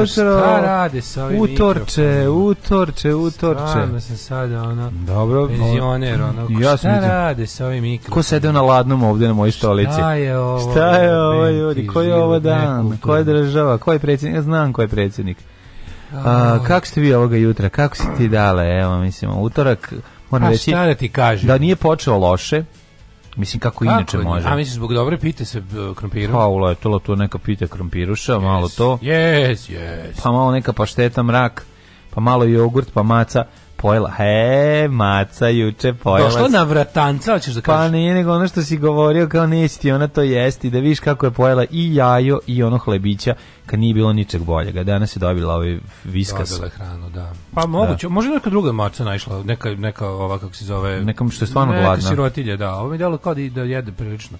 jutro. Šta rade sa ovim Utorče, utorče, utorče. Stvarno sam sada, ono, Dobro, penzioner, ono, ja šta rade sa ovim mikrofonom? Ko sede na ladnom ovde na mojoj stolici? Šta je ovo? Šta je ovo, ljudi? Ko je ovo dan? Ko je država? Ko je predsjednik? Ja znam ko je predsjednik. A, kako ste vi ovoga jutra? Kako si ti dale? Evo, mislim, utorak... Moram A pa reći, da ti kažem? Da nije počeo loše, Mislim kako a, inače može. A mislim zbog dobre pite se krompirom. Pa uletelo to neka pite krompiruša, yes, malo to. Yes, yes. Pa malo neka pašteta mrak, pa malo jogurt, pa maca pojela. He, maca juče pojela. Došla na vratanca, hoćeš da pa kažeš? Pa nije, nego ono što si govorio, kao neće ti ona to jesti, da viš kako je pojela i jajo i ono hlebića, kad nije bilo ničeg boljega. Danas je dobila ovaj viskas. Dobila hranu, da. Pa da. moguće, da. može neka druga maca naišla, neka, neka ova, kako se zove... Nekom što je stvarno neka gladna. Neka sirotilja, da. Ovo mi delo kao da, da jede prilično.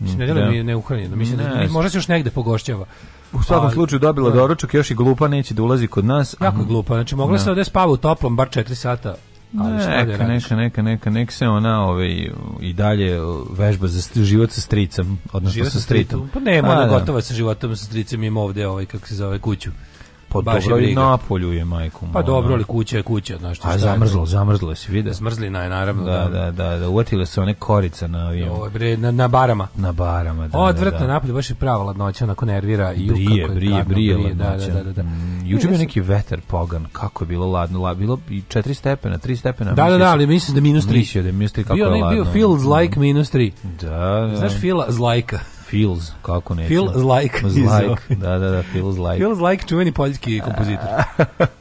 Mislim, ne delo da. mi je neuhranjeno. Mislim, ne, da, možda se još negde pogošćava. U svakom ali, slučaju dobila da. doručak, još i glupa neće da ulazi kod nas. Jako glupa, znači mogla da. se ovde spava u toplom bar 4 sata. Ali da neka, neka, neka, neka, neka se ona ovaj, i dalje vežba za život sa stricom, odnosno život sa stritom. Pa nema, pa ona da. gotova sa životom sa stricom, ima ovde ovaj, kako se zove, kuću. Pa Baš dobro i napolju je, majku. Pa dobro, ali kuća je kuća, znaš šta. A zamrzlo, zamrzlo se, vidi. Zmrzlina je naravno. Da, da, da, da, uvatile se one korice na avion. bre, na, na, barama. Na barama, da. Odvratno da, da. napolje, baš je prava ladnoća, onako nervira i brije, kako brije, brije, brije, da, da, da, da. Mm, juče bio neki veter pogan, kako je bilo ladno, la, bilo i 4 stepena, 3 stepena. Da, da, da, ali mislim da minus 3. Mislim da minus 3 kako bio, je ladno. Bio feels like 3. Da, da. Znaš, feels like Feels, kako ne. Feels like. like. Da, da, da, feels like. Feels like čuveni poljski kompozitor.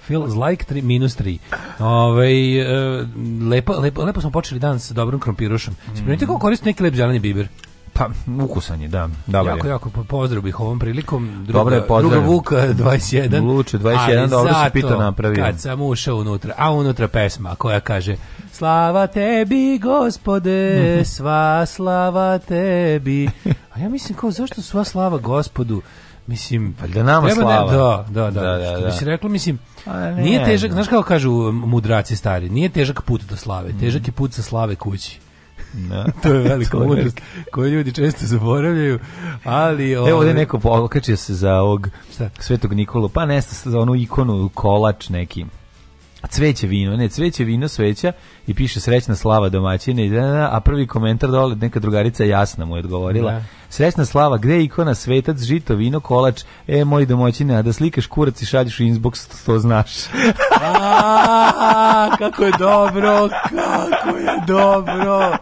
feels like 3 minus 3. Ove, ovaj, lepo, lepo, lepo smo počeli dan sa dobrim krompirušom. Mm. Spomnite kako koristi neki lep zeleni biber. Pa, ukusan je, da. Dobar jako, je. jako, pozdrav bih ovom prilikom. Druga, pozdrav. druga Vuka 21. Luče 21, ali dobro si pito napravio. kad sam ušao unutra, a unutra pesma koja kaže Slava tebi, gospode, mhm. sva slava tebi. A ja mislim kao, zašto sva slava gospodu? Mislim, valjda nama slava. Ne, da, da, da, da, da, što da. bi se reklo, mislim, pa nije težak, znaš kako kažu mudraci stari, nije težak put do slave, težak je put sa slave kući. No. Da. to je velika mudrost koju ljudi često zaboravljaju, ali... Ovaj... Evo ovdje ovaj, neko pokačio se za ovog Šta? svetog Nikolu, pa nesta za onu ikonu kolač neki. cveće vino, ne, cveće vino sveća i piše srećna slava domaćine, da, da, a prvi komentar dole neka drugarica jasna mu je odgovorila. Da. Srećna slava, gde ikona svetac, žito, vino, kolač, e, moj domoćine, a da slikaš kurac i šalješ u inbox, to znaš. a, kako je dobro, kako je dobro.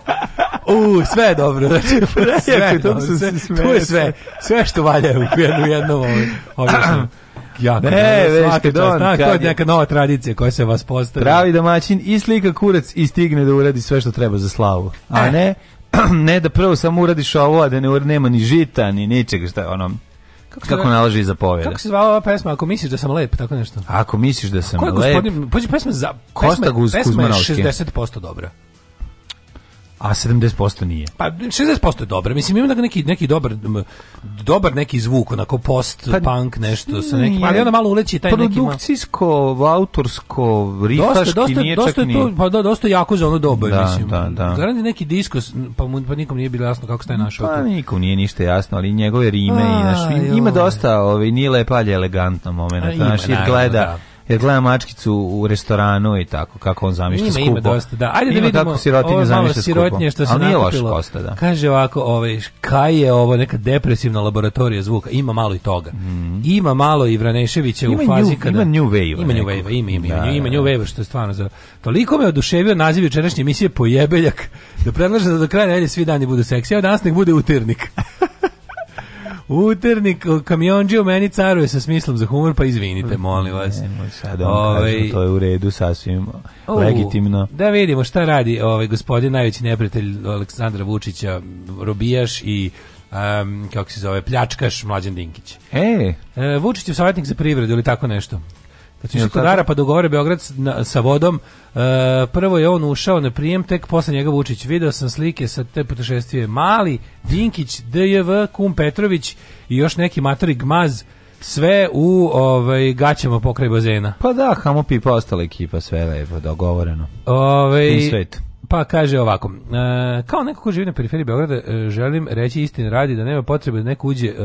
U, sve je dobro. Znači, sve, je dobro, sve, tu je sve. Sve što valja u jednom, jednom ovaj, Ja, ovaj, Jako, ne, veške don. Čast, to je neka nova tradicija koja se vas postavlja. Pravi domaćin i slika kurac i stigne da uradi sve što treba za slavu. A e. ne, ne da prvo samo uradiš ovo, a da ne, nema ni žita, ni ničega, šta ono, kako, kako nalaži i zapoveda. Kako se zvala ova pesma? Ako misliš da sam lep, tako nešto. Ako misliš da sam Ko je lep. Pođi pesma za... Pesma, Kosta Guz, pesma je 60% dobra a 70% nije. Pa 60% je dobro. Mislim ima neki neki dobar dobar neki zvuk, onako post pa, punk nešto sa nekim, ali onda malo uleći taj neki produkcijsko, autorsko, rifaški dosta, dosta, nije dosta čak Dosta pa da, dosta jako za ono doba, da, mislim. Da, da. Garant neki diskos, pa mu pa nikom nije bilo jasno kako staje našao. Pa nikom nije ništa jasno, ali njegove rime a, i naš ima dosta, ovaj nije lepa, ali elegantno momenat, znači gleda. Da jer gleda mačkicu u restoranu i tako, kako on zamišlja skupo. Ima, dosta, da. Ajde da ima vidimo kako sirotinje zamišlja skupo. Što se Ali nije loš kosta, da. Kaže ovako, ovaj, kaj je ovo neka depresivna laboratorija zvuka? Ima malo i toga. Mm. Ima malo i Vraneševića ima u fazi new, kada... Ima New Wave. Ima New Wave, ima, ima, da, ima, ima da, New da. Wave, što je stvarno za... Toliko me oduševio naziv jučerašnje emisije Pojebeljak, da predlažem da do kraja nedelje svi dani budu seksi, a danas nek bude utirnik. uternik, kamionđio meni caruje sa smislom za humor, pa izvinite, molim vas. Nemoj sad da Ove... Ovaj, to je u redu, sasvim uh, legitimno. Da vidimo šta radi ovaj gospodin najveći neprijatelj Aleksandra Vučića, robijaš i um, kako se zove, pljačkaš Mlađan Dinkić. E. e Vučić je savjetnik za privredu ili tako nešto. Kad pa su išli kod pa dogovore Beograd na, sa vodom, uh, prvo je on ušao na prijem, tek posle njega Vučić. Video sam slike sa te potrešestvije. Mali, Dinkić, DJV, Kum Petrović i još neki matori Gmaz sve u ovaj gaćama pokraj bazena. Pa da, Hamo Pipa ostala ekipa sve lepo dogovoreno. Ovaj pa kaže ovako, e, kao neko ko živi na periferiji Beograda, e, želim reći istinu radi da nema potrebe da neko uđe e,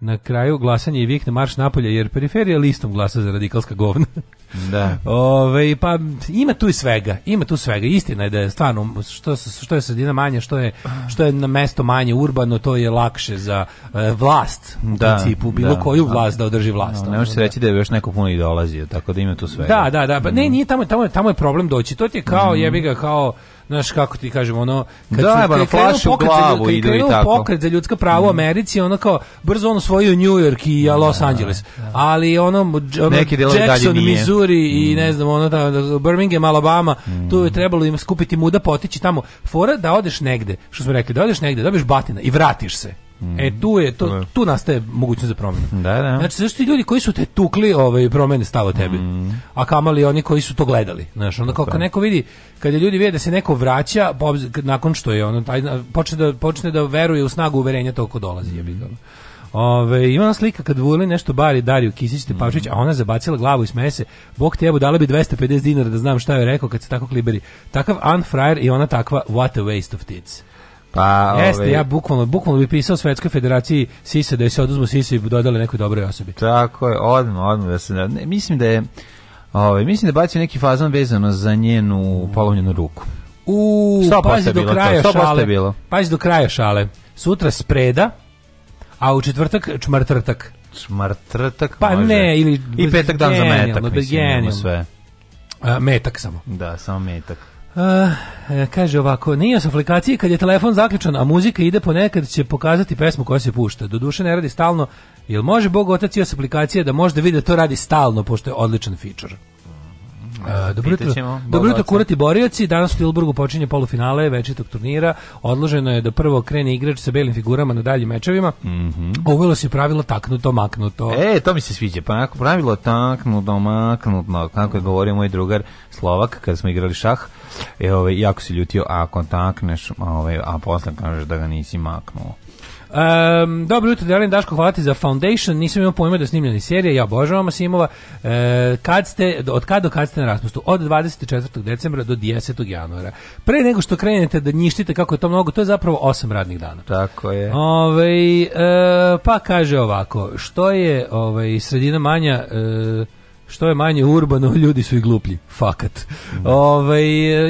na kraju glasanje i vikne marš napolje jer periferija listom glasa za radikalska govna. da. Ove, pa ima tu i svega, ima tu svega. Istina je da je stvarno što, što je sredina manje, što je što je na mesto manje urbano, to je lakše za e, vlast u da, principu, bilo da, koju vlast da održi vlast. No, ne može se da. reći da je još neko puno i dolazio, tako da ima tu svega. Da, da, da, pa ne, mhm. nije tamo, tamo, tamo je problem doći. To ti je kao, mm. jebi ga, kao znaš kako ti kažem, ono kad da, su, ba, glavu za, idu i tako. pokret za ljudska prava u mm. Americi, ono kao brzo ono svoju New York i da, Los Angeles. Da. Ali ono, ono Neki Jackson, Missouri mm. i ne znam, ono da, da Birmingham, Alabama, mm. tu je mm. trebalo im skupiti muda potići tamo. Fora da odeš negde, što smo rekli, da odeš negde, dobiš batina i vratiš se. E tu je to da. tu nastaje mogućnost za promenu. Da, da. Znači zašto ljudi koji su te tukli, ovaj promene stava tebi. Mm. A kamali oni koji su to gledali. Znaš, onda kako da. neko vidi kad ljudi vide da se neko vraća nakon što je ono taj počne da počne da veruje u snagu uverenja to ko dolazi, je mm. Ove, ima ona slika kad Vulin nešto bari Dariju Kisić Tepavčić, mm. a ona zabacila glavu i smeje Bog te jebo, dala bi 250 dinara da znam šta je rekao kad se tako kliberi. Takav unfryer i ona takva what a waste of tits. Pa, Jeste, ove... Ovaj- ja bukvalno, bukvalno bi pisao Svetskoj federaciji Sisa da je se oduzmu Sisa i dodale nekoj dobroj osobi. Tako je, odmah, odmah da se ne, mislim da je Ove, ovaj, mislim da bacio neki fazan vezano za njenu polomljenu ruku. U, pazi do kraja to, šale. Bilo. Pazi do kraja šale. Sutra spreda, a u četvrtak čmrtrtak. Čmrtrtak Pa može. ne, ili... I petak dan za metak, da mislim, sve. A, metak samo. Da, samo metak. Uh, kaže ovako, nije sa aplikacije kad je telefon zaključan, a muzika ide ponekad će pokazati pesmu koja se pušta. Do duše ne radi stalno, jel može Bog otac s aplikacije da možda vidi da to radi stalno, pošto je odličan feature. Uh, dobro jutro, dobro jutro kurati borioci. Danas u Tilburgu počinje polufinale večitog turnira. Odloženo je da prvo krene igrač sa belim figurama na daljim mečevima. Mm -hmm. Uvelo se pravilo taknuto, maknuto. E, to mi se sviđa. Pa ako pravilo taknuto, maknuto, kako je govorio moj drugar Slovak kad smo igrali šah, je, ovaj, jako se ljutio ako takneš, ovaj, a posle kažeš da ga nisi maknuo. Um, dobro jutro, Dejan Daško, hvala ti za Foundation. Nisam imao pojma da snimljeni serije, ja obožavam Masimova. E, kad ste, od kad do kad ste na raspustu? Od 24. decembra do 10. januara. Pre nego što krenete da njištite kako je to mnogo, to je zapravo 8 radnih dana. Tako je. Ove, e, pa kaže ovako, što je ove, sredina manja... E, što je manje urbano, ljudi su i gluplji. Fakat. Mm. Da. Ove, ovaj,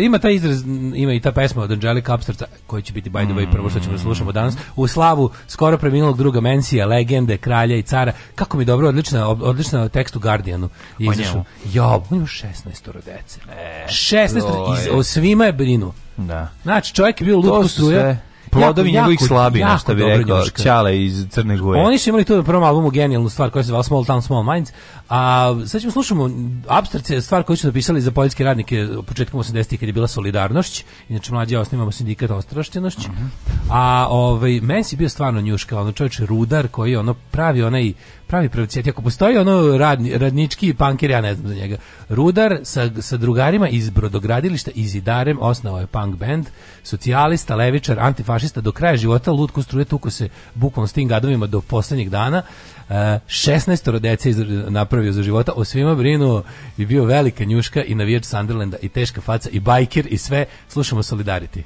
ima taj izraz, ima i ta pesma od Angelica Kapstarca, koja će biti by the way mm. prvo što ćemo da slušamo danas. U slavu skoro preminulog druga Mensija, legende, kralja i cara. Kako mi dobro, odlična, odlična tekst u Guardianu. Izašu. Jo, on ima 16 dece. 16 e, iz, o svima je brinu. Da. Znači, čovjek je bio lud kustruje plodovi njegovih slabina, što bi rekao Ćale iz Crne Gore. Oni su imali tu na prvom albumu genijalnu stvar koja se zvala Small Town Small Minds, A sad ćemo slušamo abstrakcije stvar koju su napisali za poljske radnike početkom 80-ih kad je bila solidarnošć. Inače mlađi ja osnivamo sindikat ostrašćenošć. Uh -huh. A ovaj Messi bio stvarno njuška, ono čovjek rudar koji ono pravi onaj pravi pravcijat. Ako postoji ono radni, radnički panker, ja ne znam za njega. Rudar sa, sa drugarima iz brodogradilišta i zidarem osnovao je punk band. Socijalista, levičar, antifašista, do kraja života lutko struje tuko se bukvalno s tim gadovima do posljednjeg dana. 16 dece napravio za života, o svima brinuo i bio velika njuška i navijač Sunderlanda i teška faca i bajker i sve. Slušamo Solidarity.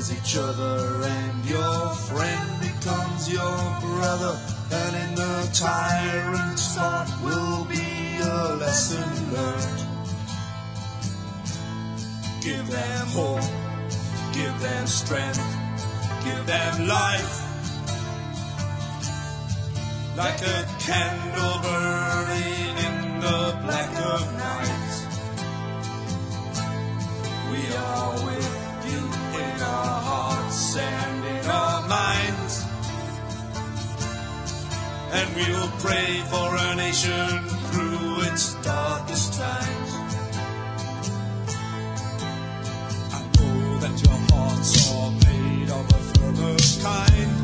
as each other, and your friend becomes your brother. And in the tyrant's heart will be a lesson learned. Give them hope, give them strength, give them life. Like a candle burning in the black of night, we are with in our hearts and in our minds. And we will pray for our nation through its darkest times. I know that your hearts are made of a firmer kind.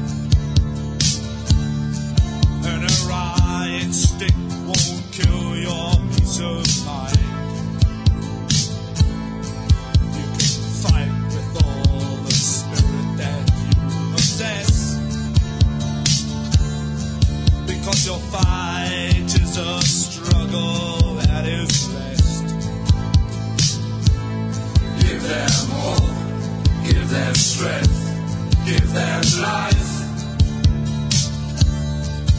And a riot stick won't kill your peace of mind. your fight is a struggle at its best. Give them hope, give them strength, give them life.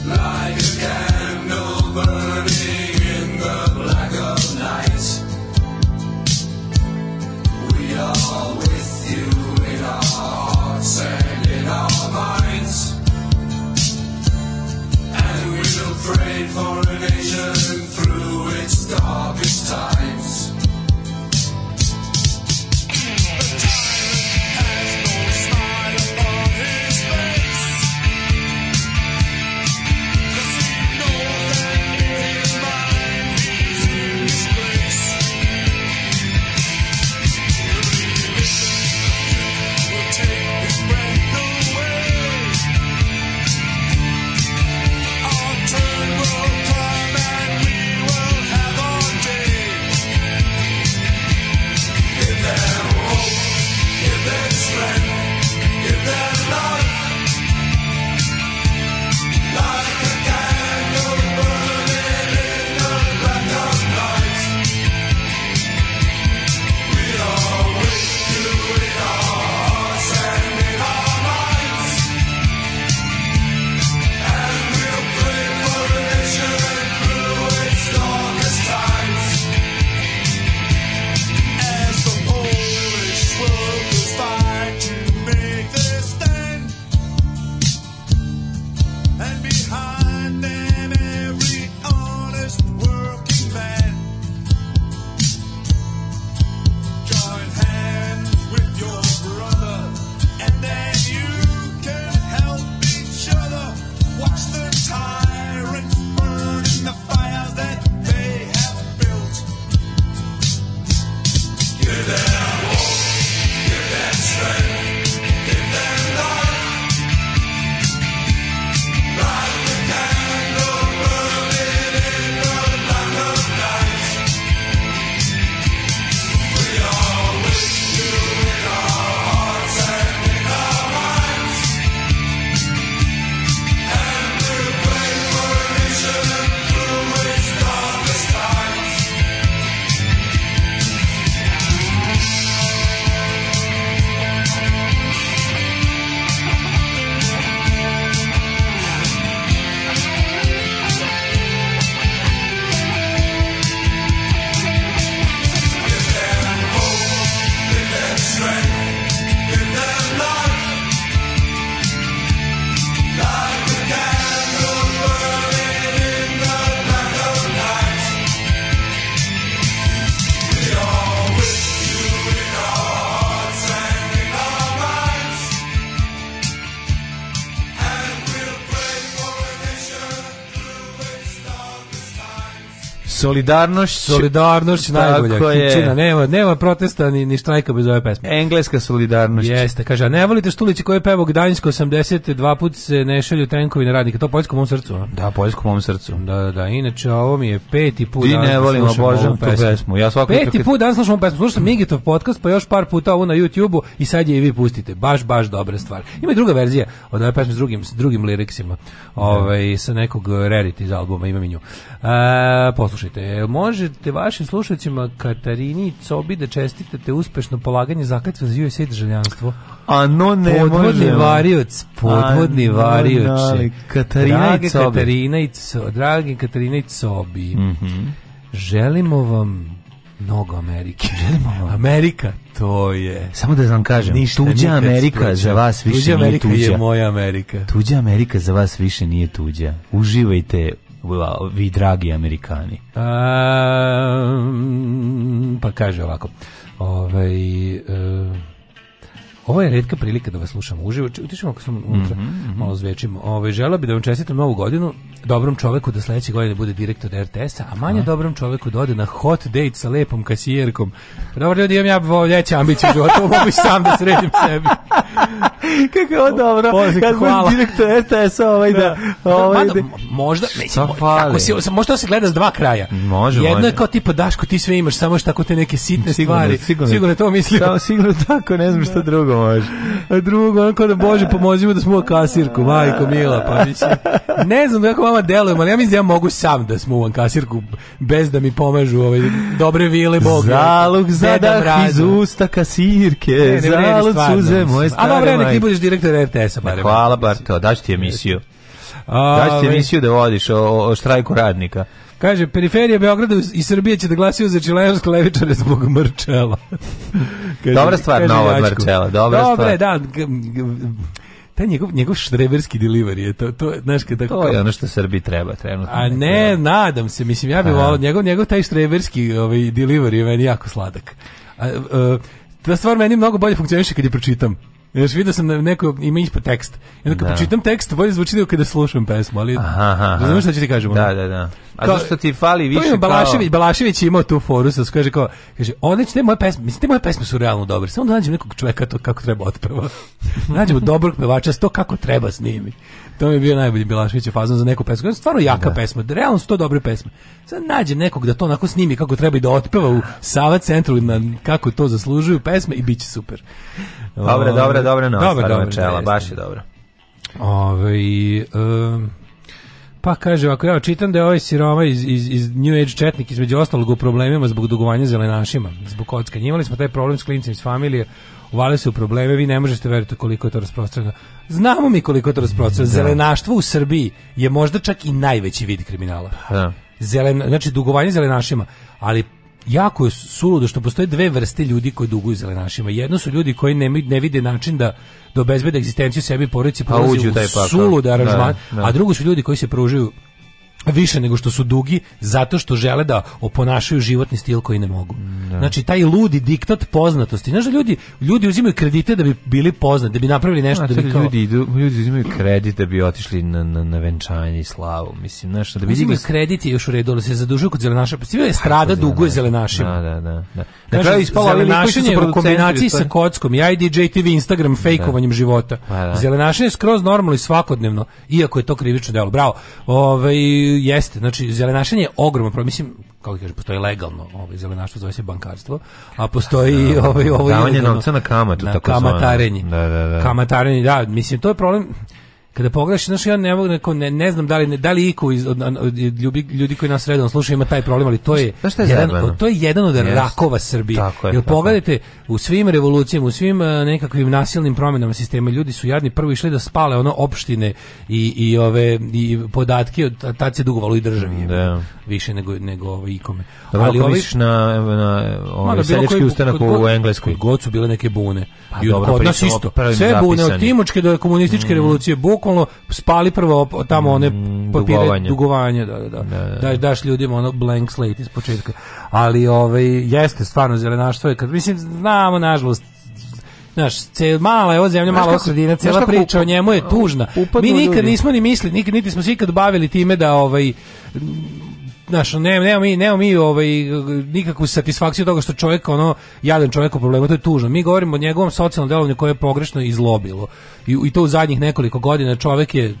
Like a candle. prayed for a nation through its darkest time. Solidarnošć. Solidarnošć najbolja. Kipčina, nema, nema protesta ni, ni štrajka bez ove pesme. Engleska solidarnošć. Jeste, kaže, a ne volite štulići koje pevo Gdanjsko 80, dva put se ne šalju tenkovi na radnike. To poljsko mom srcu, a? Da, poljsko mom srcu. Da, da, da. Inače, ovo mi je peti put Ti ne da volimo, Božem, tu pesmu. Ja svako peti kad... put danas slušam pesmu. Slušam Migitov podcast, pa još par puta ovo na YouTube-u i sad je i vi pustite. Baš, baš dobra stvar. Ima i druga verzija od ove pesme s drugim, s drugim liriksima. Da. ovaj sa nekog Rarity iz albuma, imam i nju. E, poslušajte. Jeste. Možete vašim slušateljima Katarini Cobi da čestitate uspešno polaganje zakletve za USA državljanstvo. A no ne podvodni možemo. varioc, podvodni no, varioče. Katarina drage i Cobi. dragi Katarina i Cobi. Mm -hmm. Želimo vam mnogo Amerike. Želimo vam. Amerika, to je. Samo da vam kažem, Ništa, tuđa Amerika spriča. za vas više tuđa nije tuđa. tuđa. Amerika je moja Amerika. Tuđa Amerika za vas više nije tuđa. Uživajte vi dragi Amerikani. Um, pa kaže ovako. Ovaj uh, Ovo je redka prilika da vas slušam uživo. Utišamo ako smo unutra, mm -hmm. malo zvečimo. Ove, žela bi da vam čestitam novu godinu, dobrom čoveku da sledeće godine bude direktor RTS-a, a manje a? dobrom čoveku da ode na hot date sa lepom kasijerkom. Dobar ljudi, imam ja veće ambicije u životu, mogu sam da sredim sebi. Kako je dobro, Bože, kad hvala. direktor RTS-a ovaj da... da. Ovaj da. Možda, mislim, kako si, možda se gleda s dva kraja. Može, Jedno može. je kao tipa Daško, ti sve imaš, samo što tako te neke sitne sigurno, stvari. Sigurno, sigurno je to mislio. Samo sigurno tako, ne znam što da. drugo može. A drugo, ono kao da Bože, pomozimo da smo kasirku, majko mila, pa mislim. Ne znam kako vama delujem, ali ja mislim da ja mogu sam da smo kasirku bez da mi pomažu ovaj dobre vile Bog. Zalog zadah iz usta kasirke, ne, ne zalog suze moje stare A dobro, nek ti budeš direktor RTS-a, barem. Hvala, bar to, daću ti emisiju. Daću ti emisiju da vodiš o, o štrajku radnika. Kaže, periferija Beograda i Srbije će da glasio za čileansko levičare zbog mrčela. kaže, dobra stvar, kaže nova mrčela. Dobra Dobre, stvar. da taj njegov njegov štreberski delivery je to to znaš kad tako to je ono što Srbiji treba trenutno a ne nadam se mislim ja bih voleo njegov njegov taj štreberski ovaj delivery je meni jako sladak a, a, e, ta stvar meni mnogo bolje funkcioniše kad je pročitam još vidio sam da neko ima ispod tekst. Ja kad da. pročitam tekst, bolje zvuči nego kada slušam pesmu, ali znaš šta ću ti kažem? Da, da, da. A kao, zašto ti fali više to je Balašević, Balašević imao tu foru, sa kaže kao, kaže, one će te moje pesme, mislim, te moje pesme su realno dobre, samo da nađemo nekog čoveka to kako treba otpeva. Da nađemo dobrog pevača, to kako treba snimi. To mi je bio najbolji Bilašević fazon za neku pesmu. Stvarno jaka da. pesma, da, realno su to dobre pesme. Sad nađem nekog da to onako snimi kako treba i da otpeva u Sava centru na kako to zaslužuju pesme i bit će super. Dobre, dobre, dobro, no, dobre, dobre, čela, baš je dobro. Ove, ovaj, um, Pa kaže, ako ja čitam da je ovaj siroma iz, iz, iz New Age četnik između ostalog u problemima zbog dugovanja zelenašima, zbog kockanja. Imali smo taj problem s klincem iz familije, uvali se u probleme, vi ne možete veriti koliko je to rasprostrano. Znamo mi koliko je to rasprostrano. Da. Zelenaštvo u Srbiji je možda čak i najveći vid kriminala. Da. Zelen, znači dugovanje zelenašima, ali jako je suludo što postoje dve vrste ljudi koji duguju zelenašima. Jedno su ljudi koji ne, ne vide način da da obezbede egzistenciju sebi porodici, pa, pa uđu u taj sulude da, aranžman, da, da. a drugo su ljudi koji se pružaju Pa više nego što su dugi zato što žele da oponašaju životni stil koji ne mogu. Da. Znači taj ludi diktat poznatosti. Znaš da ljudi ljudi uzimaju kredite da bi bili poznati, da bi napravili nešto, da, da bi da kao... ljudi idu, ljudi uzimaju kredite da bi otišli na na na venčanje i slavu, mislim, znaš, da bi uzimaju digli... kredit još u redu, ali se zadužuju kod zelenaša. Pa sve je strada duguje zelenašima. Da, da, da. da. Na kraju ispalo zelenašenje u kombinaciji sa kockom, ja i DJ TV Instagram da. fejkovanjem da. života. Pa, da. Zelenašenje je skroz normalno i svakodnevno, iako je to krivično delo. Bravo. Ovaj jeste, znači zelenašenje je ogromno, pro, mislim, kako kaže, postoji legalno, ovaj zelenaštvo zove se bankarstvo, a postoji da, da, da. ovaj ovo ovaj, davanje novca na kamatu na tako kamatarenje. Da, da, da. Kamatarenje, da, mislim to je problem kada pogreši, znaš, ja ne mogu, ne, ne znam da li, da li iko iz, od, od ljubi, ljudi koji nas redom slušaju ima taj problem, ali to je, šta je jedan, od, to je jedan od Jest. rakova Srbije. Tako je, Jer tako pogledajte, je. u svim revolucijama, u svim eh, nekakvim nasilnim promenama sistema, ljudi su jadni prvo išli da spale ono opštine i, i ove i podatke, od, tad se dugovalo i državi. Da. Više nego, nego ove, ikome. Da, ali ovi, na, na ovaj, seljački ustanak u Engleskoj. God su bile neke bune. Pa, I dobro, kod nas isto. Sve bune, od Timočke do komunističke mm. revolucije, bukvalno spali prvo tamo one mm, papire dugovanja, dugovanja da, da, da. Da, da, da. daš ljudima ono blank slate iz početka. Ali ovaj jeste stvarno zelenaštvo je kad mislim znamo nažalost Znaš, cel, mala je ova zemlja, mala ova sredina, cela priča o njemu je tužna. Mi nikad ljudi. nismo ni mislili, nikad niti smo se ikad bavili time da ovaj znaš, ne, nema mi, nema mi ovaj, nikakvu satisfakciju toga što čovjek, ono, jadan čovjek u problemu, to je tužno. Mi govorimo o njegovom socijalnom delovanju koje je pogrešno izlobilo. I, I to u zadnjih nekoliko godina čovjek je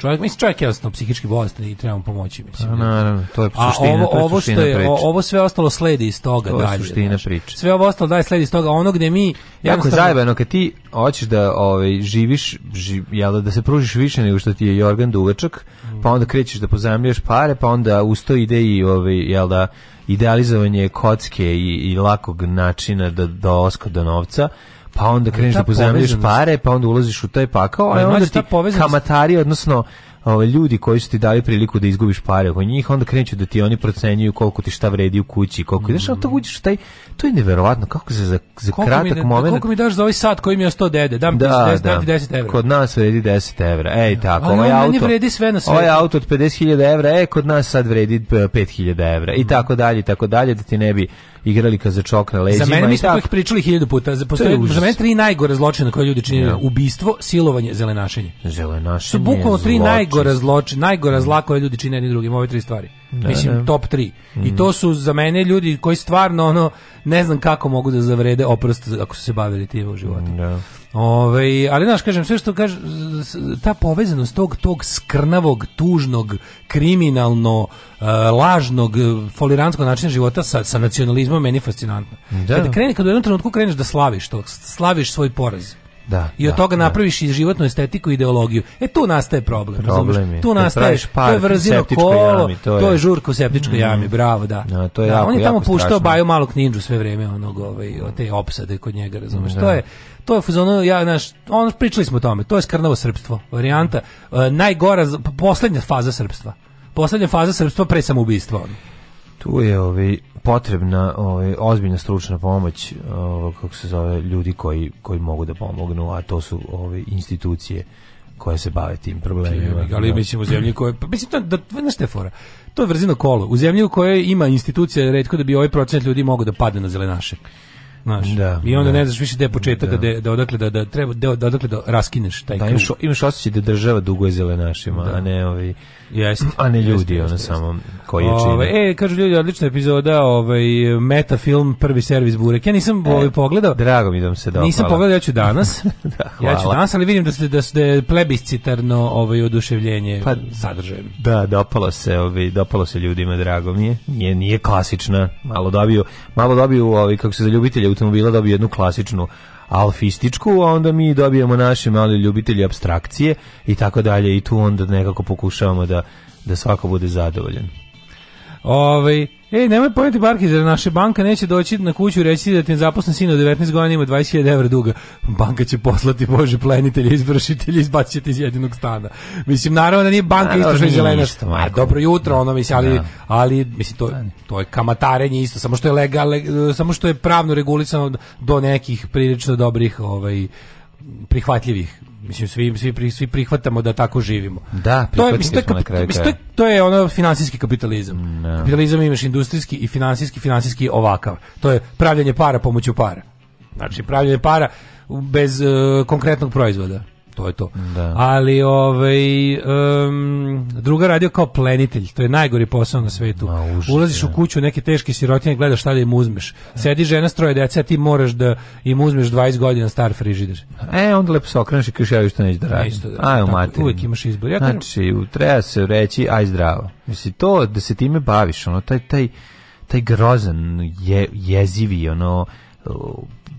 Čovjek, mislim, čovjek je jednostavno psihički bolestan i trebamo pomoći, mislim. Pa, naravno, to je suština, A ovo, ovo što je, priče. ovo sve ostalo sledi iz toga to je suština znači. priče. Sve ovo ostalo dalje sledi iz toga, ono gde mi... Jako je zajebano, kad ti hoćeš da ovaj, živiš, ži, jel, da se pružiš više nego što ti je Jorgan duvečak, mm. pa onda krećeš da pozamljaš pare, pa onda uz to ide i, ovaj, jel da, idealizovanje kocke i, i lakog načina da, do da oska do novca, pa onda kreneš da pozajmljuješ pare, pa onda ulaziš u taj pakao, a onda ti kamatari, odnosno ovaj ljudi koji su ti dali priliku da izgubiš pare od njih, onda kreću da ti oni procenjuju koliko ti šta vredi u kući, koliko mm. znaš, to uđeš taj to je neverovatno kako se za za kratak mi, da- moment. Koliko mi daš za ovaj sat koji mi je 100 dede? Dam ti da, 10, da. 10 evra. Kod nas vredi 10 evra. Ej, da. tako, Ali ovaj auto. vredi sve na Ovaj auto od 50.000 evra, e kod nas sad vredi 5.000 e, evra. I mm. tako dalje, i tako dalje da ti ne bi igrali igralika za čok na leđima. Za mene mi smo ih pričali 1000 puta. Za, postoje, za mene tri najgore zločina koje ljudi činili. Ja. Da. Ubistvo, silovanje, zelenašenje. Zelenašenje, Su bukvalno tri zločin. najgore zločina, najgore zla koje ljudi čine jedni drugim. Ove tri stvari. Da, Mislim, da. top tri. Mm. I mhm. to su za mene ljudi koji stvarno, ono, ne znam kako mogu da zavrede oprost ako su se bavili tim u životu. Da. Ove, ali znaš, kažem, sve što kaže, ta povezanost tog, tog skrnavog, tužnog, kriminalno, e, lažnog, e, foliranskog načina života sa, sa nacionalizmom meni je fascinantno. Da. Kada kreni, kad u jednom trenutku kreneš da slaviš to, slaviš svoj poraz. Da, I od da, toga da. napraviš i životnu estetiku i ideologiju. E tu nastaje problem, problem je. Tu nastaje to je vrzino kolo, jami, to, je... to je žurka u septičkoj mm. jami, bravo, da. No, da, to je da jako, on je tamo puštao baju malog ninđu sve vrijeme onog ovaj te opsade kod njega, razumeš? Mm, to je to je fuzono, ja naš, on pričali smo o tome, to je skrnavo srpstvo, varijanta uh, najgora poslednja faza srpstva. Poslednja faza srpstva pre samoubistva. Ono. Tu je ovaj potrebna ovaj ozbiljna stručna pomoć, ovaj, kako se zove, ljudi koji koji mogu da pomognu, a to su ove ovaj, institucije koje se bave tim problemima. ali da. mislim u zemlji koje, pa mislim to, da, da znaš te to je vrzino kolo. U zemlji u kojoj ima institucije retko da bi ovaj procenat ljudi mogao da padne na zelenašek. Znaš, da, I onda da, ne znaš više gde je početak, da, da, da odakle da, da treba, da, da odakle da raskineš taj da, Imaš, imaš osjećaj da država duguje zelenašima, da. a ne ovi... Jest, a ne ljudi, ono samo koji je čini. E, kažu ljudi, odlična epizoda, ovaj, meta film, prvi servis Burek. Ja nisam e, ovaj, pogledao. Drago mi da se dopala. Nisam pogledao, ja ću danas. da, hvala. Ja ću danas, ali vidim da, se, da, da je plebiscitarno ovaj, oduševljenje pa, sadržajem. Da, dopalo se, ovaj, dopalo se ljudima, drago mi je. Nije, nije klasična, malo dobiju, malo dobiju ovaj, kako se za ljubitelje automobila dobije jednu klasičnu alfističku, a onda mi dobijemo naše mali ljubitelji abstrakcije i tako dalje i tu onda nekako pokušavamo da, da svako bude zadovoljen. Ovaj Ej, nemoj pojeti Barkizera, naše banka neće doći na kuću reći da ti zaposlen sin od 19 godina ima 20.000 evra duga. Banka će poslati, bože, plenitelje, izvršitelje, izbaciti iz jedinog stana. Mislim, naravno da nije banka isto što je zelena. A, Dobro jutro, ono, mislim, ali, da. ali mislim, to, to je kamatarenje isto, samo što je, legal, legal, samo što je pravno regulisano do nekih prilično dobrih ovaj, prihvatljivih Mislim svi svi svi prihvatamo da tako živimo. Da, to je mislim, to, je, mislim, to, je, to je ono finansijski kapitalizam. No. Da. Kapitalizam imaš industrijski i finansijski, finansijski ovakav. To je pravljenje para pomoću para. Znači pravljenje para bez uh, konkretnog proizvoda to je to. Da. Ali ovaj um, druga radio kao plenitelj, to je najgori posao na svetu. Ma, užas, Ulaziš je. u kuću neke teške sirotinje, gledaš šta da im uzmeš. Sedi žena s troje dece, a ti moraš da im uzmeš 20 godina star frižider. E, onda lepo se okreneš i kažeš ja što neću da radim. Da, aj, mater. Uvek imaš izbor. Ja znači, treba se reći aj zdravo. Mislim to da se time baviš, ono taj taj taj grozan je, jezivi ono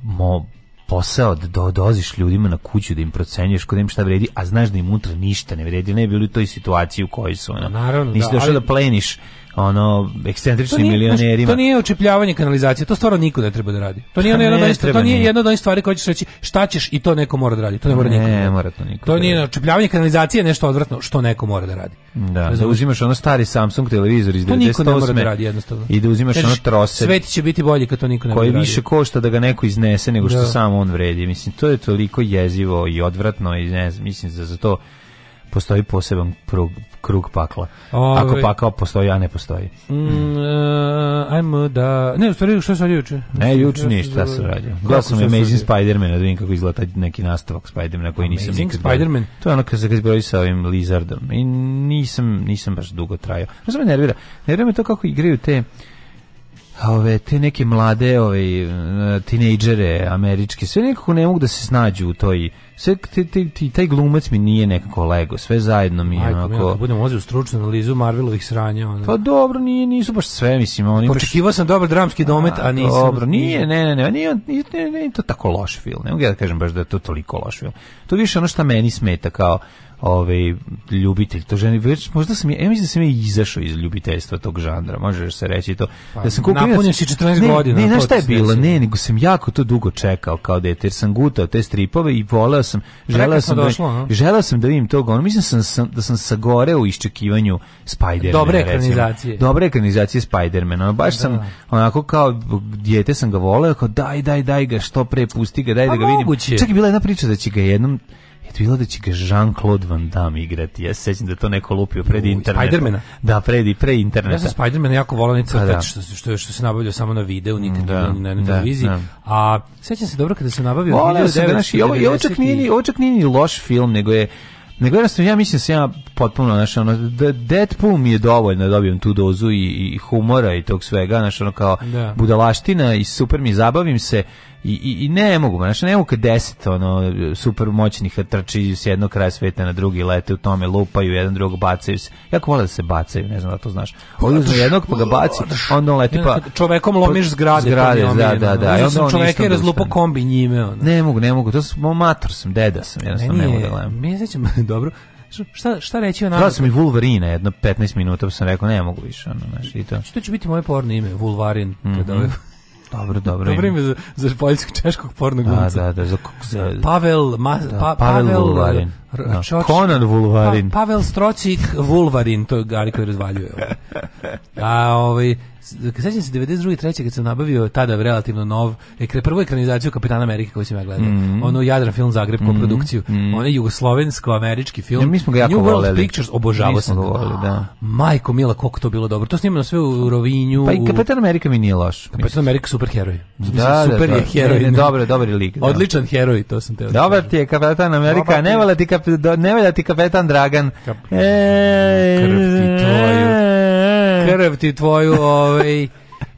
mo posao da do, doziš ljudima na kuću da im procenjuješ kod im šta vredi, a znaš da im unutra ništa ne vredi, ne bi bilo u toj situaciji u kojoj su ono. Naravno, Nisi da, došao ali... da pleniš ono ekscentričnim milionerima. To nije očepljavanje kanalizacije, to stvarno niko ne treba da radi. To nije ono jedno ne, to nije jedno od onih stvari koje ćeš reći šta ćeš i to neko mora da radi. To ne mora niko. Ne, da mora to niko. To da nije očepljavanje kanalizacije, nešto odvratno što neko mora da radi. Da, da uzimaš ono stari Samsung televizor iz 98. To niko ne da radi jednostavno. I da uzimaš ono trose. Svet će biti bolji kad to niko ne da radi. Koji više košta da ga neko iznese nego što sam on vredi. Mislim to je toliko jezivo i odvratno i ne znam, mislim da za to postoji poseban krug, krug pakla. Ove, Ako ovaj. pakao postoji, a ne postoji. Mm, uh, ajmo da... Ne, u stvari, što radi juče? Ne, juče ništa se radi. Gledao sam Amazing Spider-Man, da vidim kako izgleda neki nastavak Spider-Man koji nisam nikad... Spider-Man? To je ono kad se ga izbroji sa ovim Lizardom. I nisam, nisam baš dugo trajao. Znaš me nervira. Nervira me to kako igraju te ove te neke mlade ove eh, tinejdžere američke sve nekako ne mogu da se snađu u toj sve taj glumac mi nije nekako lego, sve zajedno mi je Ajko, onako. Ajde, budemo u stručnu analizu Marvelovih sranja ona. Pa dobro, nije nisu baš sve, mislim, oni Očekivao baš... sam dobar dramski domet, a, a nisam. Dobro, nije, ne, ne, ne, nije, nije, nije, nije to tako loš film. Ne mogu ja da kažem baš da je to toliko loš film. To više ono što meni smeta kao ovaj ljubitelj to ženi već možda sam ja, ja mislim da sam ja izašao iz ljubiteljstva tog žanra možeš se reći to pa, da sam kupio napunio si 14 ne, godina ne, ne šta je bilo znači. ne nego sam jako to dugo čekao kao dete jer sam gutao te stripove i voleo sam želeo sam da- došlo, da, želeo sam da vidim tog on mislim da sam, sam da sam sagoreo u iščekivanju Spidermana dobre ekranizacije dobre ekranizacije Spidermana baš da. sam onako kao dete sam ga voleo kao daj daj daj ga što pre pusti ga daj pa, da ga vidim pa moguće. čak je bila jedna priča da će ga jednom je bilo da će ga Jean-Claude Van Damme igrati. Ja se sjećam da to neko lupio pred interneta. Spidermana? Da, pred i pre interneta. Ja sam Spidermana jako volao ni pa da. crtati, što, što, što se nabavljao samo na videu, nikad mm, da, na, na da, televiziji. Da, da. A sećam se dobro kada se nabavio Voleo sam ga naši, ovo, ovo, čak nije, ovo čak nije ni loš film, nego je Nego jednostavno, ja mislim da se ja potpuno, znaš, ono, Deadpool mi je dovoljno da dobijem tu dozu i, i humora i tog svega, znaš, ono, kao da. budalaština i super mi, zabavim se, i, i, i ne mogu, znači ne mogu kad deset ono, super moćnih trči s jednog kraja sveta na drugi, lete u tome, lupaju, jedan drugog bacaju se. Jako vole da se bacaju, ne znam da to znaš. Odeš, jednog pa ga baci, onda on leti pa... Čovekom lomiš pa zgrade. Zgrade, da, da, da. da. Onda on čoveka je razlupo kombi njime. Onda. Ne mogu, ne mogu, to sam, mator sam, deda sam, jednostavno ne mogu da gledam. Mi sećam, dobro, šta šta reći o nama? Gledao Wolverine, jedno 15 minuta pa sam rekao ne mogu više, ono, znači i to. Što će biti moje porno ime, Wolverine, mm -hmm. kada Dobro, dobro. Dobro ime za, za poljskog češkog pornog da, glumca. Da, da, da, za, za Pavel Ma, da, pa, Pavel, Pavel Vulvarin. Da. Čoč, Conan Vulvarin. Pa, Pavel Strocik Vulvarin, to je Gari koji razvaljuje. A ovaj sećam se 92. 3. kad sam nabavio tada relativno nov ekre, prvu ekranizaciju Kapitana Amerike koju sam ja gledao. Mm -hmm. Ono Jadran film Zagreb mm -hmm. produkciju. Mm -hmm. Onaj jugoslovensko-američki film. Ja, mi smo ga jako New World voleli. Pictures obožavao sam. Voleli, da. Majko Mila, koliko to bilo dobro. To snimano sve u Rovinju. Pa i Kapitan Amerika mi nije loš. Kapitan Amerika super heroj. Da, super da, da. je heroj. Ne, ne, dobro, dobar je lik. Da. Odličan heroj, to sam te da Dobar ti je Kapitan Amerika, ti... ne valja ti, kap, ne valja ti Kapitan Dragan. Kap... E, krv ti tvoju. E, krv ti tvoju, ovaj...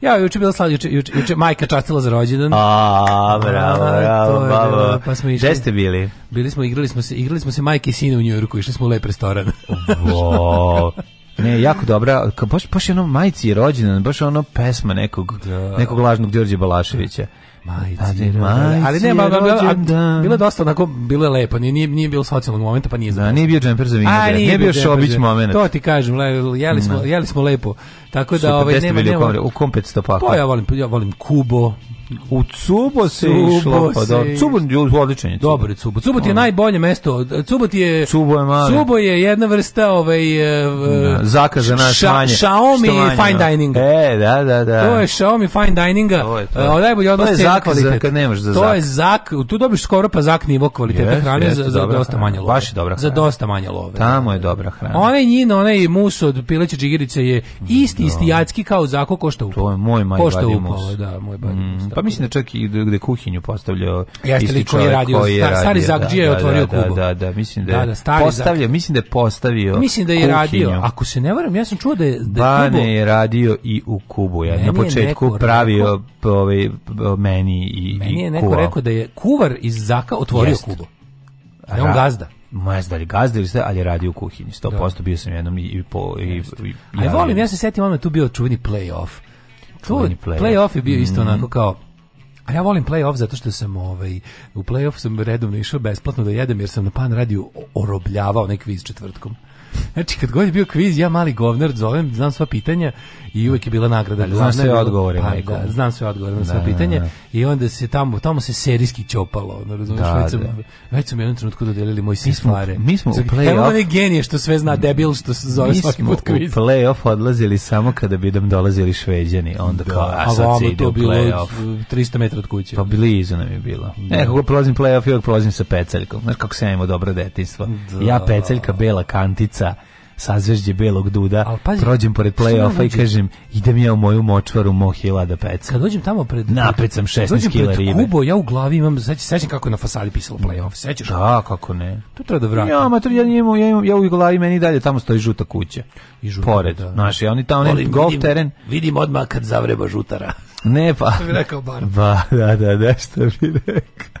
Ja, juče bila slavlja, juče, juče, juče majka častila za rođendan. A, bravo, bravo, je, bravo. Pa smo išli. Gde ste bili? Bili smo, igrali smo se, igrali smo se majke i sine u Njujorku, išli smo u lep restoran. wow. Ne, jako dobra, baš, baš ono majci je rođendan, baš ono pesma nekog, da. nekog lažnog Đorđe Balaševića. Majci, majci, ali ne, ba, ba, ba, bilo je dosta onako, bilo je lepo, nije, nije, nije bilo socijalnog momenta, pa nije zapravo. Da, nije bio džemper za vinogre, nije, nije bio šobić moment. To ti kažem, jeli smo, jeli smo lepo. Tako da Super, ovaj nema nema. U 500 stopaka. Pa ja volim ja volim Kubo, U Cubo se Cubo išlo, pa dobro. Da, Cubo je odličan Dobro je Cubo. Cubo ti je najbolje mesto. Cubo ti je Cubo je mali. Cubo je jedna vrsta ovaj eh, da, eh, zakaza naš ša, manje. Xiaomi manje, fine no. Da. dining. E, da, da, da. To je Xiaomi fine dininga. To je, to eh, je. najbolji odnos je zak kvalitet. kad nemaš za zak. To je zak, tu dobiš skoro pa zak nivo kvaliteta yes, hrane yes, za, za dosta manje love. Baš je dobra. Hrana. Za dosta manje love. Tamo je dobra hrana. Onaj njino, onaj mus od pileće džigirice je isti da. isti istijatski kao zako košta u. To je moj maj Košta u, da, moj mus, mm. Pa mislim da čak i gde kuhinju postavljao Jeste isti čovjek koji je radio. Koji je radio stari Zagdžija da, je da, otvorio da, kugu. Da, da, da, mislim da, da, da stari postavlja, mislim da je postavio Mislim da je kuhinju. radio. Ako se ne varam, ja sam čuo da je... Da Bane Kubo... je radio i u Kubu. Ja. na početku neko pravio rekao, ove, ovaj, meni i Meni je neko kuva. rekao da je kuvar iz Zaka otvorio Jest. Kubu. Da on gazda ne da li gazda ili sve, ali je radio u kuhinji. 100% da. bio sam jednom i, i po... I, i, i, ja volim, ja se setim, ono tu bio čuveni play-off čuveni play-off. Play-off je bio isto mm. onako kao a ja volim play-off zato što sam ovaj, u play-off sam redovno išao besplatno da jedem jer sam na pan radiju orobljavao neki kviz četvrtkom. Znači, kad god je bio kviz, ja mali govnar zovem, znam sva pitanja i uvek je bila nagrada. Ali, znam sve odgovore. Pa, da, znam sve odgovore na sva da, da, pitanja. Da, da. I onda se tamo, tamo se serijski čopalo. Ono, razumiješ, da, već, sam, da. već sam jednom trenutku dodelili moj svi stvari. Mi smo u play-off... Evo genije što sve zna, debil što se zove svaki put kviz. Mi smo u play-off odlazili samo kada bi nam dolazili šveđani. Onda da, kao, a sad se ide u play-off. 300 metara od kuće. Pa blizu nam je bilo. Da. Nekako prolazim play-off i uvek prolazim sa peceljkom. Znaš kako se imamo dobro detinstvo. Da. Ja peceljka, bela kantica, sa sazvežđe belog duda, Al, pazi, prođem pored play-offa i kažem, idem ja u moju močvaru Mohila da pecam. Kad dođem tamo pred... sam 16 kila ribe. Kad Kubo, ja u glavi imam, sećaš sećam kako je na fasadi pisalo play-off, sećaš? Da, kako ne. Tu treba da vratim. Ja, mater, ja, imam, ja, imam, ja u glavi meni dalje, tamo stoji žuta kuća. I žuta, pored, da. Znaš, ja oni tamo, Volim, golf vidim, teren. Vidim odmah kad zavreba žutara. Ne, pa... Što bi rekao bar. Ba, pa, da, da, da, što bi rekao.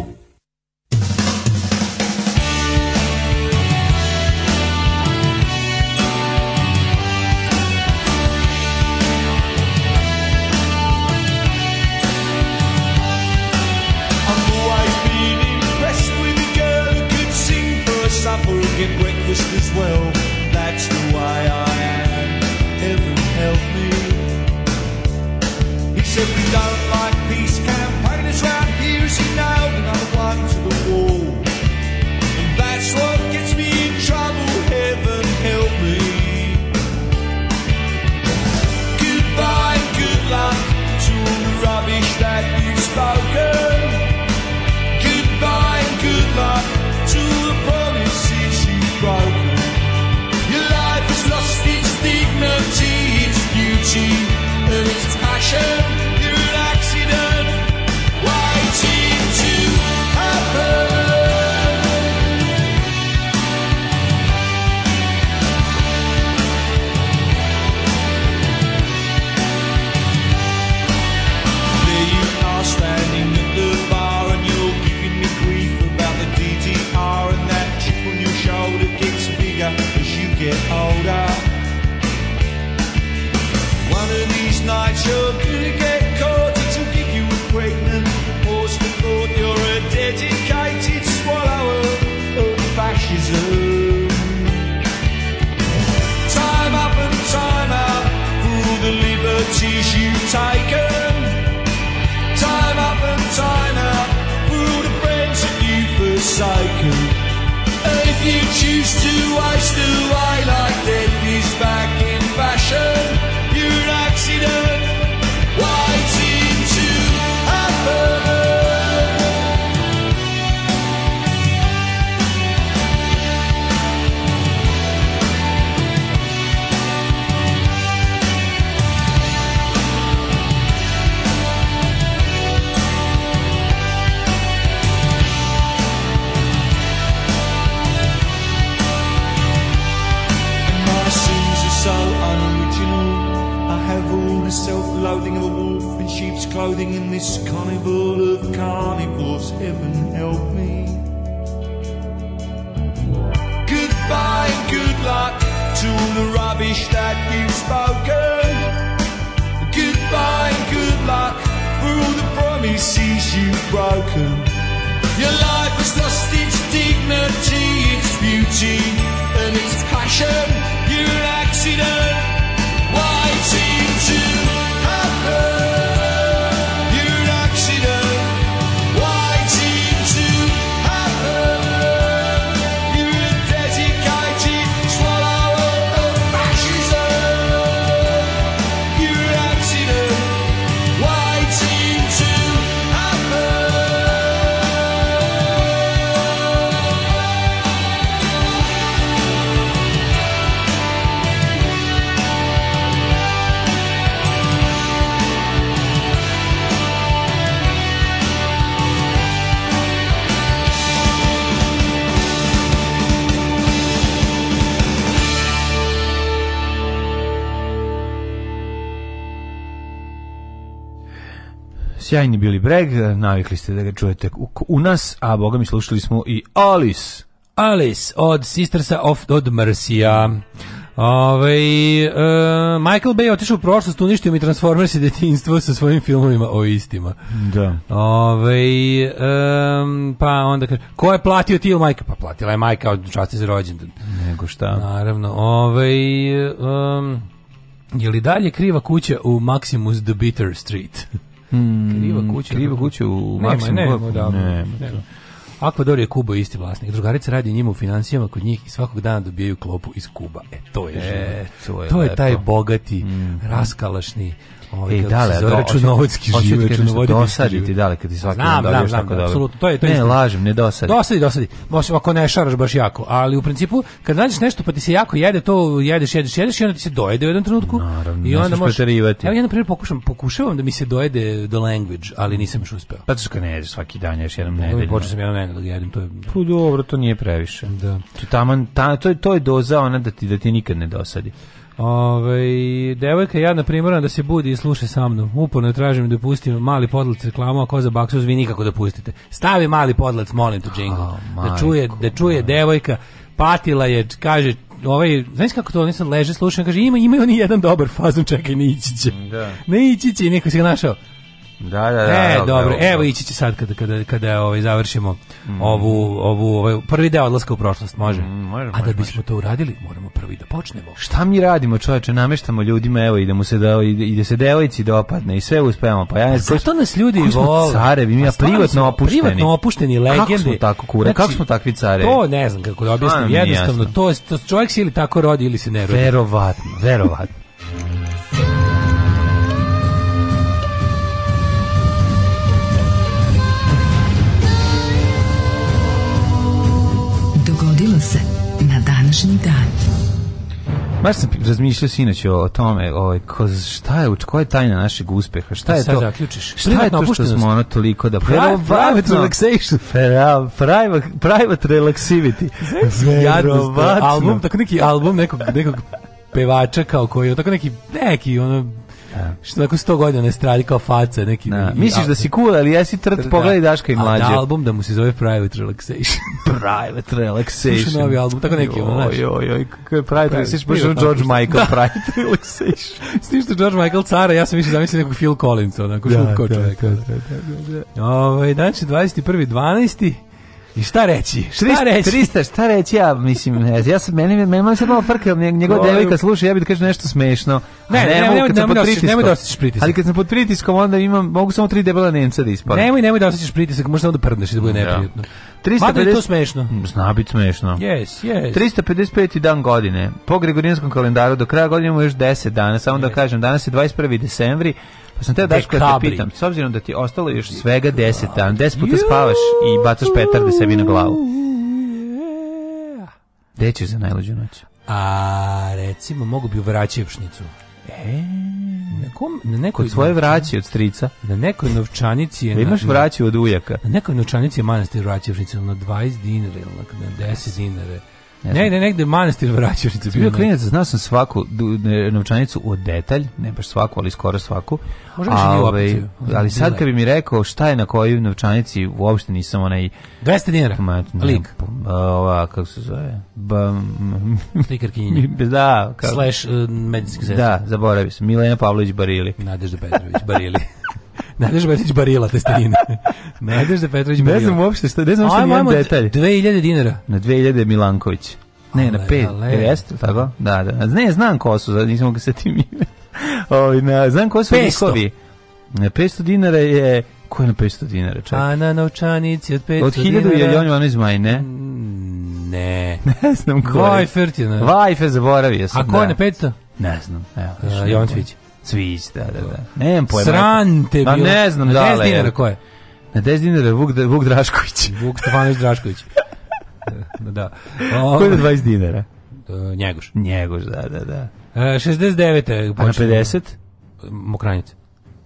do I still this carnival of carnivores, heaven help me. Goodbye and good luck to all the rubbish that you've spoken. Goodbye and good luck for all the promises you've broken. Your life has lost its dignity, its beauty, and its passion. You're an accident waiting. Sjajni bili breg, navikli ste da ga čujete u, u nas, a boga mi slušali smo i Alice. Alice od Sistersa of od Mercija. Ove, ovaj, e, Michael Bay otišao u prošlost, uništio mi Transformers i detinjstvo sa svojim filmovima o istima. Da. Ove, ovaj, e, pa onda kaže, ko je platio ti ili majka? Pa platila je majka od Justice za rođendan. Nego šta. Naravno. Ove, ovaj, um, je li dalje kriva kuća u Maximus the Bitter Street? Mm, kriva kuća. Kriva kuća u Maksimu. Nema, nema, da, nema, nema. Akvador je Kuba isti vlasnik. Drugarica radi njima u financijama kod njih i svakog dana dobijaju klopu iz Kuba. E, to je e, život. To je, to je taj bogati, mm. raskalašni, Ovaj, Ej, dale, zove, da, računovodski život, računovodski dosadi ti dale kad ti svaki znam, dan dobiješ tako dobro. Apsolutno, to je to. je Ne, isti. lažem, ne dosadi. Dosadi, dosadi. Možeš ako ne šaraš baš jako, ali u principu kad nađeš nešto pa ti se jako jede, to jedeš, jedeš, jedeš i onda ti se dojede u jednom trenutku. Naravno, I onda možeš preterivati. Evo ja na primer pokušam, pokušavam da mi se dojede the language, ali nisam još uspeo. Pa što ne jedeš svaki dan, ješ jednom nedeljno. Počeo sam jednom nedeljno da jedem, to je. Pa dobro, to nije previše. Da. To taman, ta, to je to je doza ona da ti da ti nikad ne dosadi. Ove, devojka ja na primorana da se budi i sluša sa mnom. Uporno tražim da pustim mali podlac reklamu, a ko za baksuz vi nikako da pustite. Stavi mali podlac, molim te, jingle. Oh, da čuje, da čuje devojka, patila je, kaže, ovaj, znaš kako to, oni sad leže, slušaju, kaže, ima, imaju oni jedan dobar fazon, čekaj, ne ići će. Da. Ne ići će neko se ga našao. Da, da, da. E, da, dobro, dobro. Evo ići će sad kada kada kada ovaj završimo mm. ovu ovu ovaj prvi deo odlaska u prošlost, može. Mm, može A da bismo to uradili, moramo prvi da počnemo. Šta mi radimo, čoveče, nameštamo ljudima, evo i da mu se da i da se devojci dopadne da i sve uspevamo. Pa ja pa ne, pa što nas ljudi vole? Carevi, mi pa ja privatno opušteni. Privatno opušteni legende. Kako smo tako kure? Znači, kako smo takvi carevi? To ne znam kako da objasnim, jednostavno jasno. to, to čovjek se ili tako rodi ili se ne rodi. Verovatno, verovatno. današnji dan. Baš sam razmišljao sinoć o tome, o, ovaj, ko, šta je, koja je tajna našeg uspeha, šta da je to, zaključiš. šta je to što smo ono toliko da... Private, private relaxation. Private, private relaxivity. Verovatno. Album, tako neki album nekog, nekog pevača kao koji, tako neki, neki ono, Da. Što tako 100 godina ne stradi kao faca neki. Da. Misliš da si cool, ali jesi trt, da, da, pogledaj Daška i mlađe. A da album da mu se zove Private Relaxation. private Relaxation. Slušaj novi album, tako neki, ono, znaš. Joj, joj, Private, private Relaxation, baš George Michael, da. Private Relaxation. S tim što George Michael cara, ja sam više zamislio nekog Phil Collins, onako, da, šutko da, čovjeka. Da, da, da, da. Ove, znači, 21.12. I šta reći? Šta reći? 300, šta reći? Ja mislim, ne znam. Ja sam meni meni malo se malo frka, njegova devojka sluša, ja bih da kažem nešto smešno. Ne, ne, nemoj, kad nemoj, nemoj, da nemoj da osjećaš pritisak. Ali kad sam pod pritiskom, onda imam mogu samo tri debela Nemca da ispadne. Nemoj, nemoj da osjećaš pritisak, možda onda prdneš i da bude da. neprijatno. Ja. 350... to smešno. Zna biti smešno. Yes, yes. 355. dan godine. Po Gregorijanskom kalendaru do kraja godine ima još 10 dana. Samo da yes. da kažem, danas je 21. decembri. Pa sam da te daš kada te pitam, s obzirom da ti ostalo još svega 10 dana, 10 puta spavaš i bacaš petarde sebi na glavu. Gde ćeš za najluđu noć? A recimo mogu bi u Vraćevšnicu. E, na, kom, na nekoj svoje vraći od strica. Na nekoj novčanici je... Da imaš vraći od ujaka. Na nekoj novčanici je manastir vraćavšica na 20 dinara ili na 10 dinara. Ne, ne, ne, negde manastir Vraćanica. Bio klinac, znao sam svaku novčanicu u detalj, ne baš svaku, ali skoro svaku. Možda a, ove, ovaj, ali sad kad bi mi rekao šta je na kojoj novčanici, uopšte nisam onaj... 200 dinara? Ma, ne, Lik? Pa, ova, kako se zove? Ba, Slikar Kinjenja. Da. Kako? Slash uh, eh, medicinski sestra. Da, zaboravio sam. Milena Pavlović Barili. Nadežda Petrović Barili. Nadežda Petrović Barila testenine. da Petrović Barila. Ne znam uopšte šta, ne znam uopšte nijedan detalj. 2000 dinara. Na 2000 Milanković. Ne, ale, na 5. Jeste, tako? Da, da. Ne, znam ko su, nisam mogu se tim ime. Ovi, na, znam ko su 500. likovi. Na 500 dinara je... Ko je na 500 dinara? Čak? A na novčanici od 500 od dinara... Od 1000 je Jovan Ivanović Majne. Mm, ne. ne znam ko je. Vajfer ti je. Vajfer zaboravio sam. A ko je da. na 500? Ne znam. Evo, A, Cvić, da, da, da. Nemam pojma. Srante, da, bilo. ne znam, da, 10 dinara ko je? Na 10 dinara Vuk, Vuk Drašković. Vuk Stefanović Drašković. da. O, da. ko je 20 ovaj, dinara? E, Njegoš. Njegoš, da, da, da. E, 69. A na 50? Mokranjac.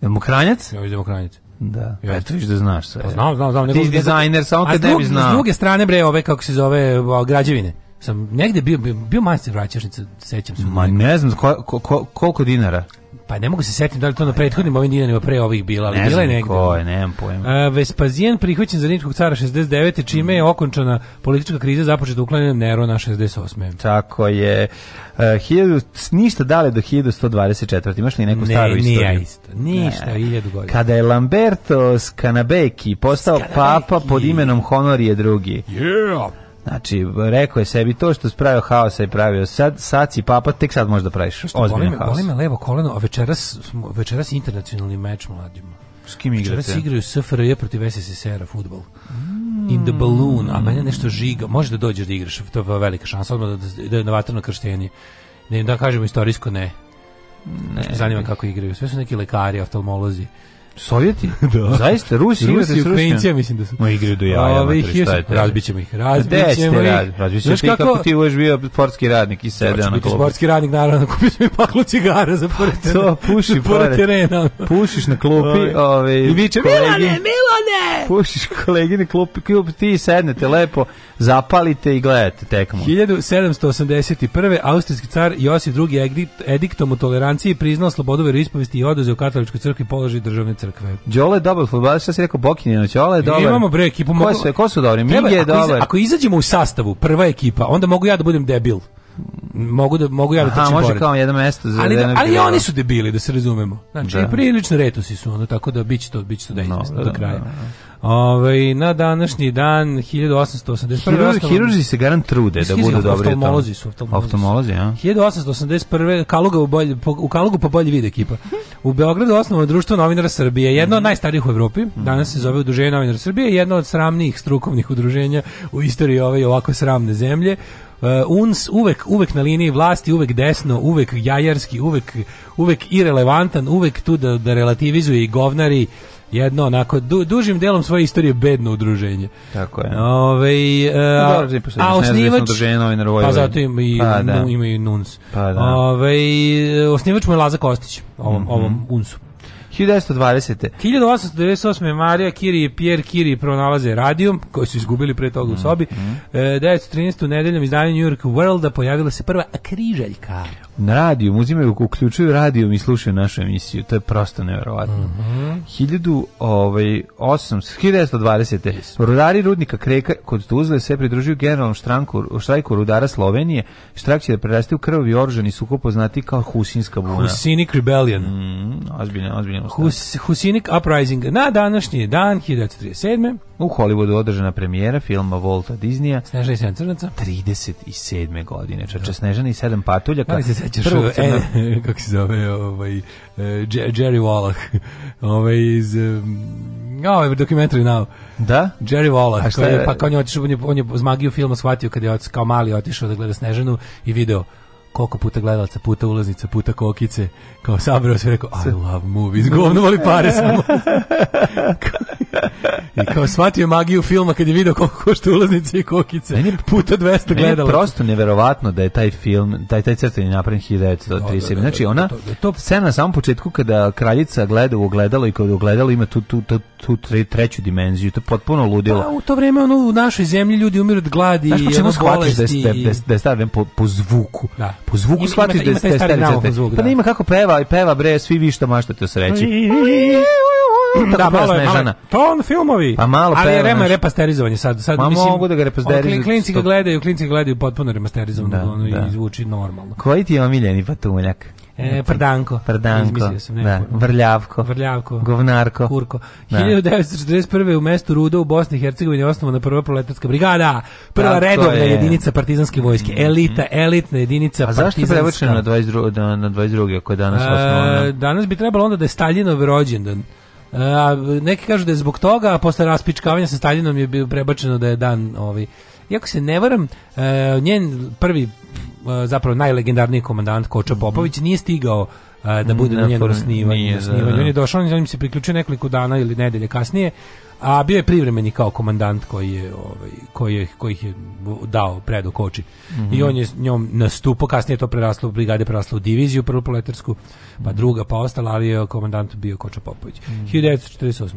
Je Mokranjac? Ja vidim da Mokranjac. Da. Ja to viš da znaš sve. Pa znam, znam, znam. Ti si dizajner, samo kad ne bi znao. A s druge strane, bre, ove, kako se zove, građevine sam negde bio bio, bio majstor vraćašnice, sećam se. Ma ne znam ko, ko, koliko dinara. Pa ne mogu se setiti da li to na prethodnim ovim dinarima pre ovih bila, ali ne bila je negde. Ko je, nemam pojma. Uh, e, Vespazijan prihvaćen za rimskog cara 69. čime mm. je okončana politička kriza započeta uklanjanjem Nerona 68. Tako je. E, uh, 1000, ništa dalje do 1124. Imaš li neku ne, staru istoriju? Ne, nije isto. Ništa, ne. 1000 godina. Kada je Lamberto Scanabeki postao Scanabeki. papa pod imenom Honorije drugi. Yeah! Znači, rekao je sebi to što spravio haosa i pravio sad, sad si papa, tek sad možda praviš ozbiljno haos. Boli me levo koleno, a večeras, večeras internacionalni meč mladima. S kim igrate? Večeras igraju SFRJ protiv SSSR-a futbol. Mm. In the balloon, a mene nešto žiga. Može da dođeš da igraš, to je velika šansa, odmah da, da, da je na vatrno krštenje. Ne, da, da kažemo istorijsko ne. Znači, ne. Zanima kako igraju. Sve su neki lekari, oftalmolozi. Sovjeti? da. Zaista, Rusi, Rusi i Ukrajinci, mislim da su. Ma igre do jaja, Ove, matri, šta je Razbićemo ih, pa razbićemo ih. Razbićemo ih, kako ti uveš bio sportski radnik i sede znači, na klubu. sportski radnik, naravno, da kupiš mi paklo cigara za pa pored, to, puši pored terena. Pušiš na klupi, ovaj. ovaj i viče, Milane, Milane! Pušiš kolegi na klupi, ti sednete lepo, zapalite i gledate tekmu. 1781. Austrijski car Josip II. ediktom o toleranciji priznao slobodu veroispovesti i oduzeo katoličkoj crkvi položaj državne crkve crkve. Đole double dobar fudbalaš, šta si rekao Bokinjano, Đole je e, dobar. Imamo bre ekipu, Ko su, ko su dobri? Mi je dobar. Iza, ako izađemo u sastavu, prva ekipa, onda mogu ja da budem debil mogu da mogu ja da trčim može pored. kao jedno mesto za ali, da- ali oni su debili da se razumemo znači da. prilično retosi su onda tako da biće to biće to da no, do da, kraja da, Ove, ovaj, na današnji dan 1881. Hirurzi, hirurzi se garant trude da budu dobri. Oftalmolozi su. Oftalmolozi, oftalmolozi ja. 1881. Kaluga bolje, u Kalugu pa bolje vide ekipa. U Beogradu osnovano društvo novinara Srbije, jedno od mhm. najstarijih u Evropi, danas se zove Udruženje novinara Srbije, jedno od sramnih strukovnih udruženja u istoriji ove ovako sramne zemlje. Uh, UNS uvek, uvek na liniji vlasti, uvek desno, uvek jajarski, uvek, uvek irelevantan, uvek tu da, da relativizuje i govnari jedno onako du, dužim delom svoje istorije bedno udruženje. Tako je. Ove, e, a, no, dobro, posljedno, a osnivač pa zato ima i, pa, da. ima i NUNS. Pa, da. Ove, e, osnivač mu je Laza Kostić ovom, mm -hmm. ovom UNSu. 1920. 1898. Marija Kiri i Pierre Kiri pronalaze radijum, koji su izgubili pre toga u mhm. sobi. Mm -hmm. e, 1913. u nedeljnom izdanju New York Worlda pojavila se prva križaljka na radiju, uzimaju, uključuju radijom i slušaju našu emisiju. To je prosto nevjerovatno. Mm -hmm. 1000, ovaj, 1920. Yes. Rudari rudnika Kreka kod Tuzle se pridružuju generalnom štranku, štrajku rudara Slovenije. Štrak će da preraste u krvavi oružani sukob poznati kao Husinska buna. Husinic Rebellion. Mm, ozbiljno, ozbiljno. Hus, Husinik Uprising. Na današnji dan, 1937. U Hollywoodu održana premijera filma Volta Disneja. Snežana i sedam crnaca. 37. godine. Čače da. Snežana i sedam patuljaka. Ali da se sećaš, e, kako se zove, ovaj, e, Jerry Wallach, ovaj iz... ovaj dokumentari now. Da? Jerry Wallach, šta je, pa kao on je otišao, on je, on je zmagiju filma shvatio kad je kao mali otišao da gleda Snežanu i video koliko puta gledalca, puta ulaznica, puta kokice, kao sabrao sve rekao, I love movies, govno voli pare samo. I kao shvatio magiju filma kad je video koliko košta ulaznice i kokice, meni, puta 200 gledalaca. je prosto neverovatno da je taj film, taj, da taj crtani napravljen 1937. Da, da, znači ona, to, to, to, scena na samom početku kada kraljica gleda u ogledalo i kada u ogledalo ima tu, tu, tu tu treću dimenziju, to je potpuno ludilo. Pa, u to vrijeme ono, u našoj zemlji ljudi umiru od gladi Znaš, i ono da bolesti. Da, da, da stavim po, po zvuku. Da. Po zvuku ima, shvatiš ima, ima da je stari zvuk. Pa da. ima kako peva, i peva bre, svi vi što maštate o sreći. Da, malo je, malo, to on filmovi. Pa malo peva, Ali je rema repasterizovanje sad. sad Ma mislim, mogu da ga repasterizuju. Klinci ga gledaju, klinci ga gledaju potpuno remasterizovano da, ono, da. i zvuči normalno. Koji ti je omiljeni patuljak? E, prdanko. Prdanko. Izmislio Da. Vrljavko. Vrljavko. Govnarko. Kurko. Da. 1941. u mestu Ruda u Bosni i Hercegovini osnovana prva proletarska brigada. Prva redovna je. jedinica partizanske vojske. Mhm. Elita, elitna jedinica A partizanska. A zašto prevučeno na 22. Da, na 22. ako je danas e, osnovana? Danas bi trebalo onda da je Staljinov rođendan. E, a, neki kažu da je zbog toga, posle raspičkavanja sa Staljinom je prebačeno da je dan ovi. Iako se ne varam, e, njen prvi E, zapravo najlegendarniji komandant Koča mhm. Popović nije stigao a, e, da bude na njenom snivanju. Da, da. On je došao, on im se priključio nekoliko dana ili nedelje kasnije, a bio je privremeni kao komandant koji je ovaj koji je koji je dao predo koči. Mm -hmm. I mhm. on je njom nastupao, kasnije to preraslo u brigade, preraslo u diviziju prvu proletarsku, pa mhm. druga, pa ostala, ali je komandant bio Koča Popović. Mm -hmm. 1948.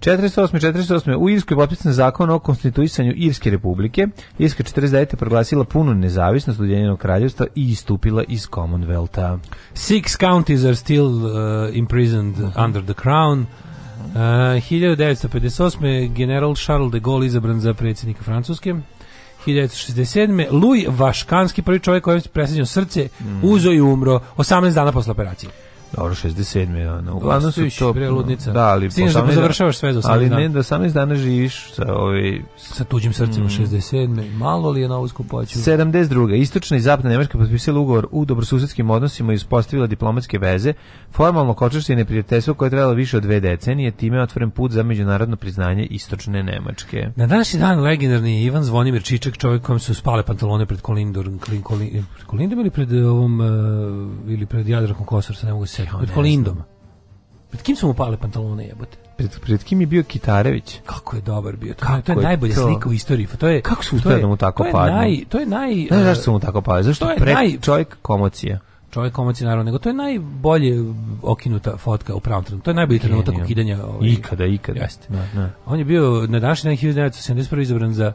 408. 408. U Irskoj je potpisan zakon o konstituisanju Irske republike. Irska 49. je proglasila punu nezavisnost od Ujedinjenog kraljevstva i istupila iz Commonwealtha. Six counties are still uh, imprisoned under the crown. Uh, 1958. general Charles de Gaulle izabran za predsjednika Francuske. 1967. Louis Vaškanski, prvi čovjek kojem je presađeno srce, mm. uzo i umro 18 dana posle operacije. Dobro, 67. Ono. Uglavnom su to... Preludnica. Da, ali... Sinješ da završavaš sve do 18 Ali ne, da sam 18 dana živiš sa... ovi... Ovaj, sa tuđim srcem mm. 67. Malo li je na ovu skupoću? 72. Istočna i zapadna Nemačka potpisala ugovor u dobrosusedskim odnosima i uspostavila diplomatske veze. Formalno kočešće neprijateljstvo koje je trajalo više od dve decenije, time je otvoren put za međunarodno priznanje Istočne Nemačke. Na današnji dan legendarni je Ivan Zvonimir Čiček, čovjek kojem su spale pantalone pred Kolindorom, Kolindom ili pred eh, ovom, eh, ili pred Jadrakom Kosor, ne mogu se, ja, pred Kolindom. Pred kim su mu pale pantalone jebote? Pred, pred kim je bio Kitarević? Kako je dobar bio. To, kako to je, je najbolja to? slika u istoriji. To je, Kako su uspeli da mu tako padne? Naj, to je naj... Ne, zašto su mu tako padne? Zašto pre, naj... čovjek komocija? čovjek komaci naravno, nego to je najbolje okinuta fotka u pravom trenutku. To je najbolji trenutak ukidanja. Ovaj, ikada, ikada. Jeste. Ne, da, ne. Da. On je bio na današnji dan 1971. izabran za,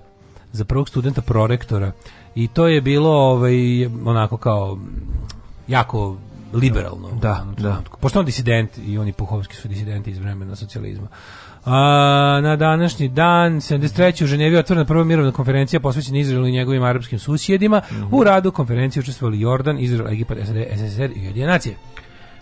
za prvog studenta prorektora i to je bilo ovaj, onako kao jako liberalno. Da, da. Pošto on disident i oni Puhovski su disidenti iz vremena socijalizma. A, na današnji dan 73. u Ženevi otvorena prva mirovna konferencija posvećena Izraelu i njegovim arapskim susjedima. Mm -hmm. U mhm. radu konferencije učestvovali Jordan, Izrael, Egipat, SSR i Ujedinje nacije.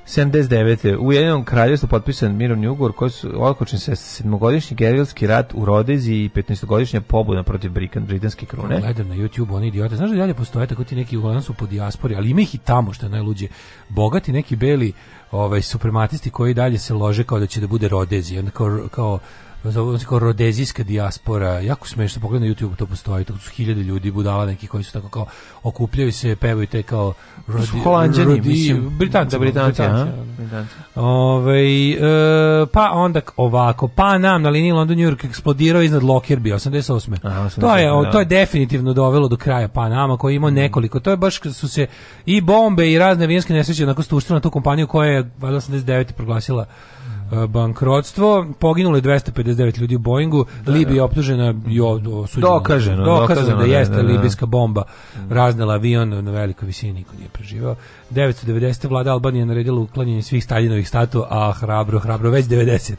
79. U Jedinom kraljevstvu potpisan mirovni ugovor koji su okočen se sedmogodišnji gerilski rat u Rodezi i 15-godišnja pobuda protiv Brikan, britanske krune. Gledam na YouTube oni idiote. Znaš da dalje postoje tako ti neki uglavnom su po dijaspori, ali ima ih i tamo što je najluđe. Bogati neki beli ovaj, suprematisti koji dalje se lože kao da će da bude Rodezi. Onda kao, kao zove se kao rodezijska dijaspora, jako smešno, pogledaj na YouTube, to postoji, to su hiljade ljudi, budala neki koji su tako kao, okupljaju se, pevaju te kao rodi, su rodi, mislim, Britanci, da, da Britanci, Britanci, da. Ove, ovaj, e, pa onda ovako, pa nam na liniji London New York eksplodirao iznad Lockerbie 88. Aha, 88 to, je, da. to je definitivno dovelo do kraja Panama koji je imao mm. nekoliko, to je baš su se i bombe i razne vinske nesreće onako stuštile na tu kompaniju koja je 89. proglasila E, bankrotstvo, poginulo je 259 ljudi u Boeingu, da, Libija da. je optužena i osuđena. Dokaženo, dokazano, da, da jeste da, da, libijska bomba mm. raznela avion na velikoj visini, niko nije preživao. 990. vlada Albanije naredila uklanjanje svih Staljinovih statua, a hrabro, hrabro, već 90.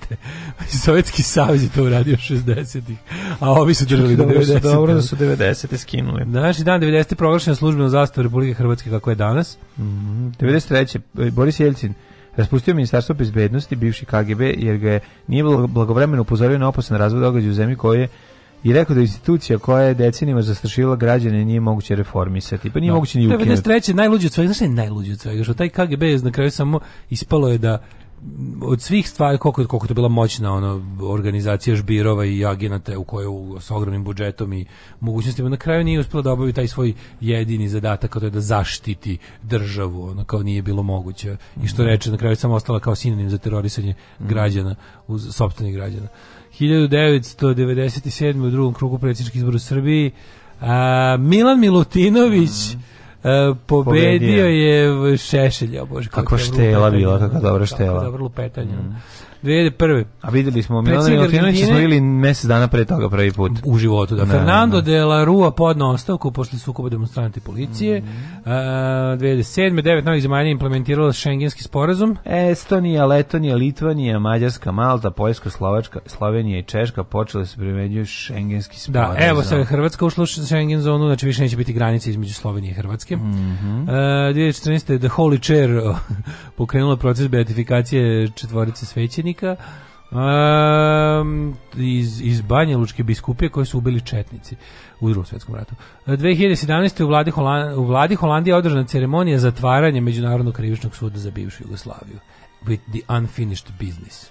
Sovjetski savez je to uradio 60-ih, a ovi su držali do 90. Dobro da su 90. skinuli. Znači, dan 90. proglašena službena zastava Republike Hrvatske kako je danas. Mm -hmm. 93. Boris Jelcin Raspustio ministarstvo bezbednosti, bivši KGB, jer ga je nije blagovremeno upozorio na opasan razvoj događaja u zemlji koji je i rekao da institucija koja je decenijama zastrašila građane nije moguće reformisati. Pa nije no. Da. moguće ni ukinuti. 93. najluđi od svega, znaš je najluđi od svega, što taj KGB je na kraju samo ispalo je da od svih stvari koliko koliko to bila moćna ona organizacija žbirova i agenata u kojoj sa ogromnim budžetom i mogućnostima na kraju nije uspela da obavi taj svoj jedini zadatak a to je da zaštiti državu ona kao nije bilo moguće i što da. reče na kraju samo ostala kao sinonim za terorisanje građana uz sopstvenih građana 1997 u drugom krugu predsjedničkih izbora u Srbiji a, Milan Milutinović mm -hmm E, pobedio je Šešelj, o bože. Kako, kako štela bila, kakva dobra da, štela. Kako dobro lupetanje. Mm. 2001. A videli smo Milana Milutinovića smo bili mjesec dana pre toga prvi put. U životu, da. Ne, Fernando ne. de la Rua podno ostavku posle sukoba demonstranti policije. Mm -hmm. uh, 2007. devet novih zemalja implementirala šengenski sporazum. Estonija, Letonija, Litvanija, Mađarska, Malta, Poljska, Slovačka, Slovenija i Češka počele se primenjuju šengenski sporazum. Da, evo se Hrvatska ušla u Schengen zonu, znači više neće biti granice između Slovenije i Hrvatske. Mm -hmm. uh, 2014. The Holy Chair pokrenula proces beatifikacije četvorice svećenika svećenika um, iz, iz Banja Lučke biskupije koje su ubili četnici u drugom svetskom ratu. 2017. E, u vladi, Holand, u vladi Holandije je održana ceremonija zatvaranja Međunarodnog krivičnog suda za bivšu Jugoslaviju with the unfinished business.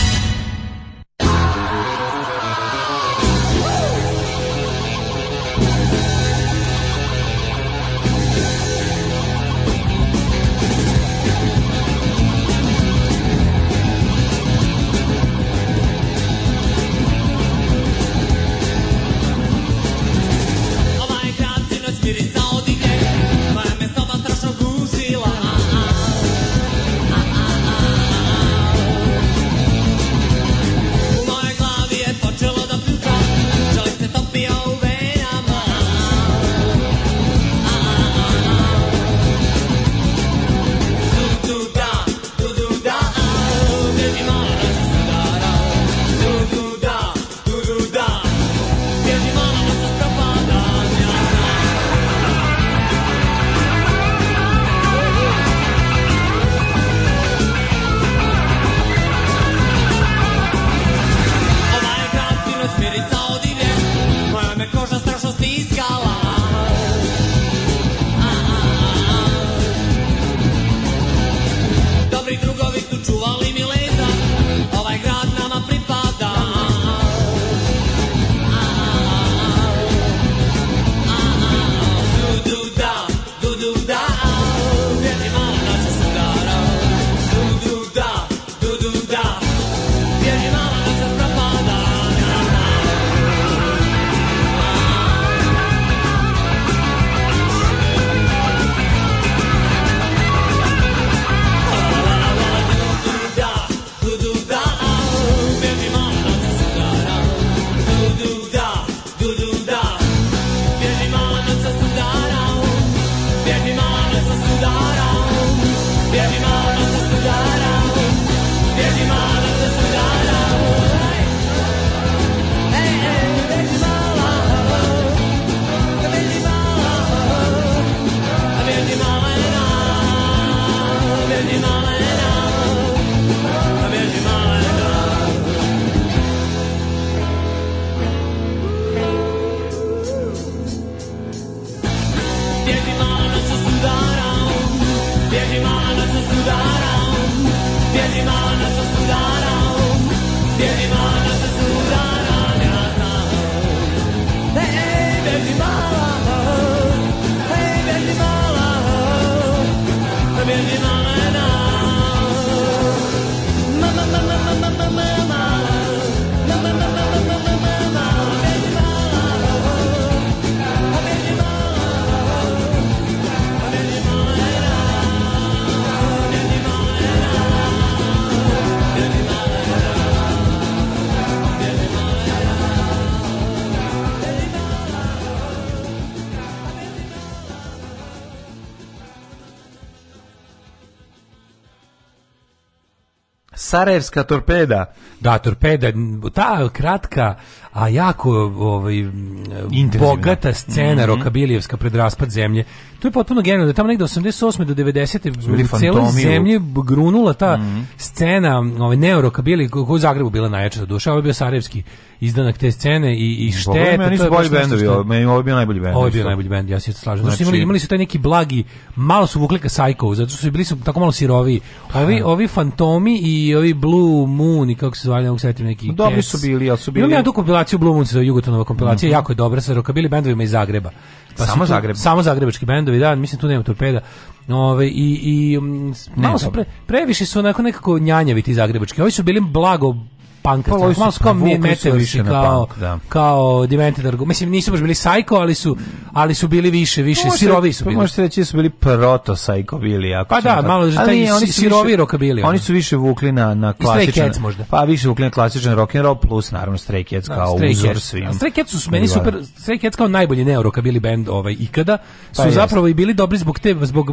Sarajevska torpeda. Da, torpeda, ta kratka, a jako ovaj, bogata scena mm -hmm. Rokabilijevska pred raspad zemlje. To je potpuno genijalno, da tamo negde 88. do 90. u celoj zemlji grunula ta mm -hmm scena, ovaj neurokabili, u Zagrebu bila najjača duša, ovo bio Sarajevski izdanak te scene i, i šteta. to je, je bolji bendovi, ovo bio najbolji bend. Ovo je bio najbolji bend, ja se slažem. Znači, imali, znači- imali su taj neki blagi, malo su vukli ka Psycho, zato su bili su tako malo sirovi. Ovi, pa da. ovi fantomi i ovi Blue Moon i kako se zvali, nekog setim neki Dobri su bili, ali su bili... Imam ja tu kompilaciju Blue Moon, se Jugotonova kompilacija, mm -hmm. jako je dobra sa rokabili bendovima iz Zagreba. Pa samo tu, Zagreb. Samo zagrebački bendovi, da, mislim tu nema torpeda. Ove, i, i mm, malo su pre, previše su onako nekako njanjavi ti zagrebački. Ovi su bili blago panka. Pa, malo su kao meteorši, kao, da. kao Demented Argument. Mislim, nisu baš bili psycho, ali su, ali su bili više, više, no, pa sirovi pa da su bili. Pa možete reći su bili proto psycho bili. Ako pa da, tako. malo, taj nije, oni sirovi roka bili. Oni. su više vukli na, na klasičan... Cats možda. Pa više vukli na klasičan rock'n'roll plus, naravno, Stray Cats da, kao Stray uzor svim. A Stray Cats su meni super, Stray Cats kao najbolji bili band ovaj, ikada. Pa su pa zapravo i bili dobri zbog te, zbog,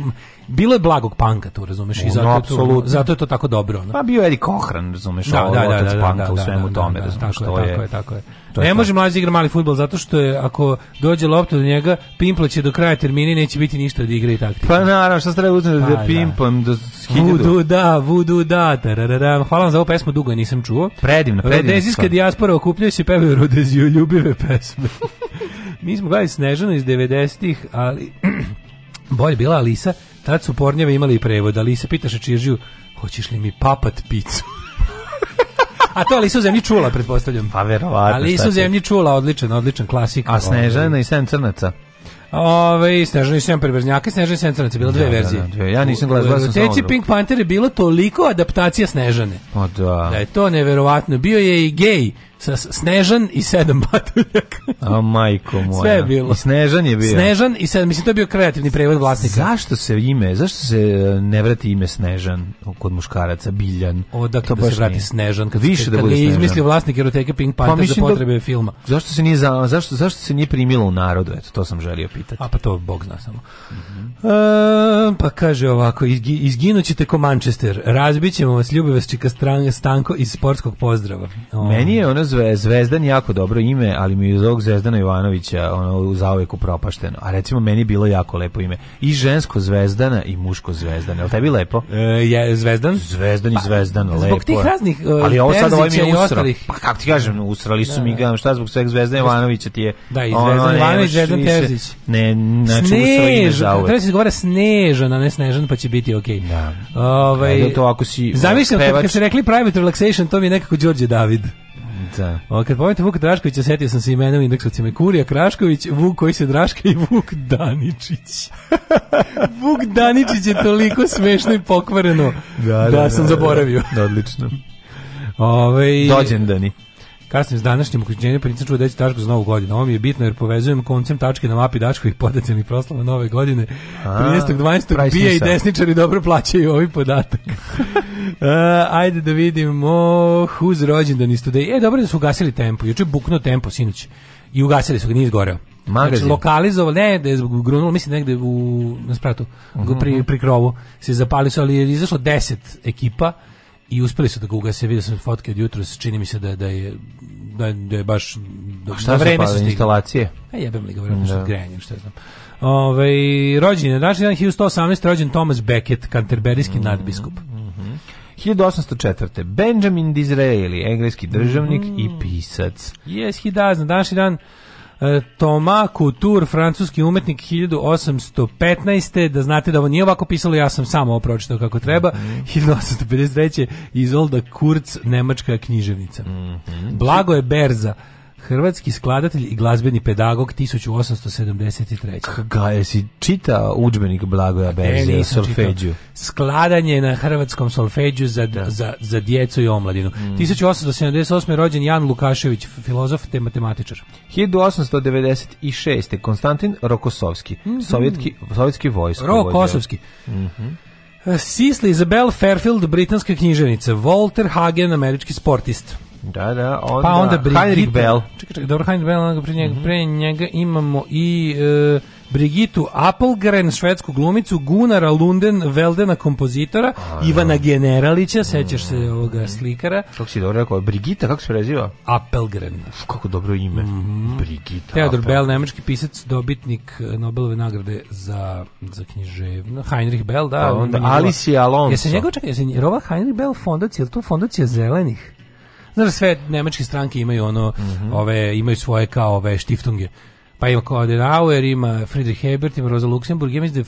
bilo je blagog panka tu, razumeš, i zato, je to tako dobro. Ono. Pa bio Eddie Cochran, razumeš, da, ovo, ovaj da, da, da, da banka da, u da, svemu da, tome. Da, da tako, što je, tako je, tako je. To ne može mlađi igra mali futbol, zato što je, ako dođe lopta do njega, pimpla će do kraja termini, neće biti ništa od igre i taktike. Pa naravno, šta se treba uzeti da, pa, da. pimpam do Vudu da, vudu da, tararara. Hvala vam za ovo pesmu, dugo je nisam čuo. Predivno, predivno. Rodezijska dijaspora okupljaju se i pevaju Rodeziju ljubive pesme. Mi smo gledali Snežano iz 90-ih, ali bolje bila Alisa, tad su pornjeve imali i prevod, ali se pitaš Čirđiju, hoćeš li mi papat picu? A to Alisa u zemlji čula, pretpostavljam. Pa verovatno. Alisa u zemlji čula, odličan, odličan klasik. A Snežana i Sen Crnaca. Ove, Snežani i Sjem Prebrznjaka i Snežani i Sjem Crnice, bilo dve da, da, da verzije. Da, dve. Ja nisam gledao, gledao sam samo drugu. Pink Panther je bila toliko adaptacija Snežane. Pa da. Da je to neverovatno. Bio je i gej sa Snežan i sedam patuljaka. A majko moja. Sve je bilo. I Snežan je bio. Snežan i sedam, mislim to je bio kreativni prevod vlasnika. Zašto se ime, zašto se e, ne vrati ime Snežan kod muškaraca, Biljan? Odakle da se vrati nije. Snežan kad Više da kad, da bude Snežan. izmislio vlasnik eroteke Pink pa Panther pa, za da potrebe da, filma. Zašto se nije za, zašto zašto se nije primilo u narodu, eto to sam želio pitati. A pa to bog zna samo. Mm -hmm. e, pa kaže ovako, izgi, izginućete ko Manchester, razbićemo vas ka stranka Stanko iz sportskog pozdrava. O. Meni je ona Zvezdan jako dobro ime, ali mi je iz ovog Zvezdana Jovanovića ono zauvek upropašteno. A recimo meni bilo jako lepo ime. I žensko Zvezdana i muško Zvezdana. Jel tebi lepo? E, je Zvezdan? Zvezdan i pa, Zvezdan, pa, lepo. Zbog tih raznih uh, ali ovo sad ovo ovaj mi je usra. Pa kako ti kažem, usrali su da, mi ga, šta zbog svega Zvezdana Jovanovića ti je. Da, i Zvezdan Jovanović, Zvezdan Terzić. Ne, znači usra ime zauvek. Treba se govore snežan, a ne snežan, pa će biti okej. Okay. Da. Ovaj, to ako si... Zamišljam ovaj, kad, kad se rekli private relaxation, to mi je nekako Đorđe David. Da. O, kad pomenete Vuka Draškovića, setio sam se imena u indeksovci Mekurija Krašković, Vuk koji se Draška i Vuk Daničić. Vuk Daničić je toliko smešno i pokvareno da, da, da sam da, da zaboravio. Da, da, odlično. Ove, Dođendani. Kasnim s današnjim uključenjem, pa nisam čuo da će tačku za novu godinu. Ovo mi je bitno jer povezujem koncem tačke na mapi dačkovih podateljnih proslava nove godine. 13. 12. bije i desničari dobro plaćaju ovi podatak. E, ajde da vidimo who's rođendan is today. E, dobro da su ugasili tempo. Juče bukno tempo, sinoć. I ugasili su ga, nije izgoreo. Magazin. Znači, lokalizovali, ne, da je grunulo, mislim negde u, na spratu, uh mhm, -huh. pri, mhm. pri krovu se zapali su, ali je izašlo deset ekipa i uspeli su da ga ugase, vidio sam fotke od jutra, čini mi se da, da je da, da je baš do, šta na vreme su instalacije. E, jebem li ga nešto da. grejanje, šta znam. Ovaj rođendan, je, znači, 1118. rođen Thomas Beckett, kanterberijski mm. nadbiskup. Mm. 1804. Benjamin Disraeli, engleski državnik mm. i pisac. Yes, he does. Na današnji dan e, Toma Couture, francuski umetnik 1815. Da znate da ovo nije ovako pisalo, ja sam samo ovo pročitao kako treba. Mm -hmm. 1853. Izolda Kurz, nemačka književnica. Mm -hmm. Blago je Berza, Hrvatski skladatelj i glazbeni pedagog 1873. Ga je si čita udžbenik Blagoja Berzija solfeđu. Skladanje na hrvatskom solfeđu za, da. za, za djecu i omladinu. Mm. 1878. rođen Jan Lukašević, filozof te matematičar. 1896. Konstantin Rokosovski, mm -hmm. sovjetski, sovjetski vojsko. Rokosovski. Mm -hmm. Sisli Isabel Fairfield, britanska književnica. Walter Hagen, američki sportist. Da, da, onda, pa onda Brigitte, Heinrich Bell. Čekaj, čekaj, dobro, Heinrich Bell, onda pre njega, mm -hmm. njega imamo i e, Brigitu Appelgren, švedsku glumicu, Gunara Lunden, Veldena kompozitora, A, Ivana ja. Generalića, sećaš se ovoga slikara. Kako si dobro rekao, Brigita, kako se preziva? Appelgren. kako dobro ime, mm -hmm. Brigita. Theodor Bell, nemački pisac, dobitnik e, Nobelove nagrade za, za književno, Heinrich Bell, da. Pa onda Alice Alonso. Jesi njegov, čekaj, jesi Rova Heinrich Bell fondacija, je li to fondacija zelenih? Znaš, sve nemačke stranke imaju ono, mm -hmm. ove, imaju svoje kao ove štiftunge. Pa ima Adenauer, ima Friedrich Hebert, ima Rosa Luxemburg, ima da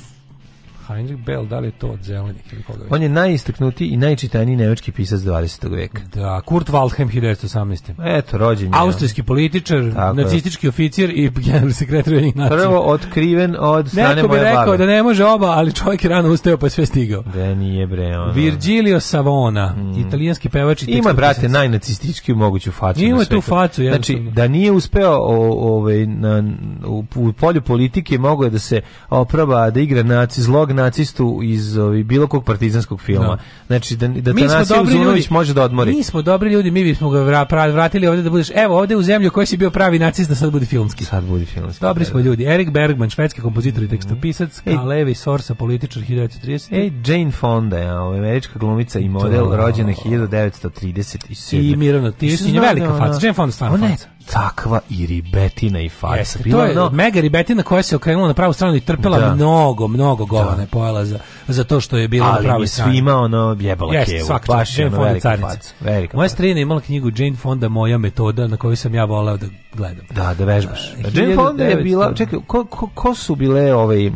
Heinrich Bell, da li je to od zelenih ili koga? On je najistaknutiji i najčitaniji nemački pisac 20. veka. Da, Kurt Waldheim 1918. Eto, rođen je. Austrijski političar, Tako nacistički je. oficir i generalni sekretar Ujedinjenih nacija. Prvo otkriven od strane Neko bi moje rekao da ne može oba, ali čovjek je rano ustao pa sve stigao. Da nije bre, ono. Virgilio Savona, mm. italijanski pevač i Ima brate pisac. najnacistički moguću facu. Ima tu facu, Znači, da nije uspeo o, ove, na, u, u polju politike mogo je da se oproba da igra naci zlog nacistu iz ovi, bilo kog partizanskog filma. No. Da. Znači, da, da mi Tanasija može da odmori. Mi smo dobri ljudi, mi bismo ga vra, vratili ovde da budeš, evo, ovde u zemlju koji si bio pravi nacista, da sad bude filmski. Sad bude filmski. Dobri da, smo ljudi. Erik Bergman, švedski kompozitor i mhm. tekstopisac, Ej, Levi Sorsa, političar 1930. Ej, Jane Fonda, ja, ovaj, američka glumica i model, rođena 1937. I Mirano Tiskinja, velika faca. Jane Fonda, stvarno faca takva i ribetina i farsa. Jeste, to je no... mega ribetina koja se okrenula na pravu stranu i trpela da. mnogo, mnogo da. govana pojela za, za to što je bila Ali na pravoj strani. Ali svima ono jebala Jeste, kevu. Svaka baš Jane ono Fonda carica. Moja strina je imala knjigu Jane Fonda Moja metoda na koju sam ja voleo da gledam. Da, da vežbaš. Uh, Jane Fonda je bila, čekaj, ko, ko, ko su bile ove,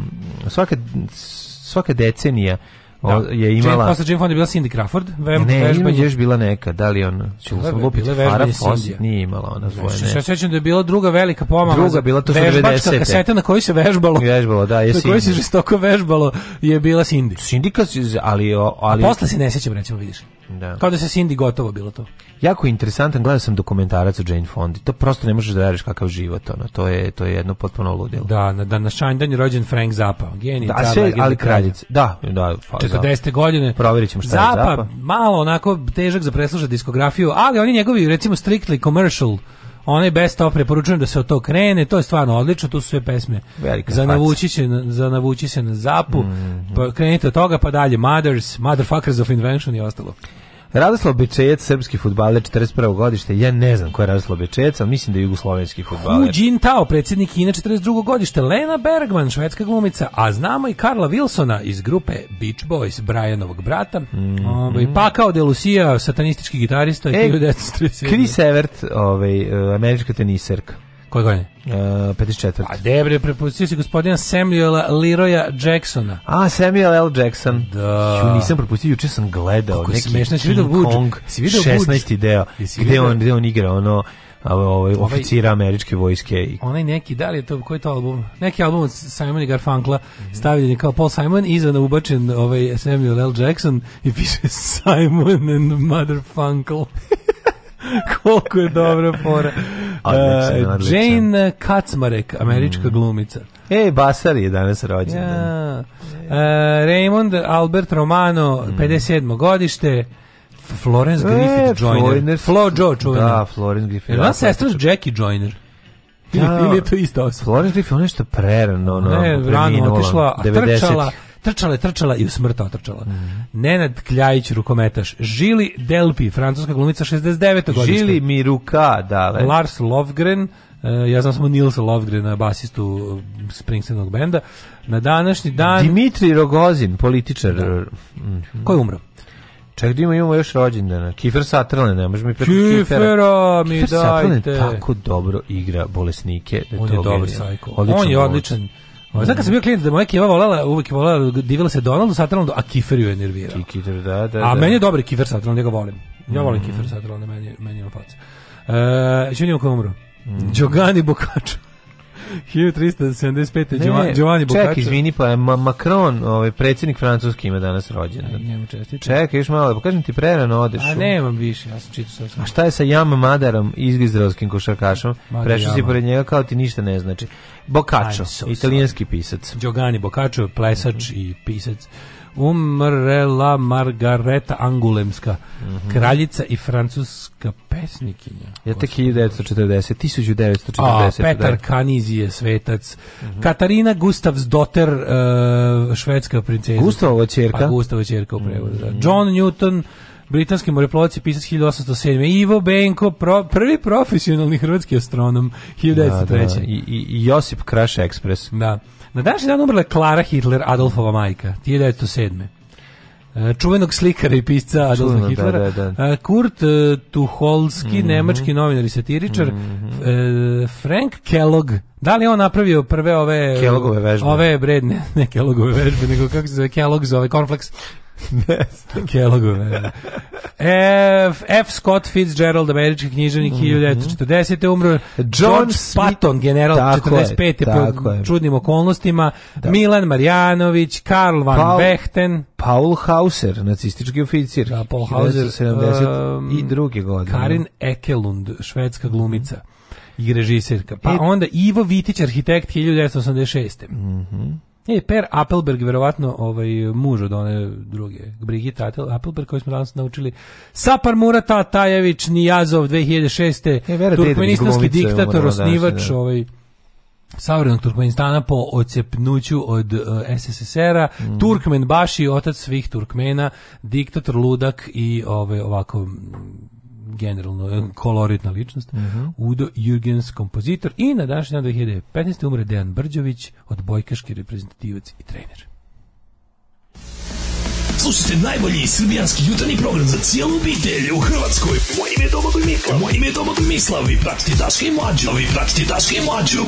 svaka, svaka decenija da. je imala... Posle Jane Fonda je bila Cindy Crawford, vem, ne, da vežba je još bila neka, da li on, ću sam lupiti, Farah Fawcett nije imala ona znači, svoje. Ne. Se sećam da je bila druga velika pomama. Druga bila to su 90. Vežbačka kaseta na kojoj se vežbalo. Vežbalo, da, je Cindy. Na kojoj se žestoko vežbalo je bila Cindy. Cindy, ali... ali... A posle se ne sećam, recimo, vidiš. Da. Kao da se Cindy gotovo bilo to. Jako interesantan, gledao sam dokumentarac o Jane Fondi. To prosto ne možeš da veriš kakav život ona. To je to je jedno potpuno ludilo. Da, na da, dan na Šanjdan je rođen Frank Zappa. Genij, da, sve, ali kraljic. Da, da, fa, pa, 40. Da. godine. Proverićemo šta Zappa, je Zappa. malo onako težak za preslušati diskografiju, ali oni njegovi recimo strictly commercial onaj best of preporučujem da se od to krene, to je stvarno odlično, tu su sve pesme. za navući se za navući se na zapu. Mm -hmm. Pa krenite od toga pa dalje Mothers, Motherfuckers of Invention i ostalo. Radoslav Bečejac, srpski futbaler 41. godište, ja ne znam ko je Radoslav Bečejac, ali mislim da je jugoslovenski futbaler. Hu Jintao, predsjednik Kine 42. godište, Lena Bergman, švedska glumica, a znamo i Karla Wilsona iz grupe Beach Boys, Brianovog brata, mm -hmm. pa kao de Lucia, satanistički gitarista, e, Chris Evert, ovaj, eh, američka teniserka. Koje godine? Uh, 54. A debre, prepustio si gospodina Samuel Leroya Jacksona. A, Samuel L. Jackson. Da. Ju, nisam propustio, juče sam gledao Kako neki smešno, King vidio Kong, si vidio 16. deo, gde on, gde on igra, ono, ovaj, ovaj oficira američke vojske i onaj neki da li je to koji je to album neki album od Simon i Garfunkla mm -hmm. stavljen je kao Paul Simon i za ubačen ovaj Samuel L Jackson i piše Simon and Motherfunkle koliko je dobra fora Uh, Jane Kacmarek, američka mm. glumica. Ej, Basar je danas rođen. Ja. Uh, Raymond Albert Romano, mm. 57. godište. Florence e, Griffith e, Joyner. Florence, Flo Jo Joyner. Da, Florence Griffith. Da, ona pa sestra Jackie Joyner. Ja, da. ili je to isto osoba? Florence Griffith je što prerano, ono, ne, rano otišla, 90. trčala, Trčala je, trčala i u smrt otrčala. Mm. Nenad Kljajić, rukometaš. Žili Delpi, francuska glumica 69. godište. Žili Miruka, da. Lars Lovgren, e, ja znam samo Nilsa Lovgrena, basistu Springsteenog benda. Na današnji dan... Dimitri Rogozin, političar. Da. Mhm. Ko je umro? Čak da imamo još rođendana. Kifer Satrlane, ne može mi preko Kifera. mi Kifer dajte. tako dobro igra bolesnike. Da On je dobar sajko. On je odličan. Znam kad sam bio klijent da moja kiva volala, uvek je volela, divila se Donaldu, Sutherlandu, a Kifer ju je nervirao. Kifer, da, da, da. A da. meni je dobar Kifer Sutherland, ja ga volim. Ja volim mm. Kifer Sutherland, meni, meni je faca. Uh, što njemu ko umro? Mm. Giovanni 1375. Giovanni, Giovanni Boccaccio. Ček, izvini, pa Ma Macron, ovaj, predsjednik Francuski ima danas rođen. Ne, njemu čestitim. Ček, još malo, pa kažem ti prerano odeš. A nemam više, ja sam čitao sad. A šta je sa Jam Madarom, izgizravskim košarkašom? Prešao si pored njega kao ti ništa ne znači. Boccaccio, so italijanski pisac. Giovanni Boccaccio, plesač mm -hmm. i pisac. Umrela Margareta Angulemska, mm -hmm. kraljica i francuska pesnikinja. Je tek 1940, 1940. A, Petar da. Kanizi je svetac. Mm -hmm. Katarina Gustavs doter, uh, eh, švedska princeza. Gustavova čerka. Pa Gustavova čerka u prevodu, mm -hmm. John Newton, britanski moreplovac i pisac 1807. Ivo Benko, pro, prvi profesionalni hrvatski astronom 1903. Da, da. I, i Josip Kraš Express. Da. Na današnji dan umrla je Klara Hitler, Adolfova majka, 1907 e, čuvenog slikara i pisca Adolfa Čuveno, da, Hitlera. Da, da, da. Kurt uh, e, Tuholski, mm -hmm. nemački novinar i satiričar. Mm -hmm. Frank Kellogg, da li on napravio prve ove... Kellogove vežbe. Ove bredne, ne Kellogove vežbe, nego kako se zove Kellogg, zove Cornflakes ne znam. F, F. Scott Fitzgerald, američki književnik, mm -hmm. 1940. umro. John Patton, general tako 45. Tako po čudnim okolnostima. Da. Milan Marjanović, Karl van Paul, Bechten. Paul Hauser, nacistički oficir. Da, Paul Hauser. 1970 um, i druge godine. Karin Ekelund, švedska mhm. glumica i režisirka. Pa e, onda Ivo Vitić, arhitekt 1986. Mhm. Mm E, Per Appelberg, verovatno ovaj, muž od one druge, Brigita Appelberg, koju smo danas naučili. Sapar Murata Tajević, Nijazov, 2006. E, Turkmenistanski diktator, osnivač, da. ovaj, savremenog Turkmenistana po ocepnuću od uh, e, SSSR-a, mm. Turkmen Baši, otac svih Turkmena, diktator ludak i ovaj ovako generalno eh, koloritna ličnost, uh mhm. -huh. Udo Jurgens, kompozitor i na današnji dan 2015. umre Dejan Brđović, odbojkaški reprezentativac i trener. Slušajte najbolji srbijanski jutarnji program za cijelu obitelj u Hrvatskoj. Moje ime je Domagoj Mislav. Moje ime je Domagoj Mislav. Vi pratite Daška i Mlađu. Vi pratite Daška i Mlađu.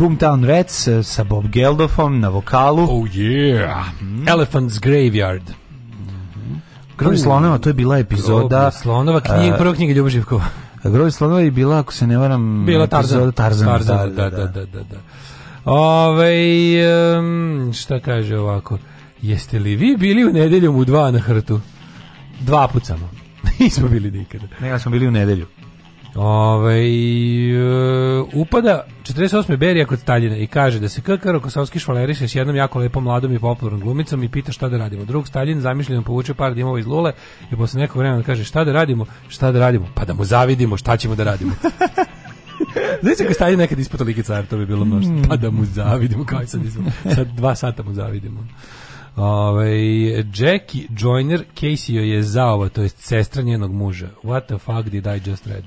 Boomtown Rats eh, sa Bob Geldofom na vokalu. Oh yeah. Mm. Elephant's Graveyard. Grobi mm. slonova, to je bila epizoda. Grobi slonova, knjiga, eh, prva knjiga Ljuboživkova. Živkova. Grobi slonova je bila, ako se ne varam, bila Tarzan. Tarzan, Tarzan da, da, da. da, da, da. da, da. Ove, um, šta kaže ovako? Jeste li vi bili u nedeljom u dva na hrtu? Dva put samo. Nismo bili nikada. Ne, ja smo bili u nedelju. Ove, ovaj, e, upada 48. Berija kod Staljina i kaže da se KK Kosovski švaleriše s jednom jako lepom mladom i popularnom glumicom i pita šta da radimo. Drug Staljin zamišljeno povuče par dimova iz lule i posle nekog vremena kaže šta da radimo, šta da radimo, pa da mu zavidimo, šta ćemo da radimo. Znači ako Staljin nekad ispod tolike car, to bi bilo mnoštvo. Mm. Pa da mu zavidimo, kao i sad, izvamo. sad dva sata mu zavidimo. Ove, ovaj, Jackie Joyner Casey joj je zaova, to je sestra njenog muža. What the fuck did I just read?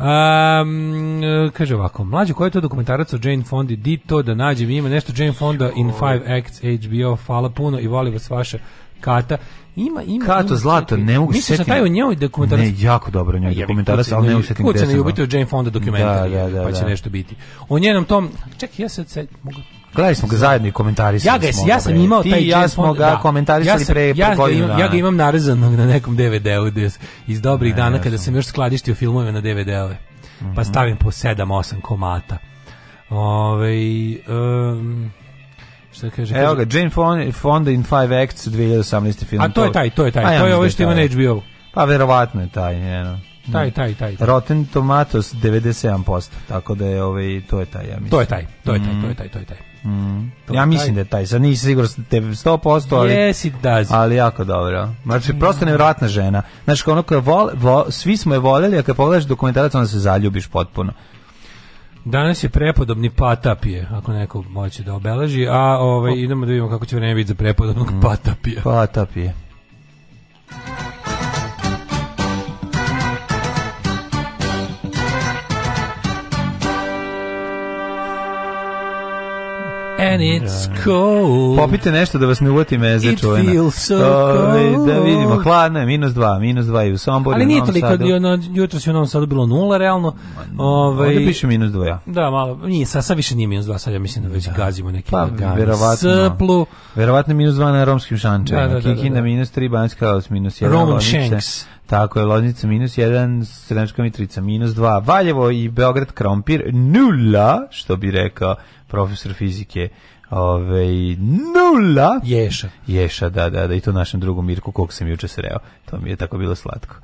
Um, kaže ovako, mlađe, koji je to dokumentarac o Jane Fondi? Di to da nađem? Ima nešto Jane Fonda in 5 acts HBO. Hvala puno i voli vas vaša kata. Ima, ima. Kato ima, Zlato, ne mogu se setiti. taj o njoj dokumentarac. Ne, jako dobro o njoj dokumentarac, ali ne mogu se setiti. Kucanje o Jane Fonda dokumentarac, da, da, da, pa će da. nešto biti. O njenom tom, čekaj, ja se mogu Gledali smo ga zajedno i komentarisali ja ga, smo. Ja sam bre. imao taj Ti, ja smo ga da. komentarisali ja sam, pre, ja, godinu dana. Ja ga imam narazanog na nekom DVD-u iz dobrih ne, dana ja kada sam još skladištio filmove na DVD-ove. Mm -hmm. Pa mhm. stavim po 7-8 komata. Ove, um, šta da kaže? Evo ga, Jane Fonda in Five Acts 2018. film. A to je taj, to je taj. A, pa ja to je da ovo ovaj što ima na hbo Pa verovatno je taj, njeno. Taj, taj, taj, taj. Rotten Tomatoes 97%, tako da je ovaj, to je taj, ja mislim. To je taj, to je taj, to je taj, to je taj. Mm. Ja mislim da je taj, sad nisi sigurno te 100%, ali, yes, ali jako dobro. Znači, prosto nevjerojatna žena. Znači, ono koja vole, vo, svi smo je voljeli, a kad pogledaš dokumentarac, onda se zaljubiš potpuno. Danas je prepodobni patapije, ako neko moće da obeleži, a ovaj, pa- idemo da vidimo kako će vreme biti za prepodobnog mm. Patapije. Patapije. And da, it's da, da. cold. Popite nešto da vas ne uvati meze, It čuvena. It feels so ovaj, cold. Da vidimo, hladno je, minus dva, minus dva i u Somboru. Ali nije toliko, jutro si u Novom Sadu bilo nula, realno. Ove, ovaj, Ovdje piše minus dva. Ja. Da, malo, nije, sad, sad više nije minus dva, sad ja mislim da već da. gazimo neki pa, verovatno, srplu. Verovatno minus dva na romskim šančama. Da, da, da, da, da. Kikina minus tri, Banjska minus jedan. Roman Shanks. Tako je, Loznica minus 1, Sremska Mitrica minus 2, Valjevo i Beograd Krompir nula, što bi rekao profesor fizike Ove, ovaj, nula. Ješa. Ješa, da, da, da, i to našem drugom Mirku, kog sam juče sreo. To mi je tako bilo slatko.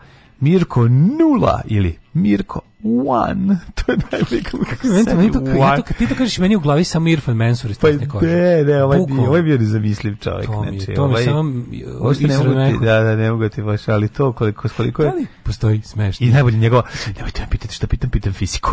Mirko nula ili Mirko one. To je najbolje meni, to, one. to, ti to kažeš meni u glavi samo Irfan Mansur iz pa tesne kože. Ne, ne, ovaj, Bukov. ovaj bio nezamisliv čovjek. To mi, znači, to ovaj, mi sam... Ovo što ne mogu ti, da, da, ne mogu ti baš, ali to koliko, koliko je... Ali da postoji smešno. I najbolje njegova, nemojte me pitati šta pitam, pitam fiziku.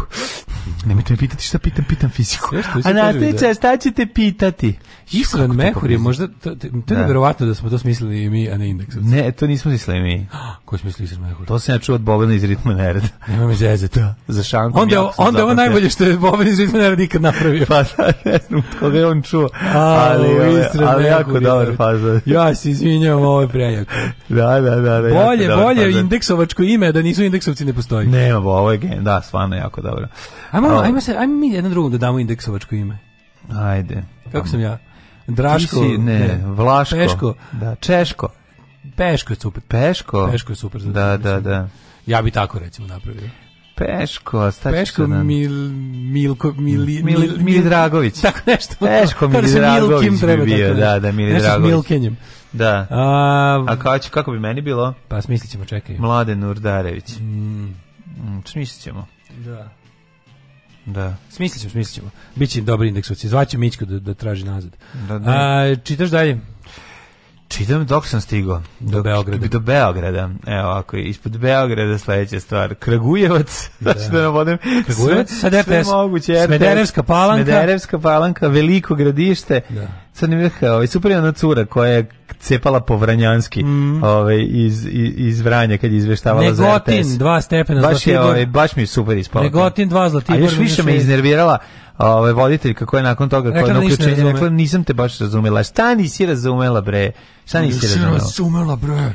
nemojte me pitati šta pitam, pitam fiziku. A nastavite, da- šta ćete pitati? Isran Mehur je možda, to, to je da. nevjerovatno da smo to smislili i mi, a ne indeks. Ne, to nismo smislili mi. Ko je smislio Mehur? To sam ja čuo od Bobana iz Ritma Nereda. Nemoj me zezati. Da, za šankom. Onda, onda ovo najbolje što je Boban iz Ritmenera nikad napravio. pa da, ne znam koga je on čuo, ali, A, ali, ovaj, ali jako dobar faza. Ja se izvinjam, ovo je prejako. da, da, da. da bolje, bolje indeksovačko ime, da nisu indeksovci ne postoji. Ne, ovo je gen, da, stvarno jako dobro. Ajmo, ajmo, ajmo, se, ajmo mi jednom drugom da damo indeksovačko ime. Ajde. Kako sam ja? Draško, si, ne, ne, Vlaško, Peško, da, Češko. Peško je super. Peško? Peško je super. da, da, da. Ja bi tako recimo napravio. Peško, šta Peško Mil, Milko, Mili, Mil, Mil, Mil, Dragović. Tako nešto. Peško Mili Dragović bi bio, da, da, Mili nešto Dragović. Nešto s Milkenjem. Da. A, A kao će, kako bi meni bilo? Pa smislit ćemo, čekaj. Mlade Nurdarević. Mm. Mm, smislit ćemo. Da. Da. Smislit ćemo, smislit ćemo. Biće dobar indeks oci. Zvaće Mićko da, da traži nazad. Da, da. A, čitaš dalje? Čitam dok sam stigao. Do, Beograda. Do Beograda. Evo, ako je ispod Beograda sledeća stvar. Kragujevac, da, da nam odem. Kragujevac, sve, sve moguće. Smederevska palanka. Smederevska palanka, veliko gradište. Da sad ne bih, ovaj, super je cura koja je cepala po Vranjanski mm. ovaj, iz, iz, iz Vranja kad je izveštavala Negotin, za RTS. Negotin, dva stepena baš Zlatibor. Je, ovaj, baš mi je super ispala. Negotin, dva Zlatibor. A još više me da iznervirala ovaj, voditeljka koja je nakon toga koja je na uključenju rekla nisam te baš razumela. Šta nisi razumela bre? Šta nisi razumela? Šta nisi razumela bre?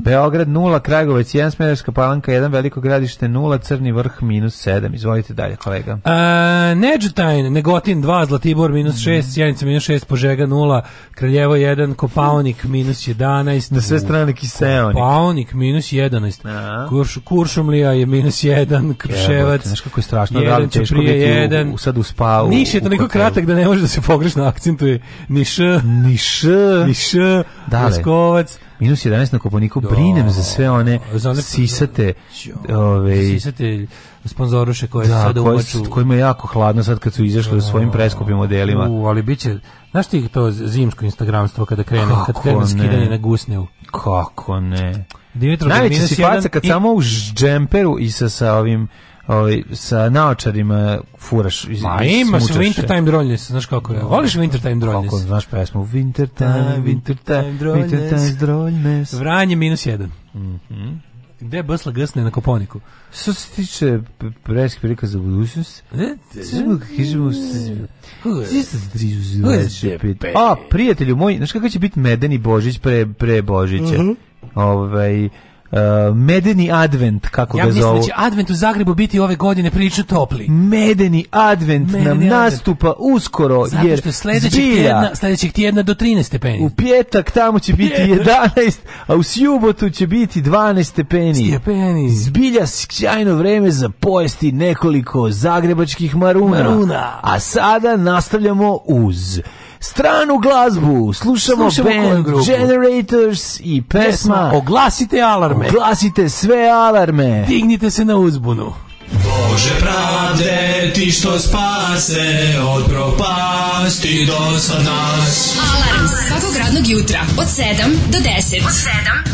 Beograd 0, Kragovac 1, Smederska palanka 1, Veliko gradište 0, Crni vrh minus 7. Izvolite dalje, kolega. Uh, Neđutajn, Negotin 2, Zlatibor minus 6, mm. minus 6, Požega 0, Kraljevo 1, Kopaonik minus 11. Na sve strane Kiseonik. Kopaonik minus 11. Kurš, Kuršumlija je minus 1, Kruševac. Znaš kako je strašno, da li teško biti jedan. U, sad uspao. Niš je toliko u kratak da ne može da se pogrešno akcentuje. Niš. Niš. Niš. Dale. Moskovac minus 11 na Koponiku, da. brinem za sve one, za one sisate, ove, sisate sponzoruše koje da, sada umaču. Kojima je jako hladno sad kad su izašli u svojim da. preskupim modelima. U, ali bit će, znaš ti to zimsko instagramstvo kada krene, Kako kad krene skidanje na gusnevu? Kako ne? Dimitrov, Najveća si kad i... samo u džemperu i sa, sa ovim ovaj sa naočarima furaš iz Ma ima se Wintertime drolje, znaš kako je. Voliš Wintertime drolje? Kako znaš pesmu Wintertime, Wintertime drolje. Wintertime drolje. Vranje minus 1. Mhm. Gde Bsla gasne na Koponiku? Što se tiče presk prilika za budućnost, A, prijatelju moj, znaš kako će biti medeni Božić pre, pre Božića? Mhm. -hmm. Ovaj Uh, medeni advent kako ja ga zovu. Ja mislim da će advent u Zagrebu biti ove godine prilično topli. Medeni advent medeni nam advent. nastupa uskoro Zato jer što sledećeg tjedna, sledećeg tjedna do 13 stepeni. U pjetak tamo će biti pjetak. 11, a u subotu će biti 12 stepeni. Stepeni. Zbilja sjajno vreme za pojesti nekoliko zagrebačkih maruna. maruna. A sada nastavljamo uz Stranu glazbu slušamo, slušamo band Generators i pesma Oglasite alarme. Oglasite sve alarme. Dignite se na uzbunu. Bože pravde, ti što spase od propasti do sad nas. Alarm svakog radnog jutra od 7 do 10. Od 7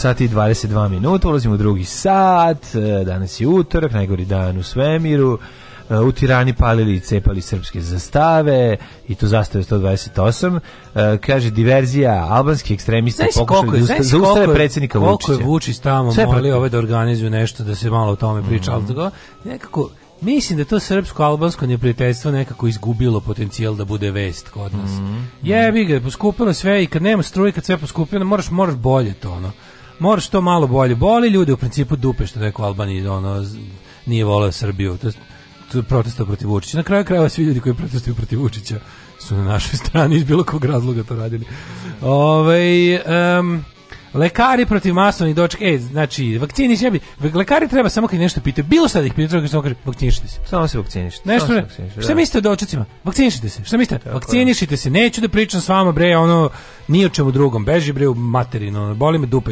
sati i 22 minuta, ulazimo u drugi sat, e, danas je utorak, najgori dan u svemiru, e, u Tirani palili i cepali srpske zastave i to zastave 128 e, kaže diverzija albanski ekstremisti pokušali da zaustave da predsjednika Vučića koliko je Vučić tamo Sve molio ovaj da organizuju nešto da se malo o tome priča mm -hmm. nekako Mislim da to srpsko-albansko neprijateljstvo nekako izgubilo potencijal da bude vest kod nas. Mm -hmm. Jebi ga, poskupilo sve i kad nema struje, kad sve poskupilo, moraš, moraš bolje to, ono moraš to malo bolje. Boli ljudi u principu dupe što neko Albani ono, nije voleo Srbiju. To, to protesta protiv Vučića. Na kraju krajeva svi ljudi koji protestuju protiv Vučića su na našoj strani iz bilo kog razloga to radili. Ove, ovaj, um, Lekari protiv masovnih doček, e, znači, vakciniš, će biti. Lekari treba samo kad nešto pita, bilo šta da ih pita, samo kaže, vakcinišite se. Samo se vakcinišite. Nešto, se vakcinišite, šta da. mislite o dočecima? Vakcinišite se. Šta mislite? Tako, vakcinišite se. Neću da pričam s vama, bre, ono, ni o čemu drugom. Beži, bre, u materinu, boli me dupe,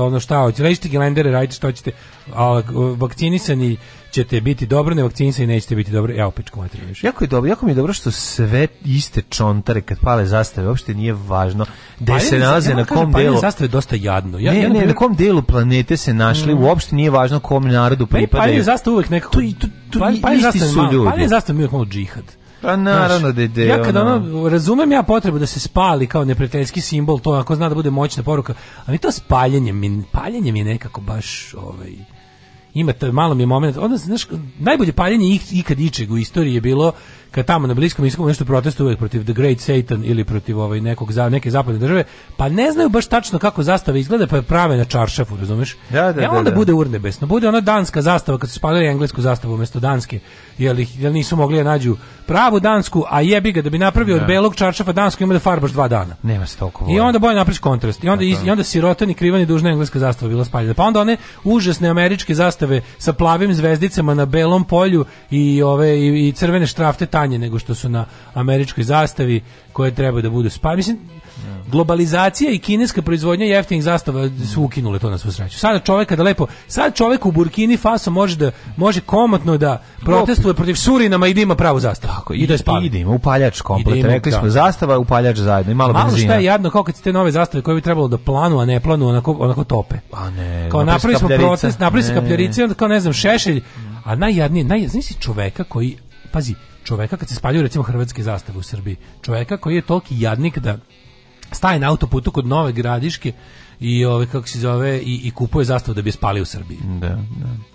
ono šta hoćete. Rečite gelendere, radite što hoćete. A vakcinisani ćete biti dobro, ne vakcinisani nećete biti dobro. Ja opičku materiju Jako je dobro, jako mi je dobro što sve iste čontare kad pale zastave, uopšte nije važno gde se nalaze ja na kom delu. zastave dosta jadno. Ja, ne, ja ne, ne, na kom delu planete se našli, mm. uopšte nije važno kom narodu pripadaju. Paljenje zastave uvek nekako... Tu, tu, tu, pa- paljenje isti su ljudi. Paljenje zastave uvek kao džihad. Pa naravno da ide. Ja kad ono, razumem ja potrebu da se spali kao neprijateljski simbol, to ako zna da bude moćna poruka, a mi to spaljenje, mi, paljenje mi je nekako baš ovaj, ima taj malo mi je moment, onda znaš najbolje paljenje ikad ičeg u istoriji je bilo kad tamo na bliskom istoku nešto protestuje uvek protiv the great satan ili protiv ovaj nekog za neke zapadne države, pa ne znaju baš tačno kako zastava izgleda, pa je prave na čaršafu, razumeš? Da, da, e onda da, da. bude urnebesno. Bude ona danska zastava kad su spalili englesku zastavu umesto danske, jer ih jer nisu mogli da nađu pravu dansku, a jebi ga da bi napravio da. od belog čaršafa dansku ima da farbaš dva dana. Nema se toliko. I onda boje napriš kontrast. I onda i onda sirota ni kriva dužna engleska zastava bila spaljena. Pa onda one užasne američke zastave sa plavim zvezdicama na belom polju i ove i, i crvene štrafte sranje nego što su na američkoj zastavi koje treba da budu spa. Mislim, globalizacija i kineska proizvodnja jeftinih zastava su ukinule to na svu sreću. Sada čovjek kada lepo, sad čovek u Burkini Faso može da može komotno da protestuje protiv Surinama i da ima pravu zastavu. Tako, i, da je ide ima upaljač komplet. Ima, Rekli da. smo zastava, upaljač zajedno i malo, malo benzina. Malo šta je jadno kao kad ste nove zastave koje bi trebalo da planu, a ne planu, onako, onako tope. A ne, kao napravili smo protest, napravili se kapljarice, onda kao ne znam, šešelj, a najjadnije, naj, znaš čoveka koji, pazi, čoveka kad se spaljuje recimo hrvatske zastave u Srbiji, čoveka koji je toliki jadnik da staje na autoputu kod Nove Gradiške i ove kako se zove i, i kupuje zastavu da bi spalio u Srbiji. Da, da.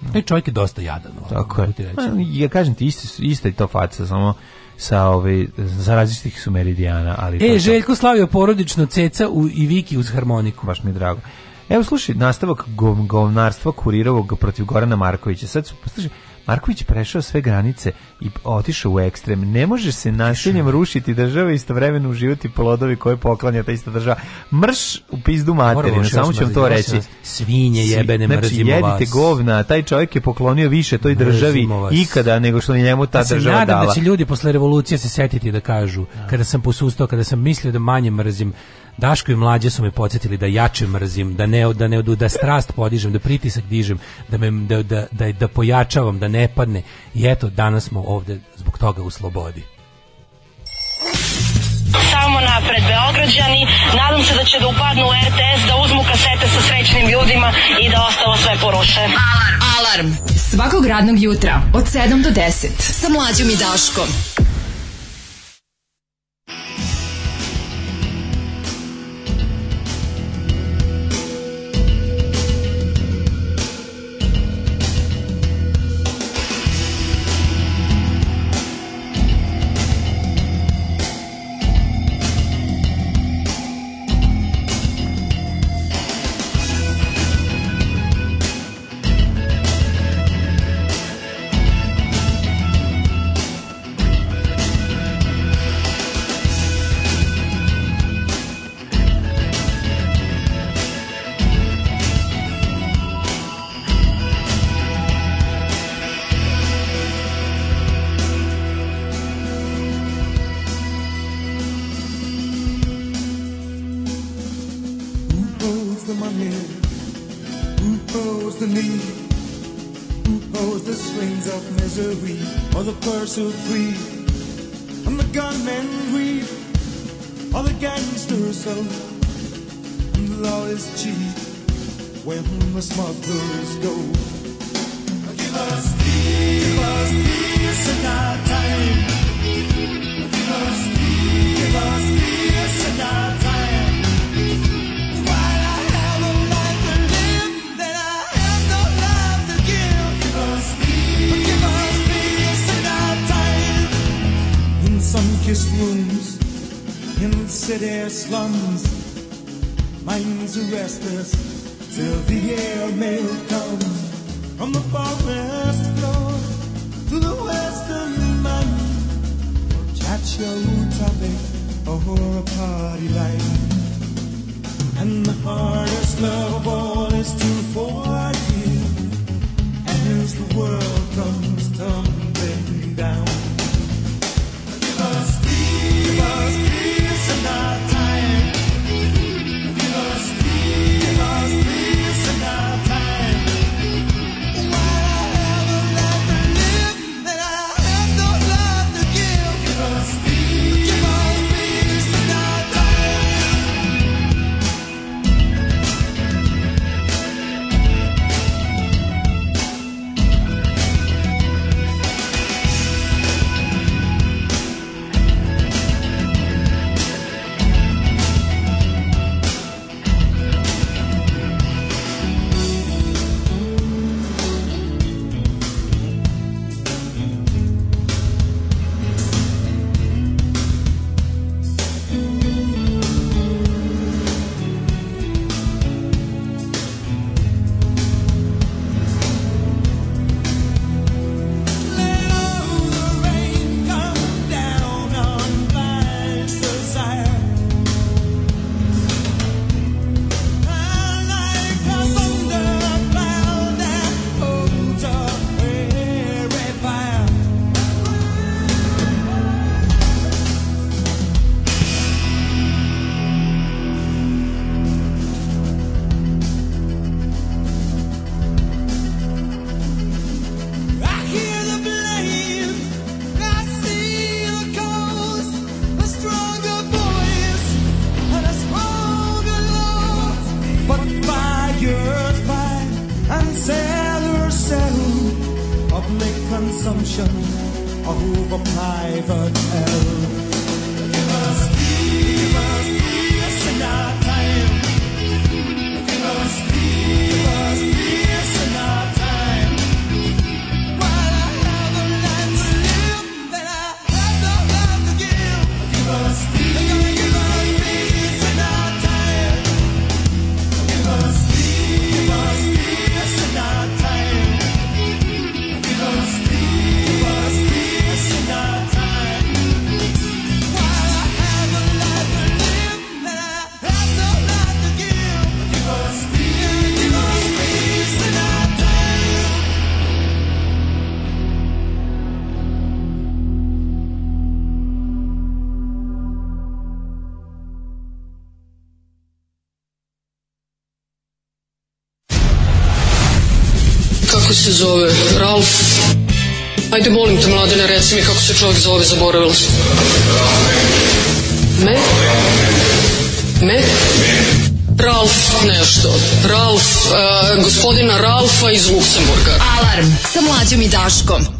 da. Taj čovjek je dosta jadan, ovako, Tako je. Ti pa, ja kažem ti isti isti to faca, samo sa ove za različitih su meridijana, ali E, Željko slavio porodično ceca u i Viki uz harmoniku. Baš mi je drago. Evo slušaj, nastavak gov govnarstva kurirovog protiv Gorana Markovića. Sad su, slušaj, Marković prešao sve granice i otišao u ekstrem. Ne može se nasiljem rušiti država i istovremeno uživati plodovi koje poklanja ta ista država. Mrš u pizdu materinu, samo ću vam to reći. Svinje jebene, Svi, znači, mrzimo jedite govna, taj čovjek je poklonio više toj državi ikada nego što je njemu ta ja država dala. da će ljudi posle revolucije se setiti da kažu, da. kada sam posustao, kada sam mislio da manje mrzim Daško i mlađe su me podsjetili da jače mrzim, da ne da ne da strast podižem, da pritisak dižem, da me da da da, da pojačavam, da ne padne. I eto danas smo ovde zbog toga u slobodi. Samo napred Beograđani, nadam se da će da upadnu u RTS, da uzmu kasete sa srećnim ljudima i da ostalo sve poruše. Alarm! Alarm! Svakog radnog jutra od 7 do 10 sa mlađom i Daškom. so free. kako se zove, Ralf. Ajde, molim te, mladene, reci mi kako se čovjek zove, zaboravila sam. Me? Me? Ralf nešto. Ralf, uh, eh, gospodina Ralfa iz Luksemburga. Alarm sa mlađom i Daškom.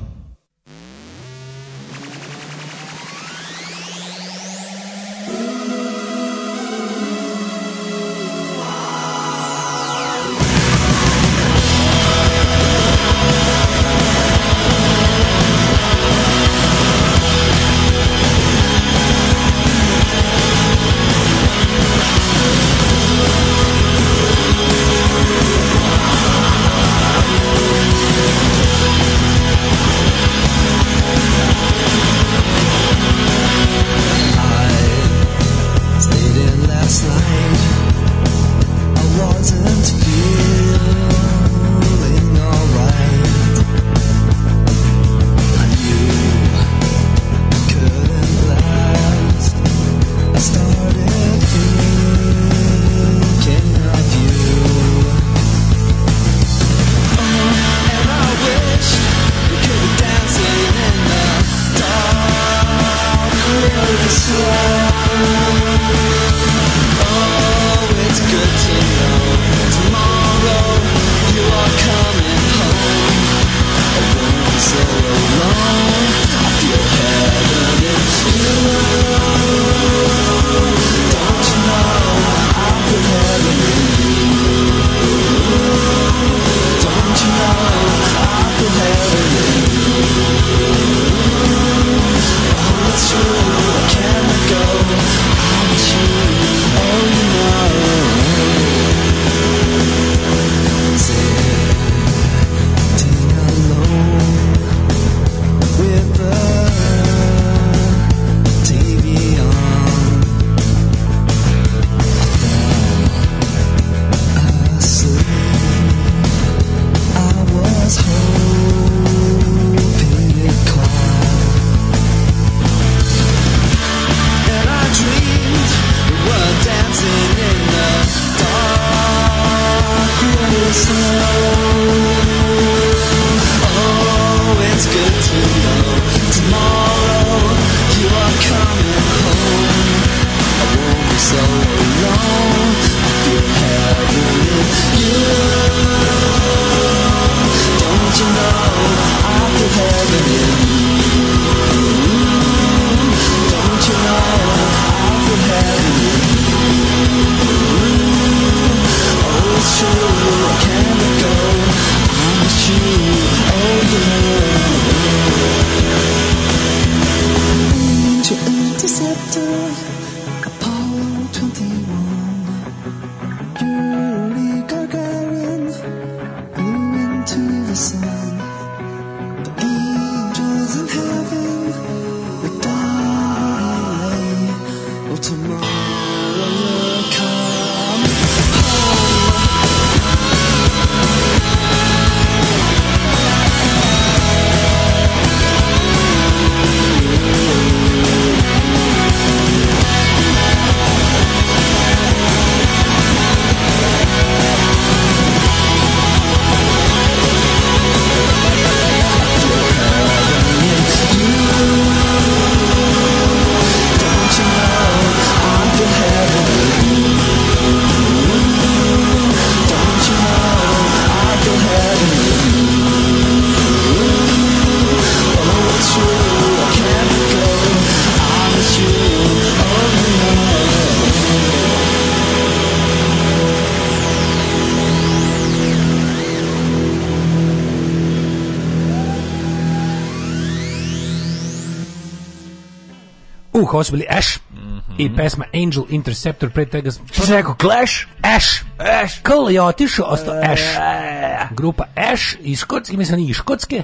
House Ash mm -hmm. i mhm. pesma Angel Interceptor, pre tega... Što si rekao, Clash? Ash. Ash. Kl je otišao, ostao Ash. E. Grupa Ash iz Škotske, mislim i iz Škotske,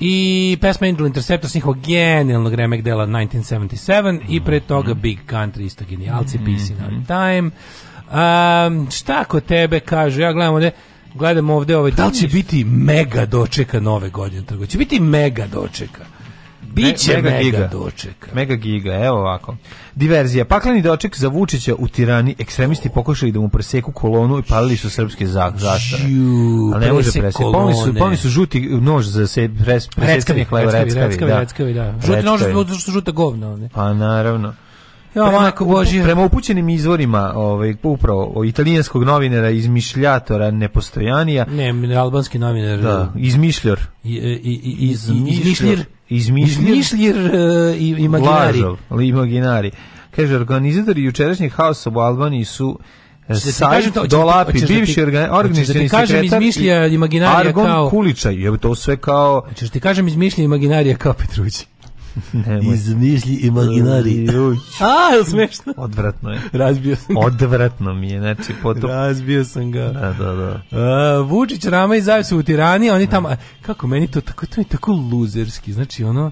i pesma Angel Interceptor s njihovog genijalnog remek dela 1977 mm -hmm. i pre mhm. toga Big Country, isto genijalci, mm -hmm. Peace in Our Time. Um, šta ko tebe kaže, ja gledam ovde, gledam ovde ovaj... Da li će biti mega dočeka nove godine? Će biti mega dočeka. Biće mega, mega giga. doček. Mega giga, evo ovako. Diverzija. Pakleni doček za Vučića u Tirani. Ekstremisti pokušali da mu preseku kolonu i palili su srpske zastave. Ali ne može preseku. Pomni su, pomni su žuti nož za se pres, presecanje hleba. Reckavi, reckavi, da. reckavi, da. Žuti nož zato što žuta govna. Ne? Pa naravno. Ja, prema, majko Boži. Prema upućenim izvorima, ovaj upravo italijanskog novinara izmišljatora nepostojanija. Ne, albanski novinar. Da, e, izmišljor. I, i, i, iz, izmišljor. Izmišljir, Izmišljir uh, imaginari. Lažov, imaginari. Kaže, organizatori jučerašnjeg haosa u Albaniji su e, da Sajt da Dolapi, da bivši da organizacijani sekretar. Da ti kažem izmišlja imaginarija kao... Argon Kuličaj, je to sve kao... Hoćeš ti kažem izmišlja imaginarija kao Petrući. Izmišlji imaginari. A, je smešno? Odvratno je. Razbio sam ga. Odvratno mi je, znači potom... Razbio sam ga. Da, da, da. A, Vučić, Rama i Zajev su u tirani, oni tamo... Da. kako meni to tako, to je tako luzerski, znači ono,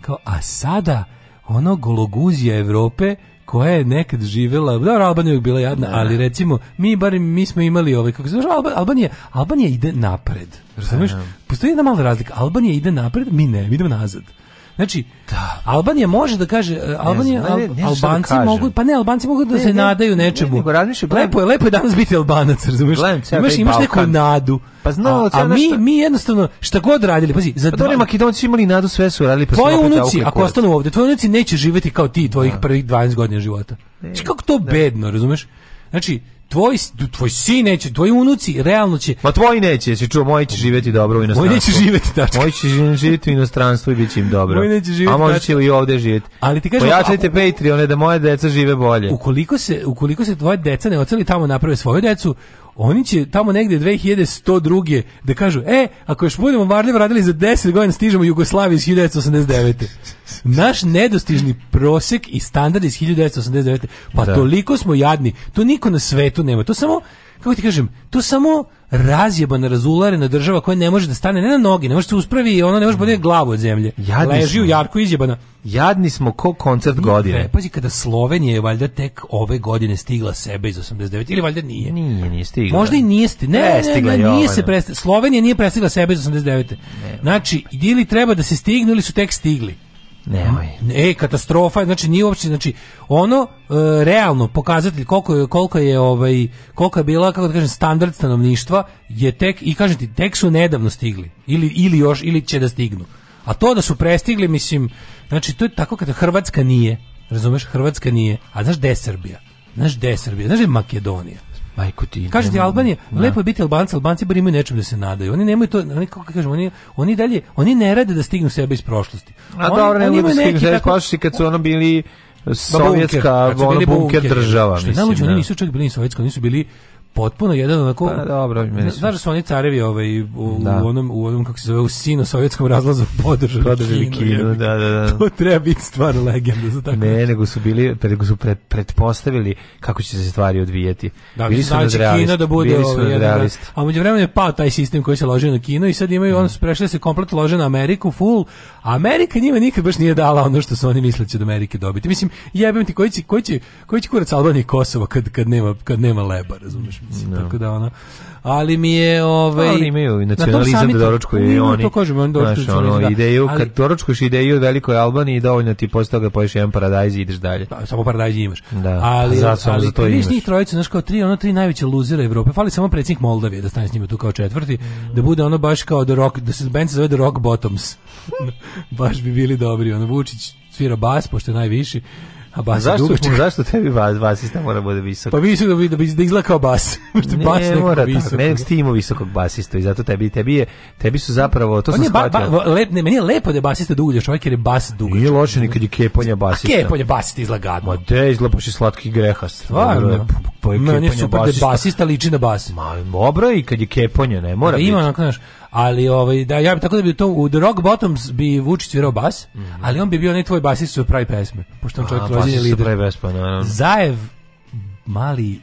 kao, a sada, ono gologuzija Evrope, koja je nekad živela, da Albanija je bila jadna, ne. Da. ali recimo mi bar mi smo imali ove, kako se zove Alba, Albanija, Albanija ide napred. Razumeš? Da. Postoji jedna mala razlika. Albanija ide napred, mi ne, mi idemo nazad. Znači, da. Albanija može da kaže e, Albanija ne znam, ne, ne, da Albanci mogu pa ne Albanci mogu da se nadaju nečemu. Ne, gledam, lepo je, lepo je danas biti Albanac, razumeš? imaš imaš Balkan. neku nadu. Pa znao, a, a mi šta... mi jednostavno šta god radili, pazi, za pa to Makedonci imali nadu sve su radili pa Tvoji unuci, ako ostanu ovde, tvoji unuci neće živeti kao ti tvojih da. prvih 12 godina života. Znači kako to da. bedno, razumeš? Znači, tvoj, tvoj sin neće, tvoji unuci realno će... Ma tvoji neće, jesi čuo, moji će živeti dobro u inostranstvu. Moji će živeti tačka. Moji će živeti u inostranstvu i biće im dobro. Moji neće živjeti, A možda će i ovde živeti. Ali ti kažem... Pojačajte ako... Patreone da moje deca žive bolje. Ukoliko se, ukoliko se tvoje deca ne oceli tamo naprave svoju decu, oni će tamo negde 2102. da kažu, e, ako još budemo varljivo radili za 10 godina, stižemo u Jugoslaviju iz 1989. Naš nedostižni prosek i standard iz 1989. Pa da. toliko smo jadni. To niko na svetu nema. To samo kako ti kažem, to samo razjebana, razularena država koja ne može da stane ne na noge, ne može da se uspravi i ona ne može bolje glavu od zemlje. Jadni Leži smo. u jarku izjebana. Jadni smo ko koncert nije, godine. Pazi, kada Slovenija je valjda tek ove godine stigla sebe iz 89, ili valjda nije. Nije, nije stigla. Možda i nije stigla. Ne, ne, stigla ne, nije se prestigla. Slovenija nije prestigla sebe iz 89. Ne. Znači, ili treba da se stigne ili su tek stigli. Nemoj. E, katastrofa, znači nije uopće, znači ono e, realno pokazatelj koliko je koliko je ovaj koliko je bila kako da kažem standard stanovništva je tek i kažem ti tek su nedavno stigli ili ili još ili će da stignu. A to da su prestigli, mislim, znači to je tako kada Hrvatska nije, razumeš, Hrvatska nije, a znaš gde je Srbija? Znaš gde je Srbija? Znaš gde je Makedonija? Majko ti. Kaže ti Albanija, da. lepo je biti Albanci, Albanci bar imaju nečem da se nadaju. Oni nemaju to, oni kako kažemo, oni oni dalje, oni ne rade da stignu sebe iz prošlosti. A oni, dobro, ne mogu da stignu sebe iz kad su ono bili sovjetska, bunker, ono bunker, bunker država, mislim. Najluđe, oni da. nisu čak bili sovjetski, oni su bili potpuno jedan onako pa dobro ne, znaš da su oni carevi ovaj u, da. u onom u onom kako se zove u sino sovjetskom razlazu podržali podržali Kinu, da, da, da. to treba biti stvarno legenda za tako ne nego su bili nego su pred, pretpostavili kako će se stvari odvijati da, bili su da, znači Kina da bude bili su ovaj, jedan, da. a međuvremenu je pao taj sistem koji se ložio na Kino i sad imaju mm. on su prešli se kompletno lože na Ameriku full a Amerika njima nikad baš nije dala ono što su oni mislili da će od Amerike dobiti mislim jebem ti koji će koji će koji će kurac Albanije Kosovo kad kad nema kad nema leba razumeš Mislim, no. Da. Tako da ono. Ali mi je ovaj pa, oni imaju nacionalizam da doručkuju i oni. To kažem, oni doručkuju. Ono, da. ideju ali, kad doručkuješ ideju velikoj Albaniji dovoljno ti posle toga poješ jedan paradajz i ideš dalje. Da, samo paradajz imaš. Da. Ali zato, ali, zato imaš. njih trojica, znaš kao tri, ono tri najveće luzera Evrope. Fali samo predsjednik Moldavije da stane s njima tu kao četvrti, mm. da bude ono baš kao The Rock, da se band zove The Rock Bottoms. baš bi bili dobri, ono Vučić svira bas pošto je najviši A bas zašto, dugačak. Zašto tebi bas, basista mora da bude visok? Pa mislim da bi da bi da bas. Što ne, bas mora visok. Ne, ti imao visokog basista i zato tebi tebi je tebi su zapravo to On sam shvatio. Ba, ba, ne, meni je lepo da je basista dugačak, čovjek jer je bas dugačak. Nije loše nikad je keponja basista. A keponja basista izgleda Ma de, izgleda baš i slatki greha. Stvarno. Pa-, pa je keponja da basista. Meni je super basista. da basista liči na bas. Ma, obra i kad je keponja, ne mora da, biti. Ima, znaš, ali ovaj da ja bi tako da bi to u The Rock Bottoms bi Vučić svirao bas, mm -hmm. ali on bi bio ne tvoj basist su pravi pesme, pošto on čovjek rođen je lider. Bespa, naravno. Da. Zajev mali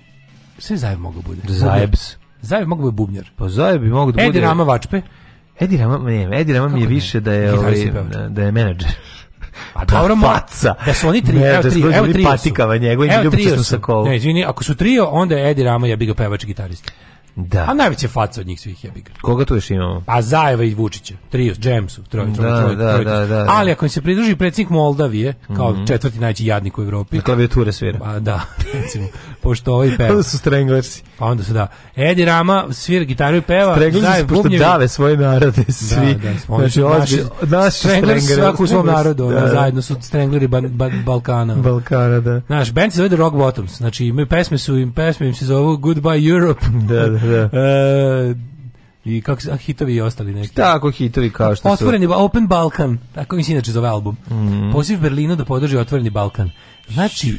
sve Zajev mogao bude. Zajebs. Zajev mogao bi bubnjar. Pa Zajev bi mogao da bude. Edi Rama Vačpe. Edi Rama, ne, Edi Rama mi je ne? više da je ovaj, da, da je menadžer. Pa dobro, faca. Da su oni tri, ne, evo da tri, da evo tri. Patikava njegov i Ljubica Sako. Ne, izvini, ako su trio, onda je Edi Rama ja bih ga pevač gitarista. Da. A najveće faca od njih svih jebiga. Koga tu još imamo? Pa Zajeva i Vučića, trio, Jamsu, da, troje, troje, da, da, Da, da, Ali ako im se pridruži predsjednik Moldavije, kao mm -hmm. četvrti najveći jadnik u Evropi. Na klavijature svira. Pa da, recimo pošto ovaj peva. Onda su Stranglersi. Pa onda su da. Edi Rama svira gitaru i peva. Stranglersi pošto dave svoje narode da, svi. Da, da, znači, naši, naši Stranglers svaku u svom narodu. Da. zajedno su Strangleri ba, ba, Balkana. Balkana, da. Znaš, band se zove The Rock Bottoms. Znači, imaju pesme su im, pesme im se zove Goodbye Europe. da, da, da. e, i kako se hitovi i ostali neki. Tako hitovi kao što Otvoreni su. Open Balkan, tako mi se inače zove album. Mm -hmm. Poziv Berlinu da podrži Otvoreni Balkan. Znači,